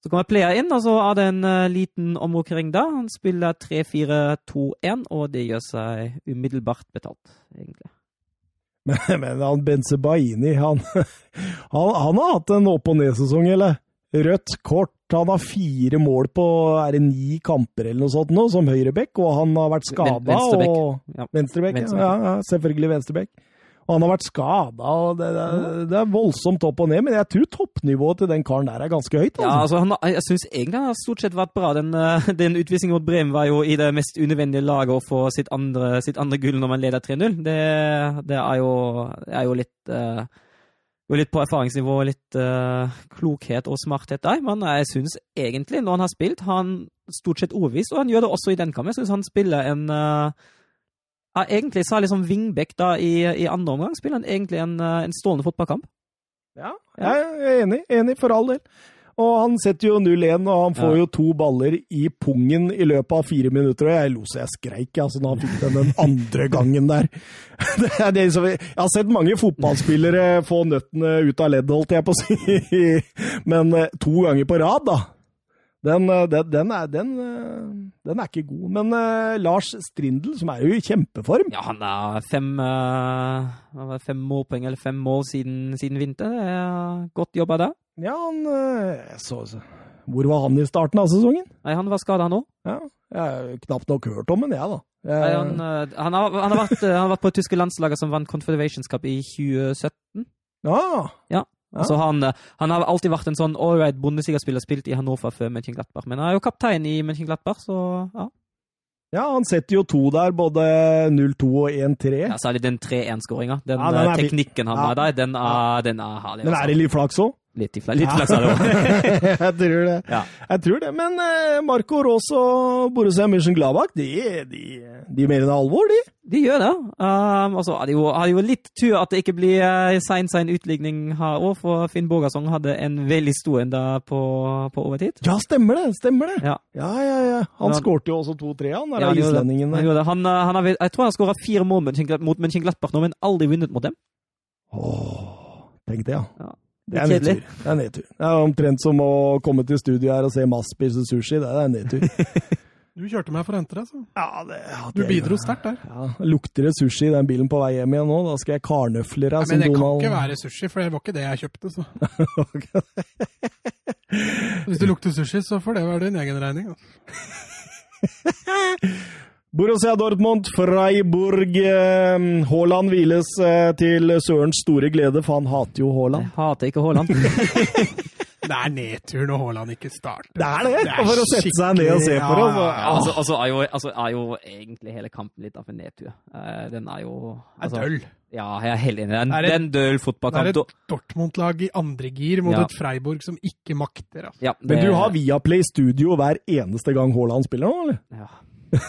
Så kommer player inn, og så er det en uh, liten omrokering da. Han spiller 3-4-2-1, og det gjør seg umiddelbart betalt, egentlig. Men, men han Benzebaini, han, han, han, har hatt en opp-og-ned-sesong, eller? Rødt kort. Han har fire mål på er det ni kamper eller noe sånt nå, som høyrebekk, og han har vært skada. Venstrebekk. Ja. Venstrebekk, ja, ja, selvfølgelig venstrebekk. Og han har vært skada, og det, det, det, er voldsomt opp og ned. Men jeg tror toppnivået til den karen der er ganske høyt. Altså. Ja, altså, han, jeg syns egentlig han har stort sett vært bra. Den, eh, den utvisningen mot Bremen var jo i det mest unødvendige laget å få sitt andre, sitt andre gull når man leder 3-0. Det, det, er jo, er jo litt uh, jo litt på erfaringsnivå, litt uh, klokhet og smarthet der. Men jeg syns egentlig, når han har spilt, har han stort sett overbevist, og han gjør det også i den kampen. Jeg syns han spiller en uh, ja, egentlig så særlig liksom Vingbekk da i, i andre omgang han egentlig en, eh, en stående fotballkamp. Ja, jeg er enig. Enig, for all del. Og han setter jo 0-1, og han får ja. jo to baller i pungen i løpet av fire minutter. Og jeg lo så jeg skreik altså, når han fikk den den andre gangen der. Det er det som, jeg har sett mange fotballspillere få nøttene ut av leddet, holdt jeg på å si. Men eh, to ganger på rad, da. Den, eh, den, den, er, den, eh, den er ikke god. Men uh, Lars Strindel, som er jo i kjempeform Ja, han har fem, uh, fem målpoeng eller fem mål siden, siden vinter. Det er godt jobba der. Ja, han uh, så, så. Hvor var han i starten av sesongen? Nei, han var skada, òg. Ja, jeg har knapt nok hørt om han, jeg, da. Nei, Han, han, har, han, har vært, han har vært på det tyske landslaget som vant Confederations Cup i 2017. ja, Ja. Så han, eh, han har alltid vært en sånn ålreit bondesigaspiller, spilt i Hannover før Mönchenglattbach. Men han er jo kaptein i Mönchenglattbach, så ja. ja, han setter jo to der, både 0-2 og 1-3. ja særlig den 3-1-skåringa. Den, Ja, den eh, teknikken han Ja. har der, den er, den er herlig. Altså. er det litt flaks òg? Litt, i fla- litt flaks er det òg. jeg tror det. Ja. Jeg tror det. Men eh, Marco Ross og Borussia Mönchengladbach, de, de, de mener det alvor, de. De gjør det. Um, altså, så er jo, hadde jo litt tur at det ikke blir uh, sein, sein utligning her òg, for Finn Borgersson hadde en veldig stor en da på, på overtid. Ja, stemmer det. Stemmer det. Ja. Ja, ja, ja. Han Ja. skårte jo også 2-3, han. Der Ja, islendingen Han, gjorde det. Han, uh, han har, jeg tror han skåra fire mål mot Mönchenglattbach nå, men aldri vunnet mot dem. Åh, tenk det, ja. Ja. Det er nedtur. Det er nedtur. Det er omtrent som å komme til studio her og se Mads spise sushi. Det er nedtur. Du kjørte meg for å hente deg, så. Ja, det, ja, Du bidro sterkt der. Ja, Lukter det sushi i den bilen på vei hjem igjen nå? Da skal jeg karnøfler deg men det kan ikke være sushi, for det var ikke det jeg kjøpte. Så. Hvis det lukter sushi, så får det være din egen regning. altså. Borussia Dortmund, Freiburg eh, Haaland hviles eh, til Sørens store glede, for han hater jo Haaland. Jeg hater ikke Haaland. Det er nedtur når Haaland ikke starter. Det er det! Det er for å sette seg ned og se på det. altså. ja, altså, altså, er jo, altså er jo egentlig hele kampen litt av en nedtur. Eh, den er jo Det altså, er døll. Ja, jeg er helt enig. Den, Det er en den døll Det er et Dortmund-lag i andre gir mot Ja. et Freiburg som ikke makter. Altså. Ja, Men du har Viaplay Studio hver eneste gang Haaland spiller nå, eller? ja.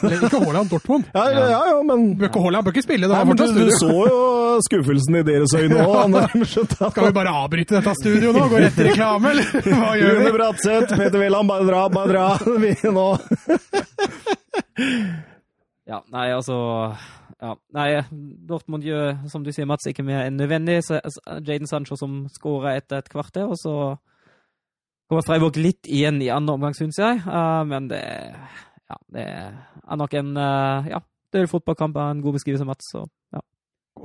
Eller ikke Haaland, Dortmund. Ja, ja, ja, ja men Bør ikke Haaland bør ikke spille, det Nei, men du, du så jo skuffelsen i deres øyne òg. Skal vi bare avbryte dette studioet nå gå rett til reklame, eller hva gjør Rune vi? Bratseth, Peter Wæland, bare dra, bare dra. Vi nå. Ja, nei, altså ja. Nei, Dortmund gjør, som du sier, Mats, ikke mer enn nødvendig. Så så Jaden Sancho som skårer etter et kvarter, og så kommer Freiburg litt igjen i andre omgang, syns jeg. Uh, men det, ja, det er nok en uh, ja, død fotballkamp er en god beskrivelse, Mats. Så, ja.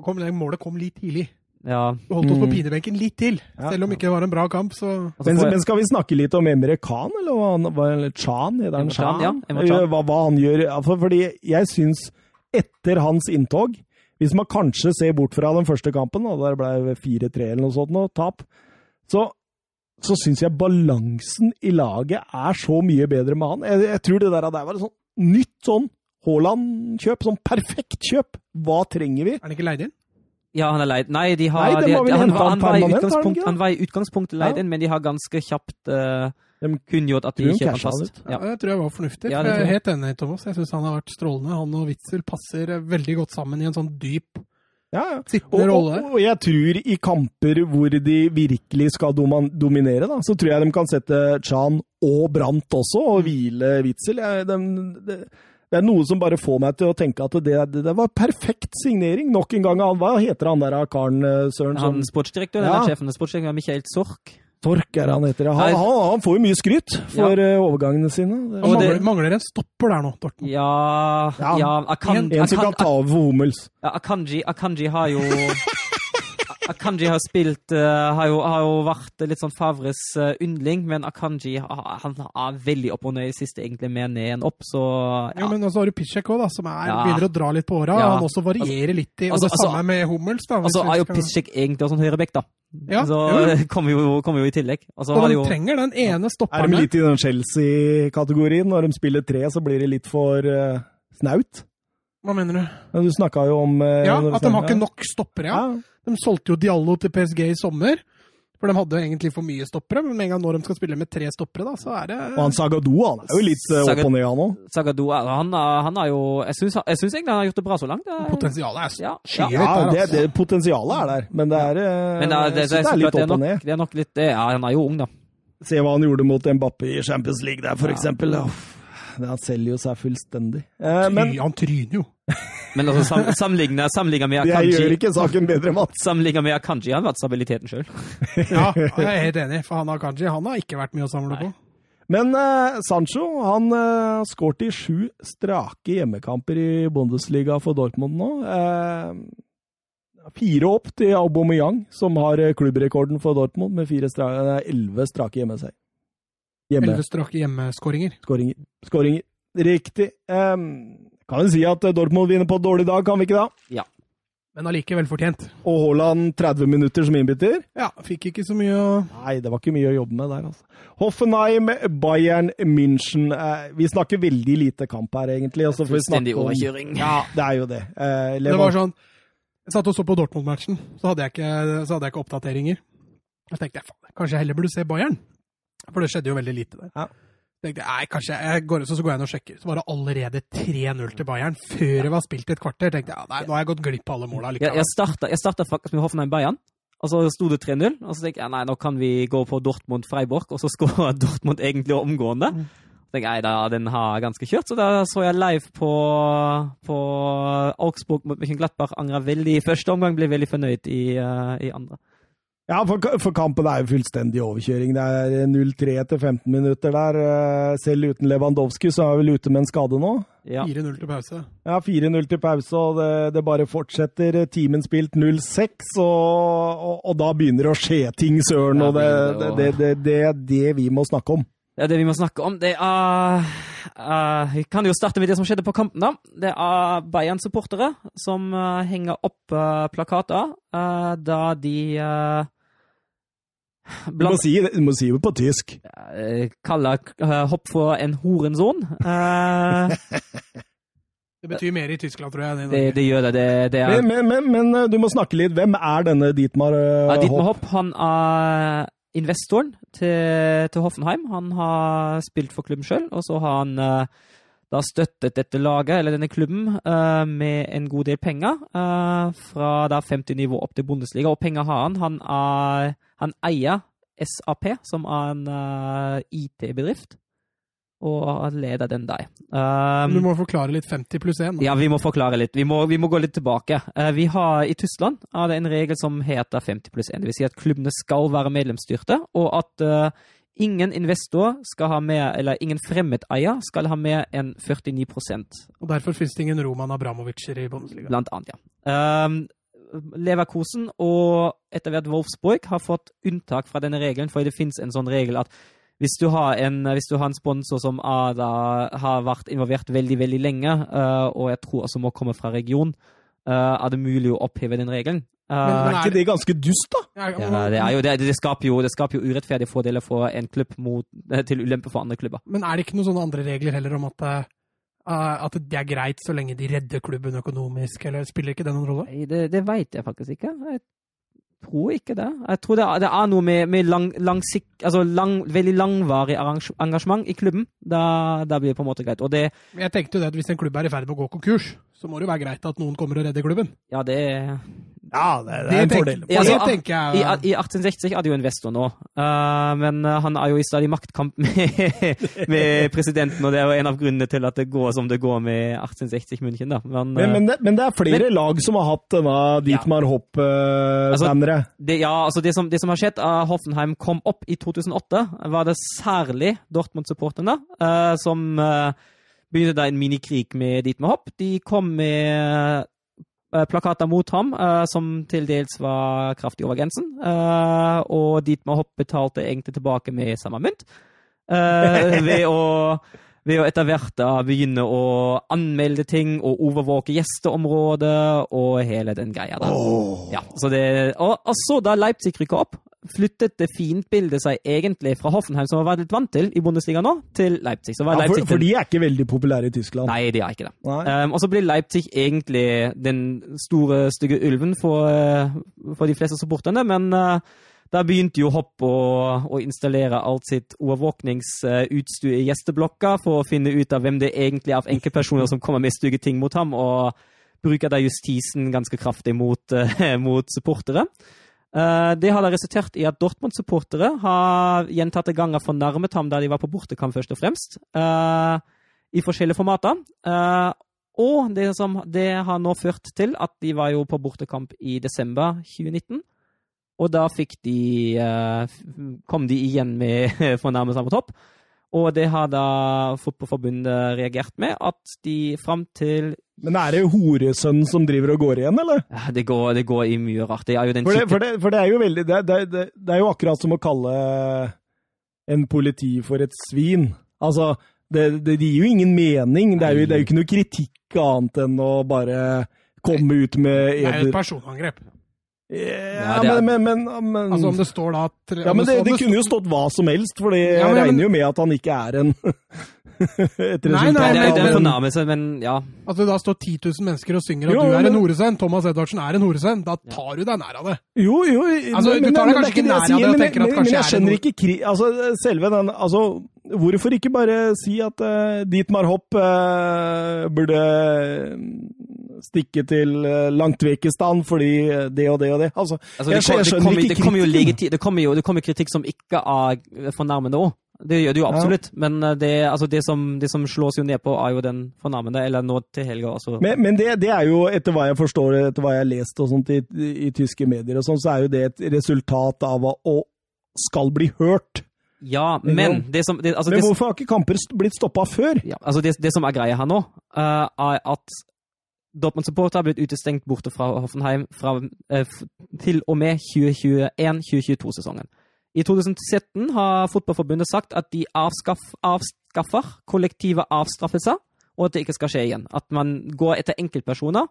Kom, målet kom litt tidlig. ja. Du holdt oss på Mm. pinebenken litt til. Ja. Selv om ikke det var en bra kamp, så Og Men, men skal vi snakke litt om Emre Khan, eller hva han eller Chan? Heter han Chan? ja, Hva, hva han gjør. Fordi jeg syns, etter hans inntog Hvis man kanskje ser bort fra den første kampen, og der ble 4-3 eller noe sånt, og tap, så, så syns jeg balansen i laget er så mye bedre med han. Jeg, jeg tror det der, der var et sånn nytt sånn Haaland-kjøp. Sånn perfekt kjøp. Hva trenger vi? er han ikke leid inn. Ja, han er leid. Nei, de har, Nei, de de, han, var- han han, var i permanent, utgangspunkt, ikke han var i utgangspunktet leid Ja. inn, men de har ganske kjapt uh, De kunngjort at de kjøper fast. Ja. Ja. Det tror jeg var fornuftig. Ja, jeg er helt enig, Thomas. Jeg syns han har vært strålende. Han og Witzel passer veldig godt sammen i en sånn dyp, Ja, ja. Og, og, og jeg tror i kamper hvor de virkelig skal dominere, da, så tror jeg de kan sette Chan og Brandt også, og hvile Witzel. Jeg, de, det, det er noe som bare får meg til å tenke at det, det, det var perfekt signering. Nok en gang. Hva heter han der karen, eh, Søren? Han sportsdirektøren, Ja. eller sjefen, sportsdirektøren Michael Zorc. Tork er han heter. Han, han, han får jo mye skryt for ja. overgangene sine. Det, Og mangler, det- mangler en stopper der nå, Torten. Ja, Ja, ja, Akan, en som kan ta over for Hummels. Akanji, Akanji har jo Akanji har spilt uh, har, jo, har jo vært litt sånn Favres uh, yndling, men Akanji ha- han er veldig opp og ned i siste, egentlig med ned enn opp, så Ja, ja. men også har du Pisjek òg, som er, Ja. begynner å dra litt på åra. Ja. Han også varierer litt i Og altså- det altså- samme med Hummels. da. Altså er jo skal- Piszczek egentlig også en høyrebekk, da. Ja, så jo. kommer jo, kommer jo i tillegg. Og Og de de jo trenger den ene Er de litt i den Chelsea-kategorien? Når de spiller tre, så blir det litt for uh, snaut. Hva mener du? Du snakka jo om Ja, At de har ikke nok stoppere, ja. Ja. De solgte jo Diallo til PSG i sommer. For de hadde jo egentlig for mye stoppere, men med en gang når de skal spille med tre stoppere, da, så er det Og han Sagado, han er jo litt Saga, opp og ned, han òg. Sagado han, er- han har jo Jeg syns egentlig han har gjort det bra så langt. Det er- Potensialet er Ja, Ja, der, det, altså. det, potensialet er der, men det er, eh, Men det, er- det, jeg det, det er litt det, er opp og ned. det er nok litt det. Ja, han er jo ung, da. Se hva han gjorde mot Mbappé i Champions League der, for Ja. eksempel. Uff, Han selger jo seg fullstendig. Eh, men Han tryner jo. Men altså, sam, sammenligna sammenligna med Jeg gjør Akanji ikke saken bedre, Mats. Sammenligna med Akanji har han vært stabiliteten sjøl. Ja, jeg er helt enig, for han Akanji han har ikke vært mye å samle på. Men eh, Sancho han eh, skåret i sju strake hjemmekamper i Bundesliga for Dortmund nå. Eh, fire opp til Aubameyang, som har eh, klubbrekorden for Dortmund med fire stra nei, elleve strake hjemmeseier. Hjemme. Elleve strake hjemmeskåringer. Skåringer. Skåringer. Riktig. Um, kan jo si at Dortmund vinner på en dårlig dag, kan vi ikke da? Ja. Men allikevel fortjent. Og Haaland 30 minutter som innbytter? Ja, fikk ikke så mye å Nei, det var ikke mye å jobbe med der, altså. Hoffenheim, Bayern München. Eh, vi snakker veldig lite kamp her, egentlig. og så får vi Fullstendig snakke om- overkjøring. Ja, det er jo det. Eh, Det var sånn Jeg satt og så på Dortmund-matchen, så, jeg så hadde jeg ikke oppdateringer. Så tenkte jeg faen, kanskje jeg heller burde se Bayern. For det skjedde jo veldig lite der. Ja. Tenkte nei, kanskje jeg går, så, så går jeg inn og sjekker. Så var det allerede 3-0 til Bayern før det var spilt et kvarter. tenkte jeg, ja, nei, nå har jeg gått glipp av alle måla likevel. jeg, starta, jeg starta faktisk med Hoffenheim Bayern, og så sto det 3-0. Og så tenkte jeg nei, nå kan vi gå på Dortmund Freiburg, og så skåra Dortmund egentlig omgående. Så tenkte jeg, nei, da, den har ganske kjørt, så da så jeg live på, på Augsburg mot Mönchenglattbach. Angra veldig i første omgang, ble veldig fornøyd i, uh, i andre. Ja, for, for kampen er jo fullstendig overkjøring. Det er 0-3 etter 15 minutter der. Eh, Selv uten Lewandowski så er vi vel ute med en skade nå. Ja. 4-0 til pause. Ja, 4-0 til pause, og det, det bare fortsetter. Timen spilt 0-6, og, og, og da begynner det å skje ting, søren. Og det, er det, det det, det, det det vi må snakke om. Det er det vi må snakke om. Det er uh, Vi kan jo starte med det som skjedde på kampen, da. Det er Bayern-supportere som uh, henger opp uh, plakater eh, da de uh, Du må si det, du må si det på tysk. Kalle eh, hopp for en horenson. Eh, Det betyr mer i Tyskland, tror jeg. det, det gjør det. Det, det er Men, men, men, men du må snakke litt. Hvem er denne Dietmar uh, ja, Dietmar Hopp? Hopp han er investoren til, til Hoffenheim. Han har spilt for klubben sjøl, og så har han eh, da støttet dette laget, eller denne klubben, eh, med en god del penger. eh, fra da 50 nivå opp til Bundesliga. Og penger har han. Han, er, han eier SAP, som er en eh, IT-bedrift, og leder den der. Um, du må forklare litt 50 pluss 1. ja, vi må forklare litt. Vi må, vi må gå litt tilbake. Vi har I Tyskland er det en regel som heter 50 pluss 1. Det vil si at klubbene skal være medlemsstyrte, og at ingen investor skal ha med, eller ingen fremmedeier skal ha mer enn 49 Og derfor finnes det ingen Roman Abramovicer i Bundesliga. blant annet. Ja. Um, Leverkosen og etter hvert Wolfsburg har fått unntak fra denne regelen, for det finnes en sånn regel at hvis du har en, du har en sponsor som er, da, har vært involvert veldig veldig lenge, uh, og jeg tror også må komme fra region, uh, er det mulig å oppheve den regelen. Eh, Men- men Er ikke det ganske dust, da? Ja, det, er jo, det, det, skaper jo, det skaper jo urettferdige fordeler for en klubb mot, eh, til ulempe for andre klubber. Men er det ikke noen sånne andre regler heller om at, Uh, at det er greit så lenge de redder klubben økonomisk, eller spiller ikke det noen rolle? Nei, det, det veit jeg faktisk ikke. Jeg tror ikke det. Jeg tror det er, det er noe med, med lang, langsikt, altså lang, veldig langvarig engasjement i klubben. Da, da blir det på en måte greit. Og det, Men Jeg tenkte jo det at hvis en klubb er i ferd med å gå konkurs, så må det jo være greit at noen kommer og redder klubben. ja, det Ja, det, det Det er en fordel. Ja, altså, tenker I, jeg I 1860 er det jo investor nå, uh, men eh, han er jo i stadig maktkamp med, med presidenten, og det er jo en av grunnene til at det går som det går med 1860 München. da. Men, Men, men, det, men det er flere lag som har hatt denne Dietmar Hopp-banneret. Altså, ja, altså det, som, det som har skjedd, er Hoffenheim kom opp i 2008, var det særlig Dortmund-supporterne uh, som uh, begynte da en minikrig med Dietmar Hopp. De kom med plakater mot ham eh, som til dels var kraftig over grensen, eh, og Dietmar Hopp betalte egentlig tilbake med samme mynt. eh, ved å ved å etter hvert da begynne å anmelde ting og overvåke gjesteområdet og hele den greia der. Ja, så det, og, og så da Leipzig rykka opp, flyttet det fiendbildet seg egentlig fra Hoffenheim, som har vært litt vant til i Bundesliga nå, til Leipzig. Så var Ja, for, Leipzig for den- de er ikke veldig populære i Tyskland. Nei, de er ikke det. Um, og så blir Leipzig egentlig den store, stygge ulven for, eh, for de fleste supporterne, men uh, da begynte jo Hopp å, å installere alt sitt overvåkningsutstyr i gjesteblokka for å finne ut av hvem det egentlig er av enkeltpersoner som kommer med stygge ting mot ham, og bruker da justisen ganske kraftig mot, uh, mot supportere. Eh, det har da resultert i at Dortmund-supportere har gjentatte ganger fornærmet ham da de var på bortekamp, først og fremst, eh, i forskjellige formater. Eh, og det, som, det har nå ført til at de var jo på bortekamp i desember 2019. Og da fikk de kom de igjen med fornærmelser på topp. Og det har da Fotballforbundet reagert med, at de fram til Men er det horesønnen som driver og går igjen, eller? Ja, det går, det går i mye rart. Det er jo den For det, for det, for det er jo veldig det, det, det, det er jo akkurat som å kalle en politi for et svin. Altså, det, det, det gir jo ingen mening. Det er jo, det er jo ikke noe kritikk annet enn å bare komme ut med Det er jo et eder. personangrep. Ja, det er- men, men, men, men Altså om det står da at Ja, men det, det kunne jo stått hva som helst, for jeg Ja, men- regner jo med at han ikke er en et Nei, resultat nei, det, er- det er fornærmelse, men ja. At det da står 10 000 mennesker og synger at Jo, du er men- en horesønn, Thomas Edvardsen er en horesønn, da tar du deg nær av det. Jo, jo Altså, men- du tar deg kanskje er ikke nær av det og men- tenker at kanskje Men jeg er skjønner ikke kri... Altså, selve den Altså, hvorfor ikke bare si at uh, Dietmar Hopp uh, burde stikke til uh, Langtvekistan fordi det og det og det? Altså, Altså, det, kom, jeg skjønner ikke det, kommer jo kritikken. det, kommer jo, det kommer kritikk som ikke er fornærmende òg. Det gjør det jo absolutt. Men eh, det, altså det, som, det som slås jo ned på, er jo den fornærmende, eller nå til helga også. Men, men det, det er jo, etter hva jeg forstår, etter hva jeg har lest og sånt i, i, tyske medier og sånt, så er jo det et resultat av å, skal bli hørt. Ja, men det som det, altså, Men hvorfor har ikke kamper blitt stoppa før? ja, altså det, det som er greia her nå, uh, er at Dortmund-supporter har blitt utestengt borte fra Hoffenheim fra, eh, til og med 2021-2022-sesongen. I 2017 har Fotballforbundet sagt at de avskaff, avskaffer kollektive avstraffelser, og at det ikke skal skje igjen. At man går etter enkeltpersoner.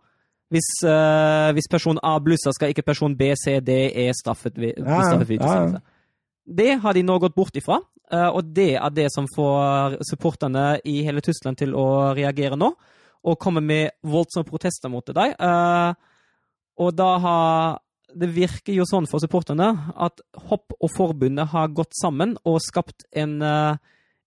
Hvis, eh, hvis person A blusser, skal ikke person B, C, D, E straffet ved, Ja, straffet ved ja. Det har de nå gått bort ifra, eh, og det er det som får supporterne i hele Tyskland til å reagere nå, og kommer med voldsomme protester mot dem. Eh, Og da har Det virker jo sånn for supporterne at Hopp og forbundet har gått sammen og skapt en, eh,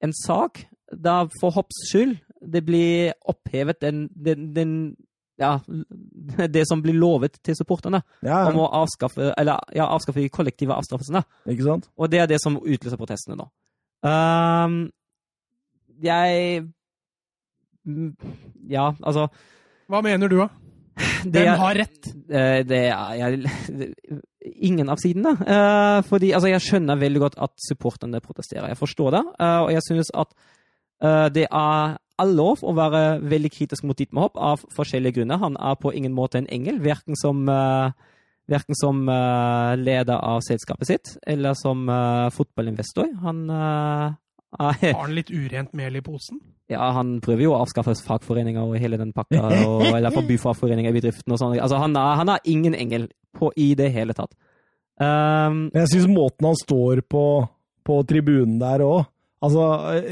en sak der for Hopps skyld det blir opphevet den, den, den ja, det som blir lovet til supporterne Ja, om å avskaffe, eller, ja, avskaffe de kollektive avstraffelsene. ikke sant? Og det er det som utløser protestene nå. Um, jeg Mm, Ja, altså Hva mener du, da? Hvem har rett? Eh, Det er jeg, ingen av sidene. Eh, fordi altså, jeg skjønner veldig godt at supporterne protesterer. Jeg forstår det. eh, og jeg synes at det er all lov å være veldig kritisk mot Dietmar Hopp av forskjellige grunner. Han er på ingen måte en engel, verken som, verken som leder av selskapet sitt eller som fotballinvestor. Han Har han litt urent mel i posen? ja, han prøver jo å avskaffe fagforeninger og hele den pakka, og, eller forby fagforeninger i bedriften og sånn. Altså, han har han er ingen engel på, i det hele tatt. Um, jeg syns måten han står på, på tribunen der òg Altså,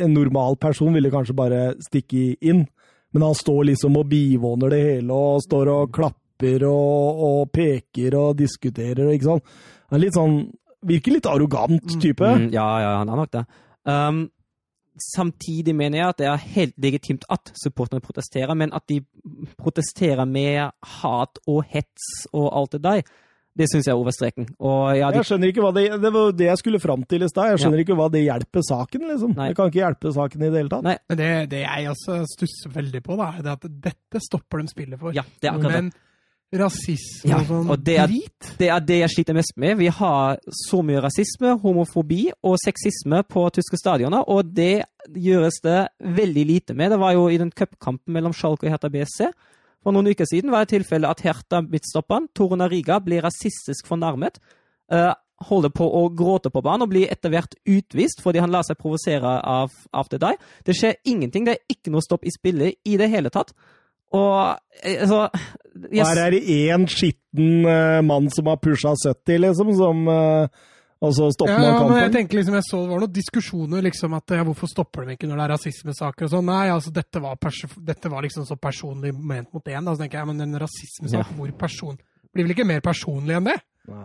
en normal person ville kanskje bare stikke inn, men han står liksom og bivåner det hele og står og klapper og, og peker og diskuterer og ikke sant. Han er litt sånn Virker litt arrogant type. mm, ja, ja, han er nok det. Um, samtidig mener jeg at det er helt legitimt at supporterne protesterer, men at de protesterer med hat og hets og alt det der, det syns jeg er over streken. Og ja, de Jeg skjønner ikke hva det Det var det jeg skulle fram til i stad. Jeg skjønner ikke hva det hjelper saken, liksom. Nei. Det kan ikke hjelpe saken i det hele tatt. Nei. Men det, det jeg også stusser veldig på, da, er det at dette stopper de spillet for. Ja, det er akkurat det. Rasisme Ja, og sånn og det er- drit Det er det jeg sliter mest med. Vi har så mye rasisme, homofobi og sexisme på tyske stadioner, og det gjøres det veldig lite med. Det var jo i den cupkampen mellom Schalke og Hertha BSC for noen uker siden var det tilfelle at Hertha midtstopperen, Toruna Riga, blir rasistisk fornærmet. Uh, holder på å gråte på banen og blir etter hvert utvist fordi han lar seg provosere av, After Die. Det skjer ingenting. Det er ikke noe stopp i spillet i det hele tatt. Og eh, altså jeg- Her er det én skitten uh, mann som har pusha 70, liksom, som uh, Og så stopper Ja, man ja, men jeg kampen. tenker liksom, jeg så det var noen diskusjoner liksom at ja, hvorfor stopper de ikke når det er rasismesaker og sånn. Nei, altså dette var, pers dette var liksom så personlig ment mot én. Da så tenker jeg, men en rasismesak, Ja. hvor person Blir vel ikke mer personlig enn det? Nei.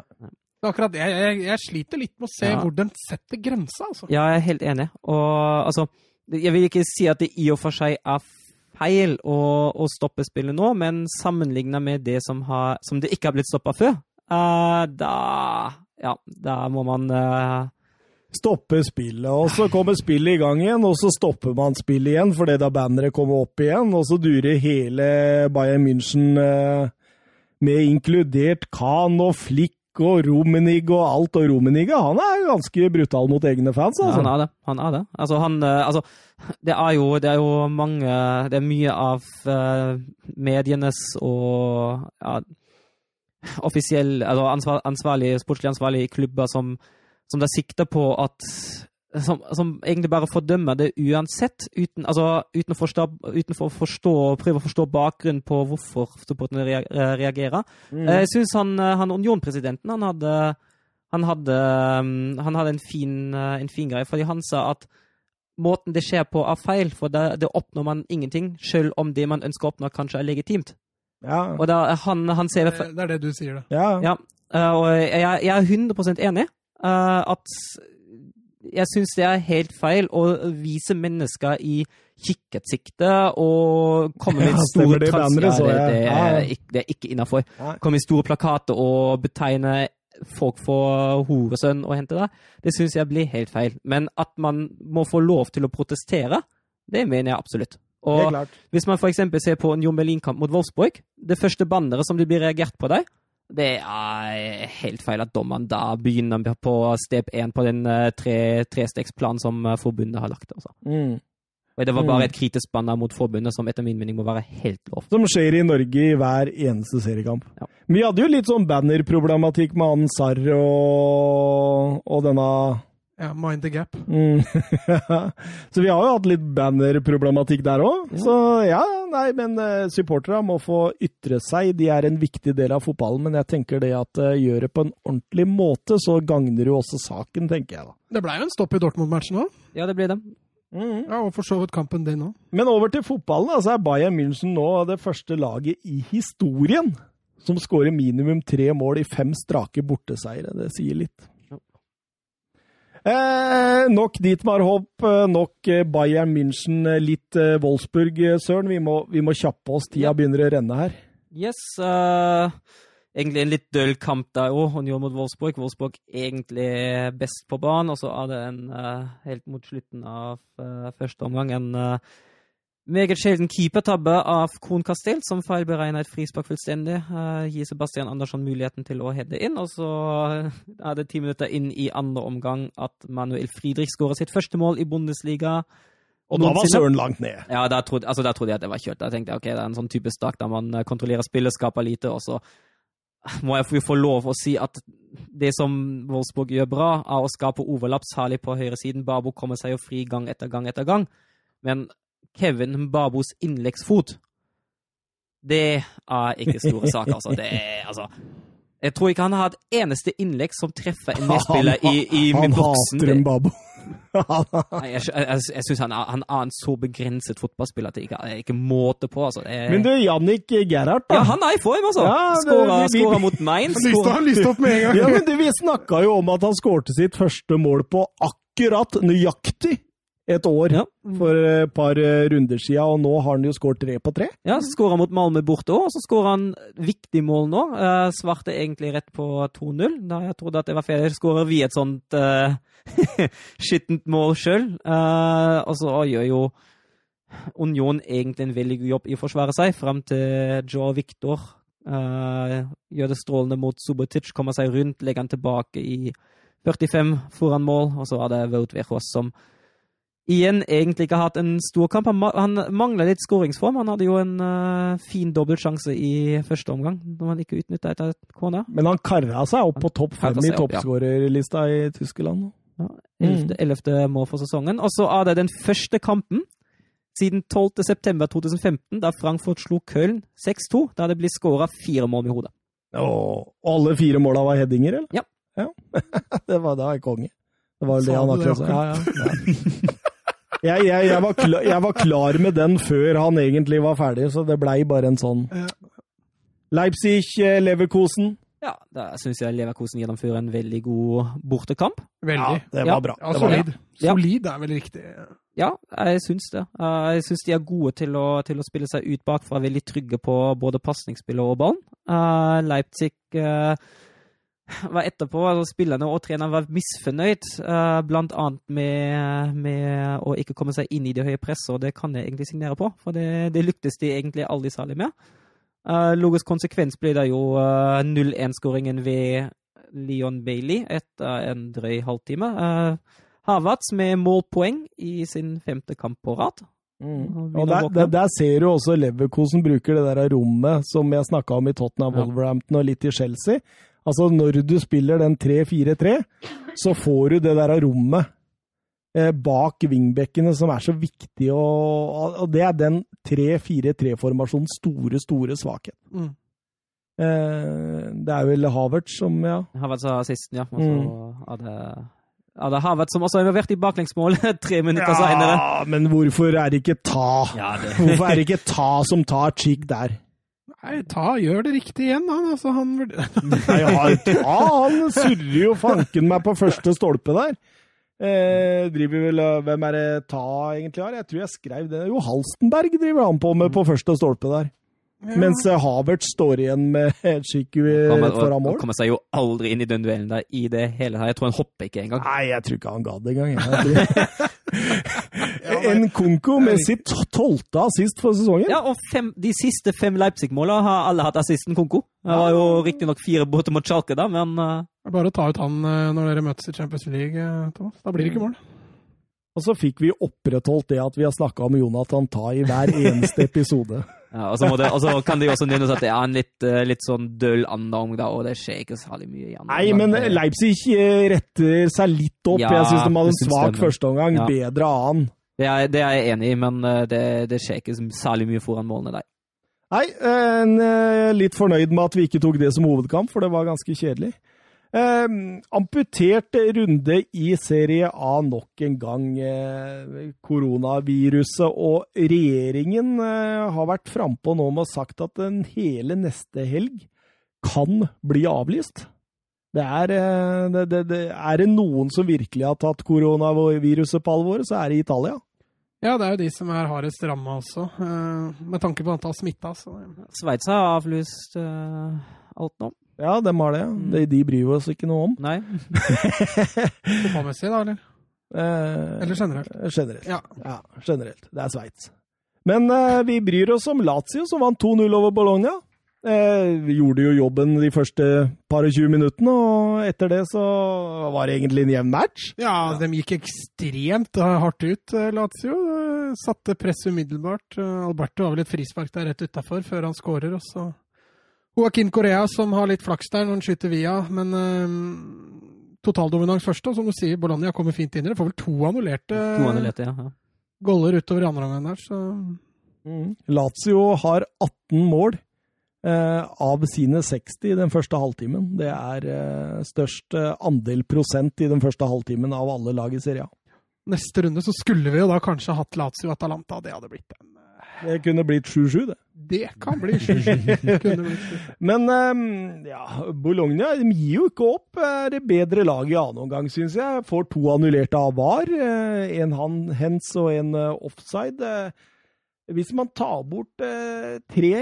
Akkurat, jeg, jeg, jeg sliter litt med å se Ja. hvor den setter grensa, altså. Ja, jeg er helt enig. Og altså Jeg vil ikke si at det i og for seg er feil å, å stoppe spillet nå, men sammenlignet med det som, har, som det ikke har blitt stoppa før, uh, da Ja, da må man uh, Stoppe spillet, og så kommer spillet i gang igjen, og så stopper man spillet igjen fordi da banneret kommer opp igjen, og så durer hele Bayern München uh, med inkludert Khan og Flick og Romenig og alt. Og Romenig han er ganske brutal mot egne fans, Ja, altså. han er det. Han er det. Altså, han eh, Altså, det er jo, det er jo mange Det er mye av uh, medienes og ja, offisiell Altså ansvar, ansvarlig, sportslig ansvarlig i klubber som, som da sikter på at som, som egentlig bare fordømmer det uansett, uten, altså, uten, å forstå, uten å forstå, prøve å forstå bakgrunnen på hvorfor supporterne reagerer. Mm. Jeg syns han, eh, han Union-presidenten han hadde, han hadde, um, han hadde en, fin, eh, en fin greie, fordi han sa at måten det skjer på, er feil, for det, det oppnår man ingenting, selv om det man ønsker å oppnå, kanskje er legitimt. Ja. Og da, han, han ser Det det er det du sier, da. ja. Ja, eh, og jeg, jeg er 100% enig eh, at jeg syns det er helt feil å vise mennesker i kikketsikte og komme med Ja, store stemmer det det, det, Ja, er ja. ikke, det er ikke innafor. Komme med store plakater og betegne folk for horesønn og hente det, det syns jeg blir helt feil. Men at man må få lov til å protestere, det mener jeg absolutt. Og hvis man f.eks. ser på Union Berlin-kamp mot Wolfsburg, det første banneret som det blir reagert på der, det er helt feil at dommeren da begynner på step 1 på den eh, tre, trestegsplanen som eh, forbundet har lagt. Altså. Mm. Og det var Mm. bare et kritisk banner mot forbundet som etter min mening må være helt lov. Som skjer i Norge i hver eneste seriekamp. Ja. Vi hadde jo litt sånn bannerproblematikk med han Sarr og, og denne Ja, Mind the gap. mm. Så vi har jo hatt litt bannerproblematikk der òg. Ja. Så ja, nei, men uh, supporterne må få ytre seg. De er en viktig del av fotballen, men jeg tenker det at uh, gjør det på en ordentlig måte, så gagner jo også saken, tenker jeg da. Det blei jo en stopp i Dortmund-matchen òg. Ja, det blir det. Ja, og for så vidt kampen din òg. Men over til fotballen. altså er Bayern München nå det første laget i historien som skårer minimum tre mål i fem strake borteseiere. Det sier litt. Eh, nok Dietmar Hopp, eh, nok eh, Bayern München, eh, litt eh, Wolfsburg, Søren. Vi må, vi må kjappe oss. Tida begynner å renne her. Yes. Uh, egentlig en litt døll kamp der òg, Union mot Wolfsburg. Wolfsburg egentlig best på banen, og så er det en uh, helt mot slutten av uh, første omgang en eh, meget sjelden keepertabbe av Kohn Castell, som feilberegna et frispark fullstendig. Uh, gir Sebastian Andersson muligheten til å heade inn, og så er det ti minutter inn i andre omgang at Manuel Friedrich skårer sitt første mål i Bundesliga. Og da var. Søren langt ned. Ja, da trodde, altså, trodde jeg at det var kjørt. Da tenkte jeg ok, det er en sånn typisk dag der man eh, kontrollerer spillet, skaper lite, og så må jeg få- få lov å si at det som Wolfsburg gjør bra, er å skape overlapp, særlig på høyresiden. Babo kommer seg jo fri gang etter gang etter gang. Men Kevin Babos innleggsfot, det er ikke store saker, altså. Det er, altså jeg tror ikke han har et eneste innlegg som treffer en medspiller i, i han boksen. hater Mbabo. en Babo. Nei, jeg, jeg, jeg syns han, han er en så begrenset fotballspiller at det ikke er ikke måte på. Altså. Er- Men du, Jannik Gerhardt, da. ja, han er i form, altså! Ja, Skåra, mot Mainz. Han han lyste opp med en gang. Ja, men du, Vi snakka jo om at han skårte sitt første mål på akkurat nøyaktig et år Ja. for et par eh, runder siden, og nå har han jo skåret tre på tre. Ja, så skåra mot Malmö borte òg, og så skåra han viktig mål nå. Eh, svarte egentlig rett på 2-0, da jeg trodde at det var ferdig. Skårer vi et sånt eh, skittent mål sjøl. og så gjør jo Union egentlig en veldig god jobb i å forsvare seg, fram til Joe Victor eh, gjør det strålende mot Subotic, kommer seg rundt, legger han tilbake i 45 foran mål, og så er det Wout Weghorst som igjen egentlig ikke har hatt en stor kamp. Han, han mangler litt skåringsform. Han hadde jo en uh, fin dobbeltsjanse i første omgang, når han ikke utnytta et kona. Men han kara seg opp på topp fem i toppskårerlista ja. i Tyskland. Ja, Ellevte ellevte mål for sesongen. Og så er det den første kampen siden 12. september 2015, da Frankfurt slo Köln 6-2, da det blir skåra fire mål med hodet. Og alle fire måla var headinger, eller? Ja. det var da konge. Det var vel det han akkurat sa. Ja, ja, ja. Jeg, jeg, jeg, var klar, jeg var klar med den før han egentlig var ferdig, så det blei bare en sånn Leipzig, eh, Leverkosen. Ja, da syns jeg Leverkosen gjennomfører en veldig god bortekamp. Veldig. det Ja. var bra. Ja, Det var bra. solid. Ja. Solid er vel riktig. Ja, jeg syns det. Eh, Jeg syns de er gode til å, til å spille seg ut bakfra, veldig trygge på både pasningsspillet og ballen. Eh, Leipzig eh, var etterpå, altså spillerne og treneren var misfornøyd, uh, blant annet med, med å ikke komme seg inn i det høye presset, og det kan jeg egentlig signere på, for det, det lyktes de egentlig aldri særlig med. Uh, logisk konsekvens ble det jo uh, 0-1-skåringen ved Leon Bailey etter en drøy halvtime. Uh, Havertz med målpoeng i sin femte kamp på rad. Mm. Og der, der, der, ser du også Leverkosen bruker det der rommet som jeg snakka om i Tottenham, ja. Wolverhampton og litt i Chelsea. Altså, når du spiller den 3-4-3, så får du det der rommet eh, bak wingbackene som er så viktig, og, og det er den 3-4-3-formasjonens store, store svakhet. Mm. Eh, det er vel Havertz som, ja Havertz er assisten, ja. Og så mm. er det ja, det har vært som også involvert i baklengsmål tre minutter ja, seinere. Ja, men hvorfor er det ikke Ta? Ja, det... hvorfor er det ikke Ta som tar Chick der? Nei, Ta gjør det riktig igjen, han. Altså, han Nei, ja, Ta han surrer jo fanken meg på første stolpe der. Eh, driver vel, Hvem er det Ta egentlig har? Jeg tror jeg skrev det. Jo, Halstenberg driver han på med på første stolpe der. Ja. Mens eh, Havert står igjen med Chiku foran mål. Han kommer seg jo aldri inn i den duellen der i det hele tatt. Jeg tror han hopper ikke engang. Nei, jeg tror ikke han gadd engang. en Konko med sitt tolvte assist for sesongen. Ja, og fem, de siste fem Leipzig-måla har alle hatt assisten Konko. Det var jo riktignok fire båter mot Schalke, da, men uh... Bare å ta ut han uh, når dere møtes i Champions League, uh, Thomas. Da blir det ikke mål. Og så fikk vi opprettholdt det at vi har snakka om Jonathan Tai i hver eneste episode. Ja, og, så det, og, så kan de også nevnes at det er en litt, eh, litt sånn døll da, og det skjer ikke særlig mye i andre Nei, men Leipzig eh, retter seg litt opp. Ja, jeg syns de hadde en svak førsteomgang. Ja. Bedre annen. Det er, det er, jeg enig i, men eh, det, det skjer ikke særlig mye foran målene der. Nei, en, litt fornøyd med at vi ikke tok det som hovedkamp, for det var ganske kjedelig. Eh, amputert runde i Serie A nok en gang. Eh, koronaviruset og regjeringen eh, har vært frampå nå med å sagt at den hele neste helg kan bli avlyst. Det er, eh, det, det, det, er det noen som virkelig har tatt koronaviruset på alvor, så er det Italia. Ja, det er jo de som er hardest ramma også, eh, med tanke på antall smitta. Sveits har avlyst uh, alt nå. Ja, dem har det. Mm. De, de bryr oss ikke noe om. Nei. Fotballmessig, da, eller? Eh, eller generelt? Generelt. Ja. ja. generelt. Det er Sveits. Men eh, vi bryr oss om Lazio, som vant 2-0 over Bologna. Eh, vi gjorde jo jobben de første par og 20 minuttene, og etter det så var det egentlig en jevn match. Ja, de gikk ekstremt hardt ut, eh, Lazio. Satte press umiddelbart. Alberto har vel et frispark der rett utafor før han skårer, og så Joaquin Correa som har litt flaks der når han skyter via, men uh, totaldominans først. Og som du sier, Bologna kommer fint inn i det. Får vel to annullerte, to annullerte ja, ja. goller utover i andre omgang der, så mm. Lazio har 18 mål uh, av sine 60 i den første halvtimen. Det er uh, størst andel prosent i den første halvtimen av alle lag i Serie A. Neste runde så skulle vi jo da kanskje hatt Lazio-Atalanta. Det hadde blitt en det kunne blitt 7-7, det. Det kan bli 7-7. Men um, ja, Bologna gir jo ikke opp. Er det bedre laget i annen omgang, syns jeg. Får to annullerte av VAR. Eh, en hands og en eh, offside. Eh, hvis man tar bort tre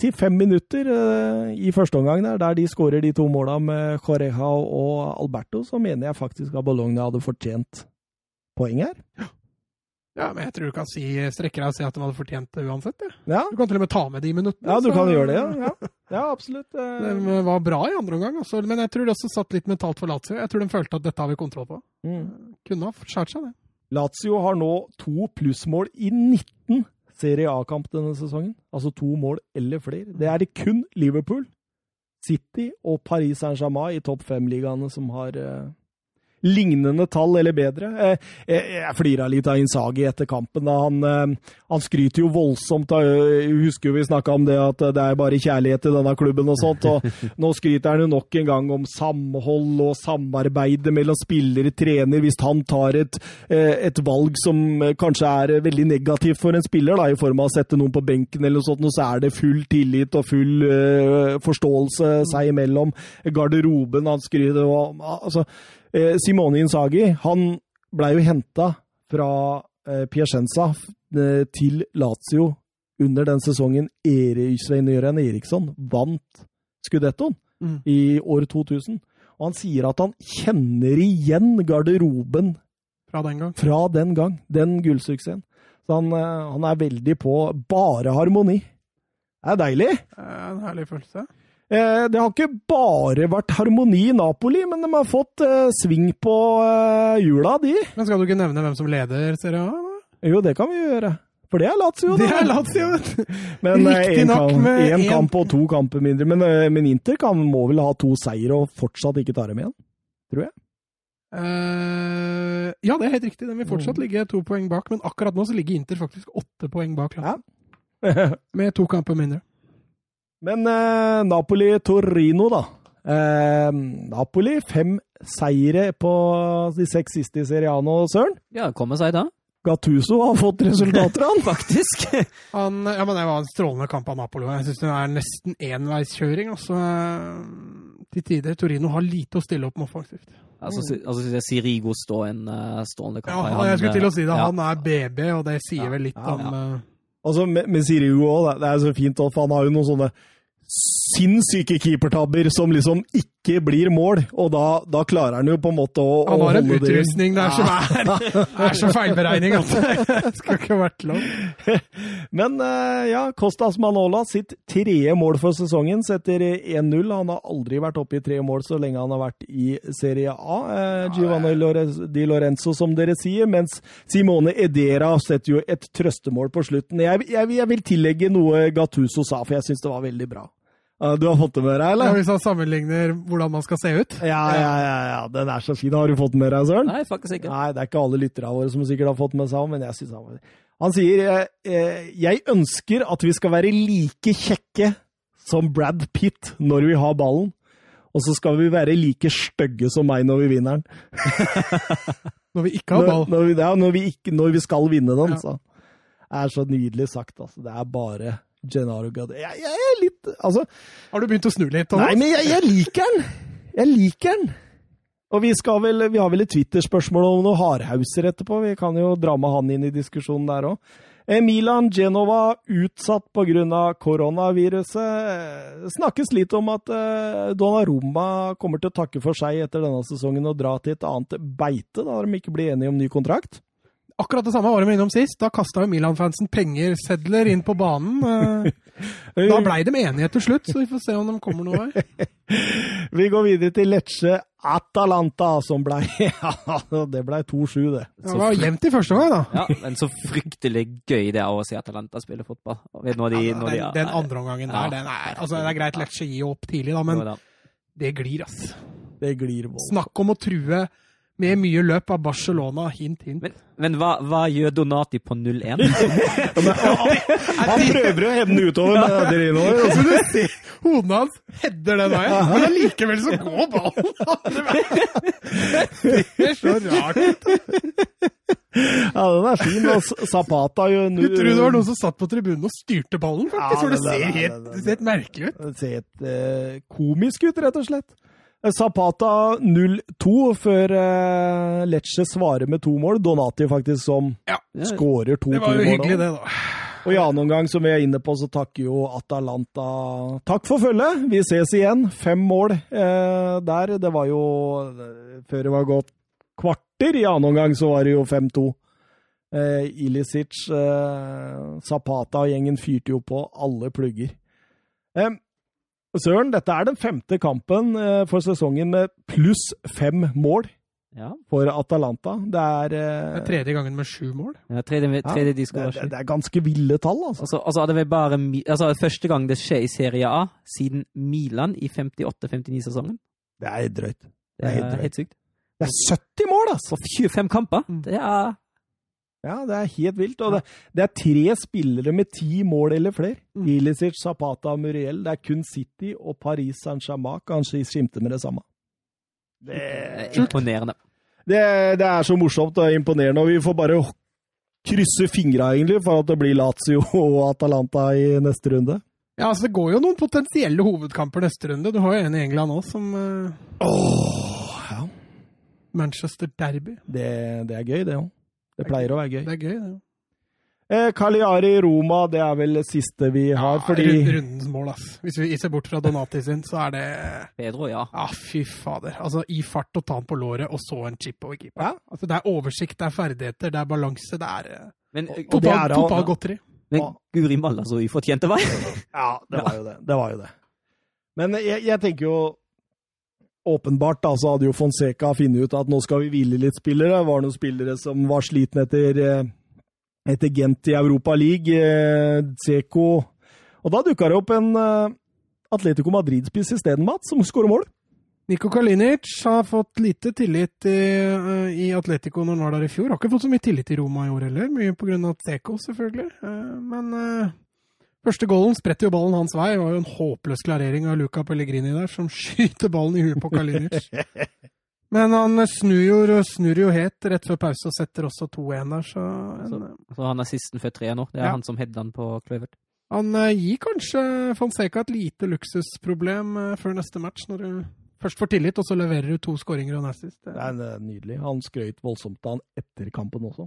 til fem minutter i første omgang, der, der de skårer de to måla med Correja og Alberto, så mener jeg faktisk at Bologna hadde fortjent poeng her. Ja. Ja, men jeg tror du kan si, strekke deg og si at de hadde fortjent det uansett. Ja. ja. Du kan til og med ta med de minuttene. Ja, du så... kan gjøre det, ja. ja. ja absolutt. De eh, var bra i andre omgang, også, men jeg tror det også satt litt mentalt for Lazio. Jeg tror de følte at dette har vi kontroll på. Mm. Kunne ha skåret seg, det. Lazio har nå to plussmål i 19 Serie A-kamp denne sesongen. Altså to mål eller flere. Det er det kun Liverpool, City og Paris Saint-Germain i topp fem-ligaene som har uh, lignende tall, eller bedre. Eh, jeg flira litt av Insagi etter kampen. da Han, eh, han skryter jo voldsomt. Jeg husker jo vi snakka om det at det er bare kjærlighet til denne klubben og sånt. og Nå skryter han jo nok en gang om samhold og samarbeidet mellom spillere, trener. Hvis han tar et, eh, et valg som kanskje er veldig negativt for en spiller, da, i form av å sette noen på benken eller noe sånt, så er det full tillit og full forståelse seg imellom. Garderoben han skryter og, altså, Eh, Simone Insagi han blei jo henta fra eh, Piacenza eh, til Lazio under den sesongen Svein Jørgen Eriksson vant Scudettoen mm. i år 2000. Og han sier at han kjenner igjen garderoben fra den gang, fra den, gang, den gullsuksessen. Så han, han, er veldig på bare harmoni. Det er deilig. Det er En herlig følelse. Eh, det har ikke bare vært harmoni i Napoli, men de har fått eh, sving på eh, hjula, de. Men skal du ikke nevne hvem som leder Serie A? da? Jo, det kan vi gjøre. For det er Lazio, Det er Lazio. Men én kamp, en kamp og to kamper mindre. Men, men Inter kan, må vel ha to seire og fortsatt ikke ta dem igjen? Tror jeg. Uh, ja, det er helt riktig. Den vil fortsatt Mm. ligge to poeng bak, men akkurat nå så ligger Inter faktisk åtte poeng bak. Ja. Med to kamper mindre. Men eh, Napoli-Torino, da. Eh, Napoli fem seire på de seks siste i Seriano, Søren. Ja, kommer seg da. Gattuso har fått resultater, han. Faktisk. Han, ja, men Det var en strålende kamp av Napoli. Jeg syns det er nesten enveiskjøring. Altså, eh, til tider. Torino har lite å stille opp med offensivt. altså, altså synes jeg Sirigo står en uh, strålende kamp. Ja, Han, jeg skulle til å si det. ja. Han er BB, og det sier Ja, vel litt ja, om ja. Altså, med, med Sirigu òg, det er så fint, for han har jo noen sånne sinnssyke keepertabber som liksom ikke blir mål, og da, da klarer han jo på en måte å, å Han har en holde det utrustning der som er, er så feilberegning at det skal ikke vært lov. Men eh, ja, Kostas Manola sitt tredje mål for sesongen setter 1-0. Han har aldri vært oppe i tre mål så lenge han har vært i Serie A. Eh, Giovanni Di Lorenzo, som dere sier, mens Simone Edera setter jo et trøstemål på slutten. Jeg, jeg, jeg vil tillegge noe Gattuso sa, for jeg syns det var veldig bra. Du har fått det med deg, eller? Ja, hvis han sammenligner hvordan man skal se ut. Ja, ja, ja, ja, den er så fin. Har du fått den med deg, Søren? Nei, faktisk ikke. Nei, det er ikke alle lytterne våre som sikkert har fått med seg men jeg synes han var Han sier eh, eh, Jeg ønsker at vi skal være like kjekke som Brad Pitt når vi har ballen. Og så skal vi være like stygge som meg når vi vinner den. Når vi ikke har Når, ball. når, vi, ja, når, vi ikke, når vi skal vinne den, Ja. så. Det er så nydelig sagt, altså. Det er bare Gennaro Gade. Jeg, jeg er litt Altså, Har du begynt å snu litt? Thomas? Nei, men jeg, jeg liker den! Jeg liker den! Og vi, skal vel, vi har vel et Twitter-spørsmål om noen hardhauser etterpå. Vi kan jo dra med han inn i diskusjonen der òg. Milan Genova utsatt pga. koronaviruset. Eh, Snakkes litt om at eh, Donnarumma kommer til å takke for seg etter denne sesongen og dra til et annet beite, da de ikke blir enige om ny kontrakt. Akkurat det samme var de innom sist. Da kasta jo Milan-fansen pengesedler inn på banen. eh. Da blei de enige til slutt, så vi får se om de kommer noe vei. Vi går videre til Lecce Atalanta, som blei Ja, det blei 2-7, det. Det var jevnt i første gang, da. Ja, men så fryktelig gøy det er å se Atalanta spille fotball. Vet når de, Ja, når de, den, den andre omgangen Ja. der, den er, altså, det er greit Lecce gir opp tidlig, da, men det glir, ass. Det glir vold. Snakk om å true med mye løp av Barcelona, hint, hint. Men, men hva, hva gjør Donati på 0-1? Han prøver å hevne utover med Adrino. Så du ser hodene hans header den veien, men allikevel så går ballen Det er så rart ut. Ja, den er fin. Og Zapata jo Du tror det var noen som satt på tribunen og styrte ballen, faktisk? Ja, For det det- det- ser det- helt, det- det ser helt merkelig ut. Det ser helt uh, komisk ut, rett og slett. Zapata 0-2 før eh, Lecce svarer med to mål. Donati faktisk som Ja, skårer to mål. det var jo hyggelig, det, da. Og i annen omgang, som vi er inne på, så takker jo Atalanta Takk for følget! Vi ses igjen. Fem mål eh, der. Det var jo eh, Før det var gått kvarter i annen omgang, så var det jo 5-2. Eh, Ilicic, eh, Zapata og gjengen fyrte jo på alle plugger. Eh, Søren, dette er den femte kampen eh, for sesongen med pluss fem mål Ja. for Atalanta. Det er, Det eh, er tredje gangen med sju mål. ja tredje, ja, tredje de det, det, det er ganske ville tall, altså. Altså, altså, er det bare altså, første gang det skjer i Serie A siden Milan i 58-59-sesongen. Det er drøyt. Det er helt er drøyt. helt sykt. Det er 70 mål, altså! På 25 kamper. Det er Ja, det er helt vilt. Og det, det er tre spillere med ti mål eller flere. Mm. Ilicic, Zapata og Muriel. Det er kun City og Paris Saint-Germain kanskje skimter med det samme. Det, er imponerende. det, det er så morsomt og imponerende, og vi får bare krysse fingra egentlig for at det blir Lazio og Atalanta i neste runde. Ja, altså Det går jo noen potensielle hovedkamper neste runde. Du har jo en i England òg, som uh... Åh, ja. Manchester Derby. Det, det er gøy, det òg. Det pleier å være gøy. Det er gøy, det. Eh, Cagliari-Roma, det er vel det siste vi har, fordi Rundens mål, ass. Hvis vi ser bort fra Donati sin, så er det Pedro, ja. Ja, fy fader. Altså, I fart å ta den på låret, og så en chip over keeper. Ja. Altså, det er oversikt, det er ferdigheter, det er balanse, det er eh, Men, Og det fotball, er- fotballgodteri. men Guri malla så ufortjente vei. Ja, det var jo det. Det var jo det. Men jeg, jeg tenker jo Åpenbart da, så hadde jo Fonseca funnet ut at nå skal vi hvile litt spillere. Det var noen spillere som var slitne etter, eh, etter Gent i Europa League, Zeko Og da dukka det opp en eh, Atletico Madrid-spiss isteden, Mats, som skårer mål. Niko Kalinic har fått lite tillit i, i Atletico når han var der i fjor. Har ikke fått så mye tillit i Roma i år heller, mye pga. Teco, selvfølgelig. Men første goalen spretter jo ballen hans vei. Det var jo en håpløs klarering av Luca Pellegrini der, som skyter ballen i huet på Kalinic. Men han snur jo, snur jo het rett før pause og setter også 2-1 der, så, en, Så, så han er sisten før tre nå. Det er Ja. han som header den på Kløvert. Han eh, gir kanskje Fonseca et lite luksusproblem eh, før neste match, når du først får tillit, og så leverer du to skåringer og nazist. Det- Det er eh, nydelig. Han skrøt voldsomt av han etter kampen også.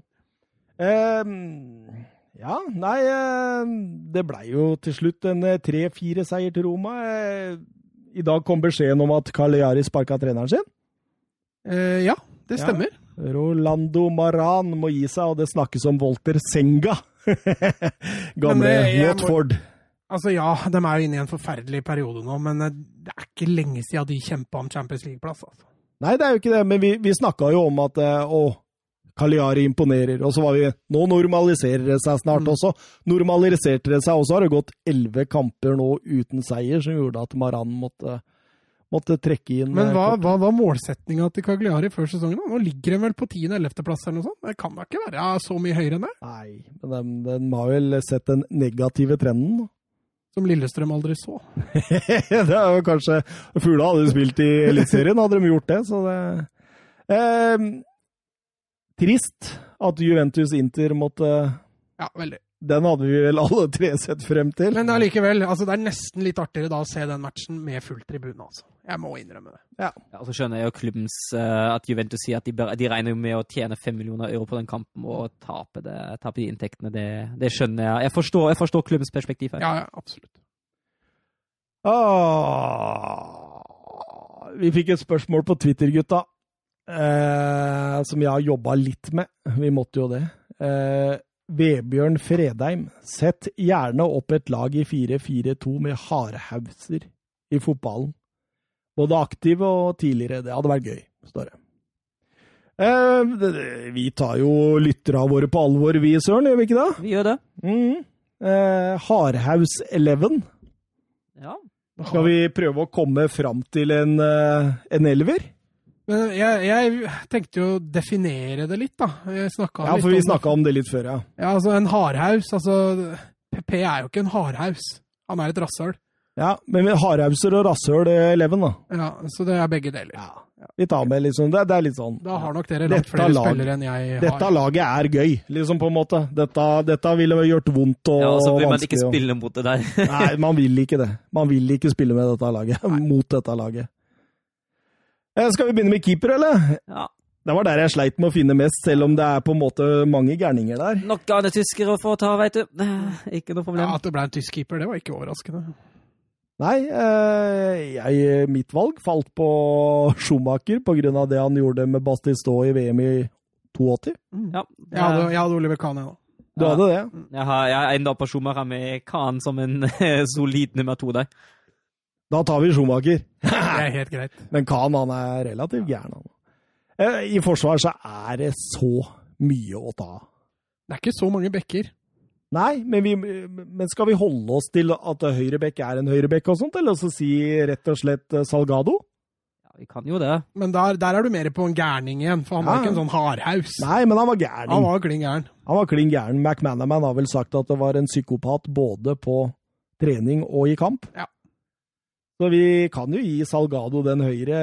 Ehm, ja, nei eh, Det blei jo til slutt en eh, 3-4-seier til Roma. Eh, I dag kom beskjeden om at Cagliari sparka treneren sin. Eh, ja, det Ja. stemmer. Rolando Maran må gi seg, og det snakkes om Walter Senga. Gamle eh, Watford. Altså ja, de er jo inne i en forferdelig periode nå, men eh, det er ikke lenge siden de kjempa om Champions League-plass. Altså. Nei, det er jo ikke det, men vi, vi snakka jo om at eh, å, Cagliari imponerer. Og så var vi Nå normaliserer det seg snart Mm. også. Normaliserte det seg, og så har det gått elleve kamper nå uten seier, som gjorde at Maran måtte, måtte trekke inn Men eh, hva, hva var målsettinga til Cagliari før sesongen? da? Nå ligger de vel på 10.-11.-plass eller noe sånt? Det kan da ikke være så mye høyere enn det? Nei, men den, den har vel sett den negative trenden. Som Lillestrøm aldri så. det er jo kanskje Fugla hadde jo spilt i Eliteserien, hadde de gjort det, så det eh, Trist at Juventus Inter måtte Ja, veldig. Den hadde vi vel alle tre sett frem til. Men allikevel, altså, det er nesten litt artigere da å se den matchen med full tribune, altså. Jeg må innrømme det. Ja, og så skjønner jeg jo klubbens uh, at Juventus sier at de, bør, de regner med å tjene fem millioner euro på den kampen og tape, det, tape de inntektene. Det, det skjønner jeg. Jeg forstår, jeg forstår klubbens perspektiv her. Ja, ja, absolutt. Ah, vi fikk et spørsmål på Twitter, gutta, eh, som jeg har jobba litt med. Vi måtte jo det. Eh, Vebjørn Fredheim, sett gjerne opp et lag i 4-4-2 med hardhauser i fotballen. Både aktive og tidligere. Det hadde vært gøy, står det. Eh, vi tar jo lytterne våre på alvor, vi, Søren, gjør vi ikke det? Vi gjør det. Mm. Eh, Hardhaus 11. Ja. Skal vi prøve å komme fram til en, eh, en elver? Men jeg, jeg tenkte jo å definere det litt, da. Ja, litt for vi snakka om det litt før, ja. Ja, altså, en hardhaus, altså PP er jo ikke en hardhaus. Han er et rasshøl. ja men hardhauser og rasshøl er eleven, da. Ja, så det er begge deler. Ja. Vi tar med sånn, det, det er litt sånn Da har nok dere Dette langt flere lag- spillere enn jeg har. Dette laget er gøy, liksom, på en måte. Dette, dette ville gjort vondt og vanskelig. ja, og så vil man ikke spille mot det der. Nei, man vil ikke det. Man vil ikke spille med dette laget. Mot dette laget. Eh, Skal vi begynne med keeper, eller? ja. Det var der jeg sleit med å finne mest, selv om det er på en måte mange gærninger der. Nok av det tyskere å få ta, veit du. Ikke noe problem. Ja, At det ble en tysk keeper, det var ikke overraskende. Nei, eh, jeg, mitt valg falt på Schumacher av det han gjorde med Bastistå i VM i 82. Ja, Jeg hadde, jeg hadde Oliver Kahn, jeg òg. Du hadde det? Jeg har, jeg enda på Schumacher med Kahn som en solid nummer to der. Da tar vi Schumacher. Det er helt greit. Men Khan han er relativt gæren. Han. Eh, I forsvar så er det så mye å ta av. Det er ikke så mange bekker. Nei, men, vi, men skal vi holde oss til at høyrebekk er en høyrebekk og sånt, eller så si rett og slett eh, Salgado? Ja, vi kan jo det. Men der, der er du mer på en gærning igjen, for han var ikke en sånn hardhaus. Nei, men han var gærning. Han var klin gæren. Han var klin gæren. McManaman har vel sagt at det var en psykopat både på trening og i kamp. Ja. Så vi kan jo gi Salgado den høyre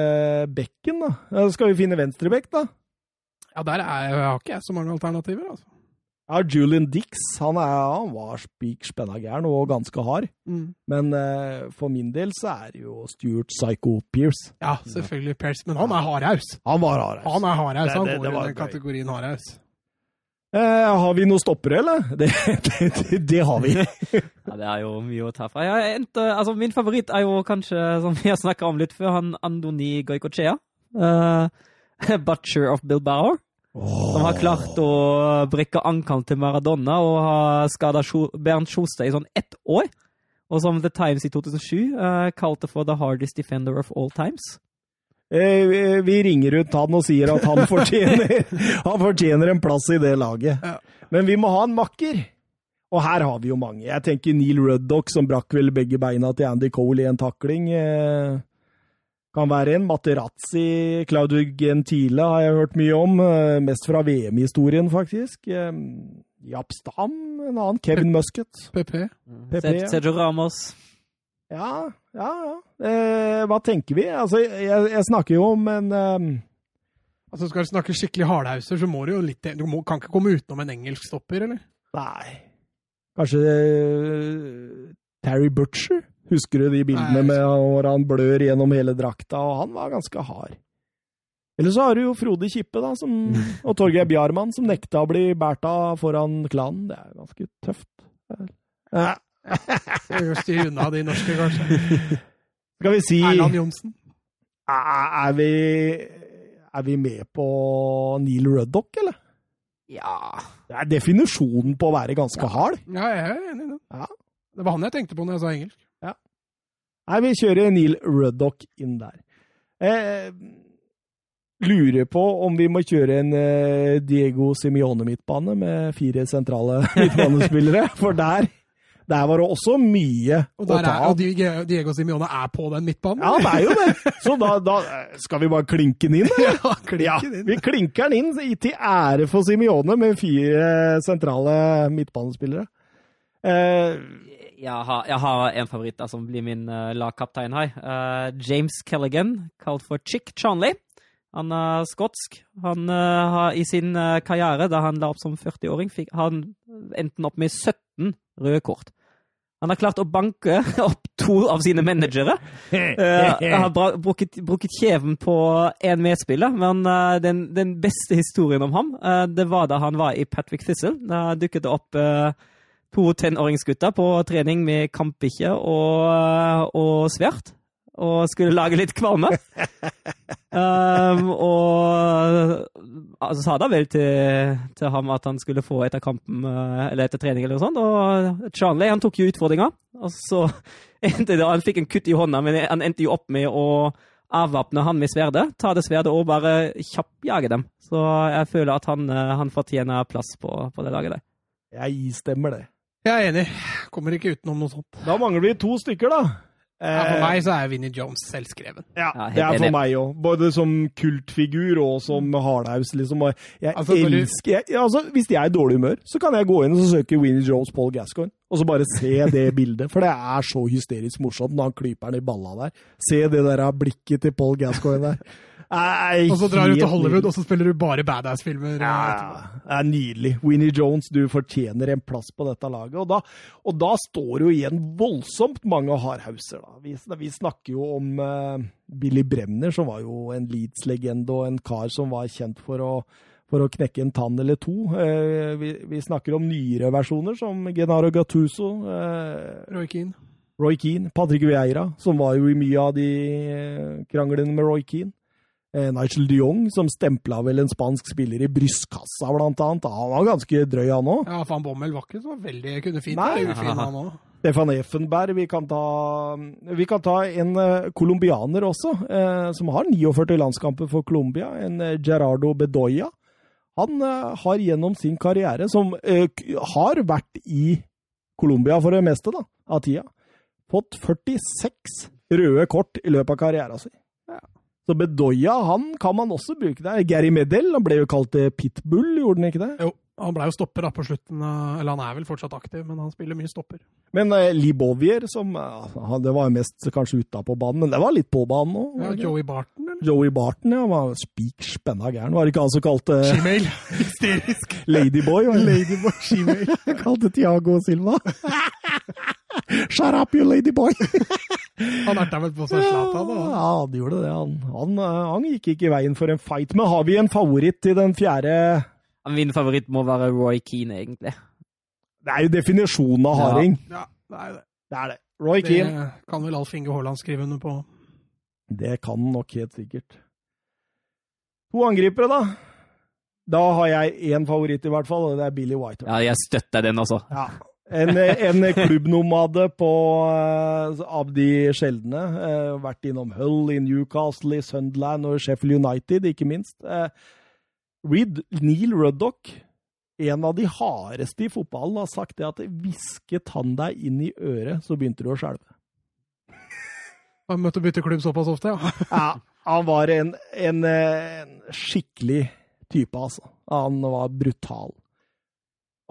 bekken, da. Ja, Skal vi finne venstrebekk, da? Ja, der er, har ikke jeg så mange alternativer, altså. Ja, Julian Dix han, er, han var spik spenna gæren og ganske hard. Mm. Men eh, for min del så er det jo Stuart Psycho Pierce. Ja, selvfølgelig Pierce, men han er hardhaus. Han var hard. altså. Han er hardhaus, han går det i den kategorien hardhaus. Eh, har vi noen stoppere, eller? Det, det, det, det har vi. Ja, det er jo mye å ta fra. Endte, altså, min favoritt er jo kanskje, som vi har snakka om litt før, han Andoni Goicochea. Uh, Butcher of Bilbao. Som har klart å brekke ankelen til Maradona og har skada Bernt Sjostad i sånn ett år. og som The Times i 2007 uh, kalte for the hardest defender of all times. Eh, Vi ringer ut han og sier at han fortjener, han fortjener en plass i det laget. Ja. Men vi må ha en makker. Og her har vi jo mange. Jeg tenker Neil Ruddock, som brakk vel begge beina til Andy Cole i en takling. eh, Kan være en. Materazzi, Claudio Gentile har jeg hørt mye om. eh, Mest fra VM-historien, faktisk. Eh, Japp Stam, en annen. Kevin Musket. PP. Sergio Ramos. Ja, ja, ja. Eh, hva tenker vi? Altså, jeg, jeg snakker jo om en eh, Altså, skal du snakke skikkelig hardhauser, så må du jo litt Du må, kan ikke komme utenom en engelsk stopper, eller? Nei Kanskje eh, Terry Butcher? Husker du de bildene Nei, med hvor han blør gjennom hele drakta, og han var ganske hard. Eller så har du jo Frode Kippe da, som, og Torgeir Bjarmann, som nekta å bli båret av foran klanen. Det er ganske tøft. Eh, Skal vi styre unna de norske, kanskje? Skal vi si Erland Johnsen. er, er, vi, er vi med på Neil Ruddock, eller? Ja Det er definisjonen på å være ganske hard. Ja, jeg er enig i det. Ja. Det var han jeg tenkte på når jeg sa engelsk. Nei, vi kjører Neil Ruddock inn der. Eh, lurer på om vi må kjøre en eh, Diego Simione-midtbane med fire sentrale midtbanespillere, for der, der var det også mye Og, å ta av. og Diego Simione er på den midtbanen. Ja, det er jo det! Så da, da skal vi bare klinke den inn, eller? Ja, klinken Ja, inn. vi klinker den inn til ære for Simione med fire sentrale midtbanespillere. Eh, Jeg har, jeg har en favoritt da, som blir min uh, lagkaptein her. Uh, James Kelligan, kalt for Chick Charnley. Han er skotsk. Han uh, har i sin karriere, da han la opp som 40-åring, fikk han enten opp med 17 røde kort. Han har klart å banke opp to av sine managere. Uh, har brukket, brukket kjeven på én medspiller, men uh, den, den beste historien om ham, uh, det var da han var i Patrick Thistle. Da dukket det opp to tenåringsgutter på trening med kampbikkje og, og sverd. Og skulle lage litt kvalme. um, og altså, sa da vel til, til ham at han skulle få etter kampen eh, eller etter trening eller noe sånt. Og Charlie han tok jo utfordringa. Og så endte det Han fikk en kutt i hånda, men han endte jo opp med å avvæpne han med sverdet. Ta det sverdet og bare kjappjage dem. Så jeg føler at han, eh, han fortjener plass på, på det laget der. jeg istemmer det. Jeg er enig. Kommer ikke utenom noe sånt. Da mangler vi to stykker, da. Ja, for Eh, meg så er Vinnie Jones selvskreven. Ja, Ja, det er for meg òg. Både som kultfigur og som hardhaus, liksom. Og Jeg Altså, elsker jeg, altså, Hvis jeg er i dårlig humør, så kan jeg gå inn og søke Winnie Jones Paul Gascoigne, og så bare se det bildet. For det er så hysterisk morsomt når han klyper den i balla der. Se det der blikket til Paul Gascoigne der. Er Og så drar du til Hollywood, og så spiller du bare badass-filmer. Ja, ja, det er nydelig. Winnie Jones, du fortjener en plass på dette laget. Og da, og da står jo igjen voldsomt mange hardhauser. Da. Vi, vi snakker jo om uh, Billy Bremner, som var jo en Leeds-legende og en kar som var kjent for å, for å knekke en tann eller to. Uh, vi, vi snakker om nyere versjoner, som Genaro Gattuso. Uh, Roy Keane. Roy Keane, Patrick Vieira, som var jo i mye av de kranglene med Roy Keane. Eh, Nigel de Jong, som stempla vel en spansk spiller i brystkassa, blant annet. Han var ganske drøy, han òg. Ja, Van Bommel var ikke så veldig Kunne fint Nei. ufin, han òg. Stefan Effenberg. Vi kan ta, vi kan ta en eh, colombianer også, eh, som har 49 landskamper for Colombia. En Gerardo Bedoya. Han har gjennom sin karriere, som har vært i Colombia for det meste da, av tida, fått 46 røde kort i løpet av karrieren sin. Så Bedoya han kan man også bruke der. Gary Medel han ble jo kalt eh, Pitbull, gjorde han ikke det? Jo, han ble jo stopper da på slutten. Eller han er vel fortsatt aktiv, men han spiller mye stopper. Men eh, Libovier, som eh, Det var mest kanskje utapå banen, men det var litt på banen òg. Ja, Joey Barton, eller? Joey Barton ja, var spik spenna gæren. Var det ikke han som kalte Gmail. Hysterisk. Ladyboy? Ladyboy Gmail. kalte Tiago Silva. Shut up, you ladyboy! Han erta vel på seg Zlatan, da. Ja, han gjorde det. Han, han, eh, han gikk ikke i veien for en fight. Men har vi en favoritt i den fjerde Min favoritt må være Roy Keane, egentlig. Det er jo definisjonen av harding. Ja, det er det. Det er det. Roy Keane. Det kan vel Alf Inge Haaland skrive under på. Det kan han nok helt sikkert. To angripere, da. Da har jeg én favoritt, i hvert fall, og det er Billy White. Ja, jeg støtter den altså. Ja. En, en klubbnomade på, eh, av de sjeldne. Eh, vært innom Hull, i Newcastle, i Sunderland og Sheffield United, ikke minst. Eh, Reed Neil Ruddock, en av de hardeste i fotballen, har sagt det at hvisket han deg inn i øret, så begynte du å skjelve. Han møtte å bytte klubb såpass ofte, ja. Ja, han var en, en, en skikkelig type, altså. Han var brutal.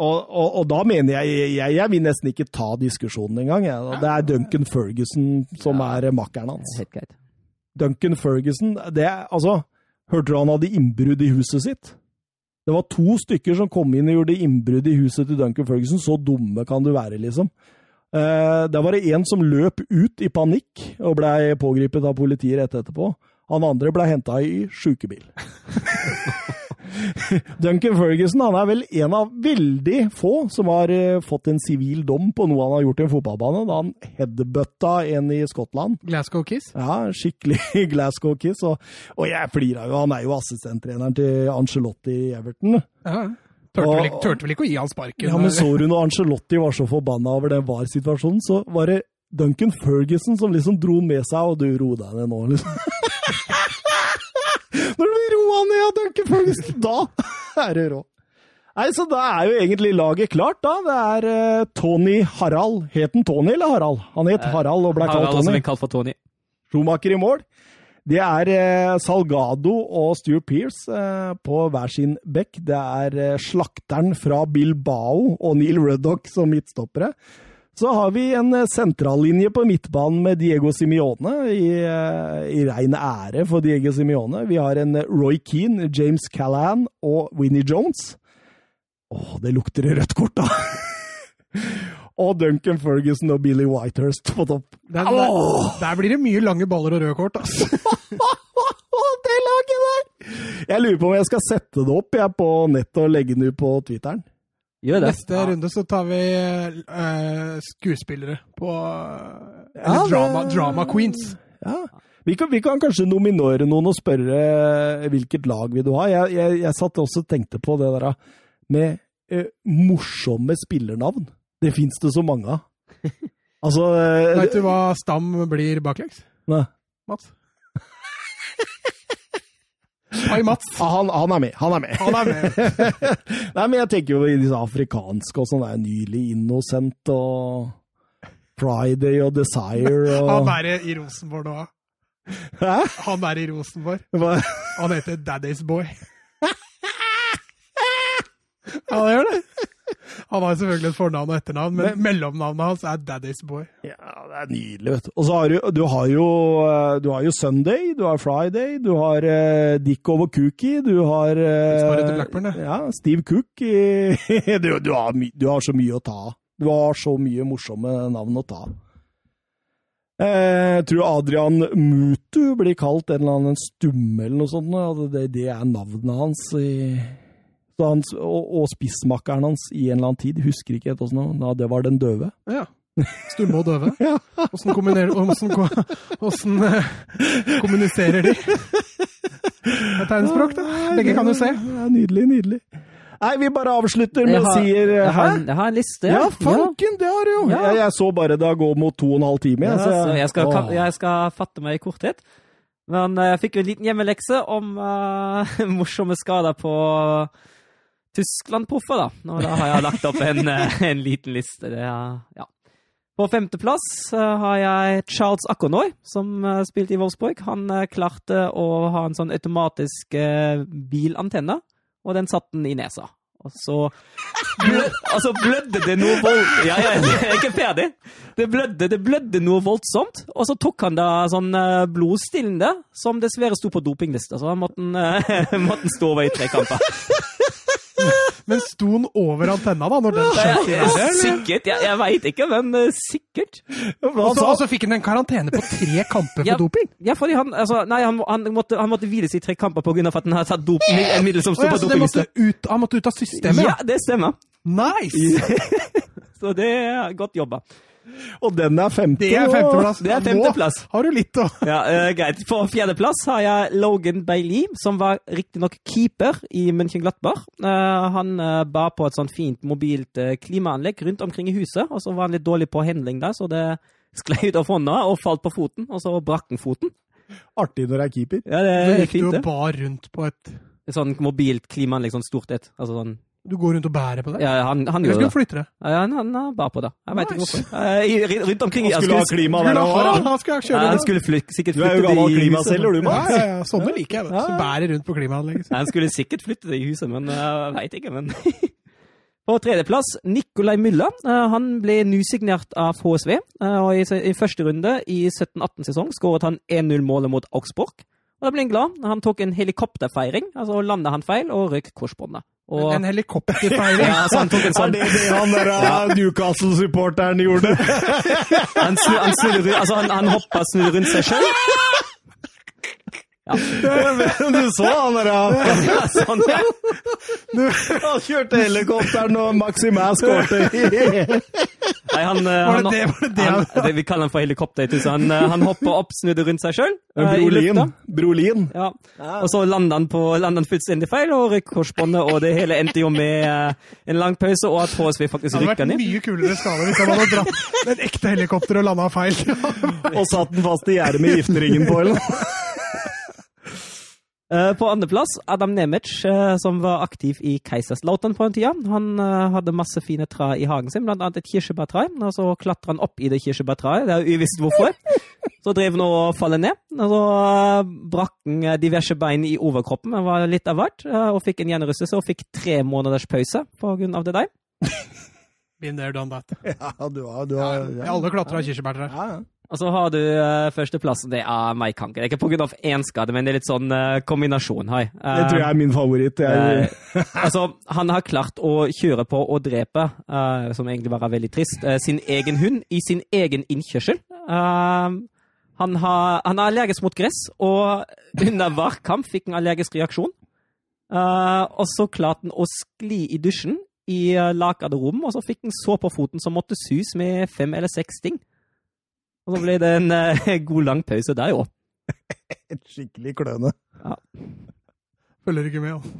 Og, og, og, da mener jeg, jeg Jeg vil nesten ikke ta diskusjonen engang. Det er Duncan Ferguson som er makkeren hans. Helt greit. Duncan Ferguson det altså, Hørte du han hadde innbrudd i huset sitt? Det var to stykker som kom inn og gjorde innbrudd i huset til Duncan Ferguson. Så dumme kan du være, liksom. Eh, der var det en som løp ut i panikk og blei pågrepet av politiet rett etterpå. Han andre ble henta i sjukebil. Duncan Ferguson han er vel en av veldig få som har uh, fått en sivil dom på noe han har gjort i en fotballbane, da han headbutta en i Skottland. Glasgow Kiss? Ja, skikkelig Glasgow Kiss. Og, og jeg flira jo, han er jo assistenttreneren til Angelotti i Everton. Ja, Tørte vel, ikke, tørte vel ikke å gi han sparken? Ja, men så du når Angelotti var så forbanna over den VAR-situasjonen, så var det Duncan Ferguson som liksom dro med seg, og du ro deg ned nå, liksom. Når du blir roa ned av Duncan Ferguson, da er det rå. Nei, så da er jo egentlig laget klart, da. Det er uh, Tony Harald. Het han Tony eller Harald? Han het Harald og ble kalt Harald, som Tony. er kalt for Tony. Schumacher i mål. Det er uh, Salgado og Stuart Pearce uh, på hver sin bekk. Det er eh, slakteren fra Bilbao og Neil Ruddock som midtstoppere. Så har vi en eh, sentrallinje på midtbanen med Diego Simione, i, eh, i rein ære for Diego Simione. Vi har en eh, Roy Keane, James Callahan og Winnie Jones. Åh, det lukter rødt kort, da! og Duncan Ferguson og Billy Whitehurst på topp. Der, der, der blir det mye lange baller og røde kort, altså. det laget der! Jeg lurer på om jeg skal sette det opp jeg, på nettet og legge det ut på Twitteren. Gjør det. Neste runde så tar vi uh, skuespillere på uh, Ja, drama, det- drama, queens. Ja. Vi kan, vi kan kanskje nominere noen og spørre eh, hvilket lag vil du ha. Jeg, jeg, jeg satt også og tenkte på det der med uh, morsomme spillernavn. Det fins det så mange av. Altså Vet du hva Stam blir baklengs? Nei. Mats? Hei, Mats. Han, han er med. Han er med. Han er med. Nei, men jeg tenker jo i disse afrikanske og sånn. Det er nylig Innocent og Friday og Desire og Han er i Rosenborg nå. Hæ? Han er i Rosenborg. Hva? Han heter Daddy's Boy. Ja, det gjør det. Han har selvfølgelig et fornavn og etternavn, men mellomnavnet hans er Daddy's Boy. Ja, det er nydelig, vet du. Og så har du, du har jo eh, Du har jo Sunday, du har Friday, du har uh, Dick over Cookie, du har det. Ja, Steve Cook. i- du, du, har du har så mye å ta av. Du har så mye morsomme navn å ta av. Jeg tror Adrian Mutu blir kalt en eller annen stumme eller noe sånt. Ja, Det, det er navnet hans. I, hans og, og spissmakkeren hans i en eller annen tid. Husker ikke helt åssen ja. Det var den døve. Ja. Stumme og døve. Åssen kombinerer Åssen eh, kommuniserer de? Det er tegnspråk, da. Begge kan jo se. Ja, nydelig, nydelig. Nei, vi bare avslutter med å si jeg har, jeg har en liste. Ja, fanken, det har du jo! Ja. Jeg, jeg så bare det går mot to og en halv time. Ja, så så jeg, skal, jeg skal fatte meg i korthet. Men eh, jeg fikk jo en liten hjemmelekse om uh, morsomme skader på Tyskland-proffer, da. Og da har jeg lagt opp en, en liten liste. Er, ja. På femteplass eh, har jeg Charles Akonoy, som eh, spilte i Wolfsburg. Han eh, klarte å ha en sånn automatisk bilantenne, og den satte den i nesa. Og så blød, altså blødde det noe vold... Ja, ja, jeg er ikke ferdig. Det blødde, det blødde noe voldsomt, og så tok han da sånn blodstillende, som dessverre sto på dopinglista, så han han, eh, måtte han stå over i tre kamper. Men sto den over antenna da, når den skjøt i Ja, sikkert, jeg, jeg veit ikke, men uh, sikkert. Og så, fikk han en karantene på tre kamper Ja. for doping? Ja, fordi han, altså, nei, han, han, måtte, han måtte hviles i tre kamper av at han hadde tatt dop, en middel som sto ja, på dopinglista. han måtte ut av systemet? Ja, det stemmer. Nice! Så det er godt jobba. Og den er femte. Det er femteplass. Det er Nå. Har du litt å Ja, uh, greit. På fjerdeplass har jeg Logan Bailey, som var riktignok keeper i München Glattbar. Uh, han uh, bar på et sånt fint mobilt eh, klimaanlegg rundt omkring i huset, og så var han litt dårlig på handling der, så det sklei ut av hånda og falt på foten, og så brakk han foten. Artig når det er keeper. Ja, det Så er gikk du og bar rundt på et Et sånn mobilt klimaanlegg, sånn stort et. Altså sånn Du går rundt og bærer på det? Ja, han, han gjør det. flytte det? Ja, han, han eh, bar på det. Jeg veit ikke hvorfor. Eh, rundt omkring Han jeg skulle ha klima der Skulle òg. ha- Han skulle, Ja, kjøre han det. skulle fly, sikkert Du er jo flytte det gammel i huset. klimaselger, du, Ja, Mats. ja, ja. Sånne liker jeg. vet du. Ja. Som bærer rundt på klimaanlegget. Han skulle sikkert flytte det i huset, men jeg veit ikke. men... På tredjeplass, Nikolai Müller. Eh, Han ble nysignert av HSV. eh, og I, i første runde i 17-18-sesong skåret han 1-0-målet mot Augsburg. Og Da ble han glad. Han tok en helikopterfeiring, altså landa han feil og røyk korsbåndet. Og, En helikopterfeiring. ja, så han tok en Er sånn det det han der uh, Newcastle-supporteren gjorde? Han, snur, han, snur, altså han, han hoppa og rundt seg sjøl. du så han der Ja, sånn, ja. Han kjørte helikopteren og Maximæ skårte. Nei, han, eh, Var han, det det? Var det det? han, det Vi kaller han for helikopter. Han, eh, han hoppa opp, snudde rundt seg sjøl Brolin. Brolin. Ja. Og så landa han, på, landet han fullstendig feil og røk korsbåndet, og det hele endte jo med eh, en lang pause og at HSV faktisk Det hadde vært mye kulere skade hvis han hadde dratt med et ekte helikopter og landa feil. Og satt den fast i gjerdet med gifteringen på, eller? Eh, På andreplass Adam Nemec, eh, som var aktiv i Kaiserslautern på en tida. Han eh, hadde masse fine trær i hagen sin, blant annet et kirsebærtre. Og så klatra han opp i det kirsebærtreet, det er uvisst hvorfor. Så drev han og falt ned. Og så brakk han diverse bein i overkroppen, det var litt av hvert, og fikk en gjenrystelse og fikk tre måneders pause på grunn av det der. Been there, done that. Ja, du har, du har ja. Alle klatra kirsebærtrær. Ja, ja. Og så har du uh, førsteplassen. Det er meg, Kanker. Det er ikke pga. én skade, men det er litt sånn uh, kombinasjon. Hei. Det tror jeg er min favoritt. Jeg, Eh, altså, han har klart å kjøre på og drepe, som egentlig bare er veldig trist, sin egen hund i sin egen innkjørsel. Han, har, han er allergisk mot gress, og under hver kamp fikk han allergisk reaksjon. Og så klarte han å skli i dusjen i uh, rom, og så fikk han så på foten som måtte sus med fem eller seks sting. Og så ble det en eh, god lang pause der, jo. skikkelig kløne. Følger ikke med, altså.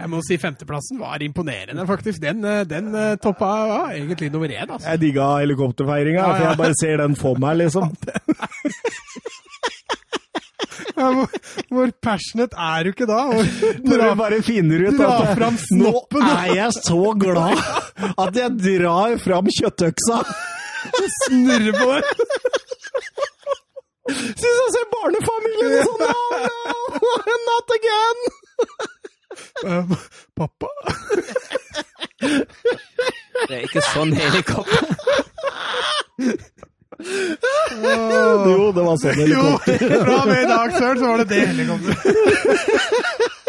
Jeg må si femteplassen var imponerende, faktisk. Den, eh, den eh, toppa ja, egentlig nummer én, altså. Jeg digga helikopterfeiringa, Ja, for jeg bare ser den for meg, liksom. Ja, hvor, hvor passionate er du ikke da? Hvor, Når du bare finner ut at fram nå er jeg så glad at jeg drar fram kjøttøksa. snurrer på det. Syns jeg ser barnefamilien i sånn no, Not again! Uh, pappa? Det er ikke sånn helikopter. Jo, det var sånn Jo, fra og med i dag, Søren, så var det det helikopteret.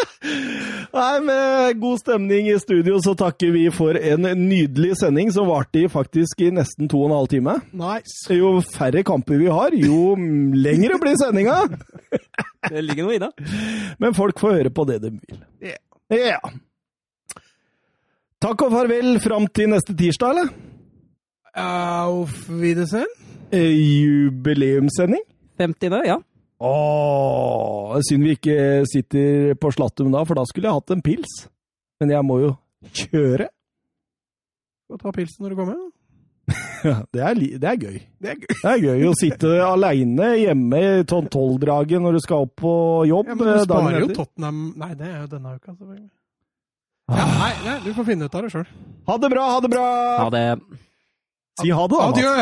Nei, Med god stemning i studio så takker vi for en nydelig sending som varte i faktisk i nesten to og en halv time. Nice. Jo færre kamper vi har, jo lengre blir sendinga. Det ligger noe i det. Men folk får høre på det de vil. Ja. yeah. Takk og farvel fram til neste tirsdag, eller? Auf Wiedersehen. Eh, Jubileumssending? 50. ja. Åh, synd vi ikke sitter på Slattum da, for da skulle jeg hatt en pils. Men jeg må jo kjøre. Skal ta pilsen når du kommer. Ja, det, er, li- det er gøy. Det er gøy. Det er gøy å sitte aleine hjemme i tolvdraget når du skal opp på jobb. Ja, men du eh, sparer jo. Tottenham Nei, det er jo denne uka, selvfølgelig. Ja, nei, nei, du får finne ut av det sjøl. Ha det bra, ha det bra! Ha det. Si ha det, da. Adjø!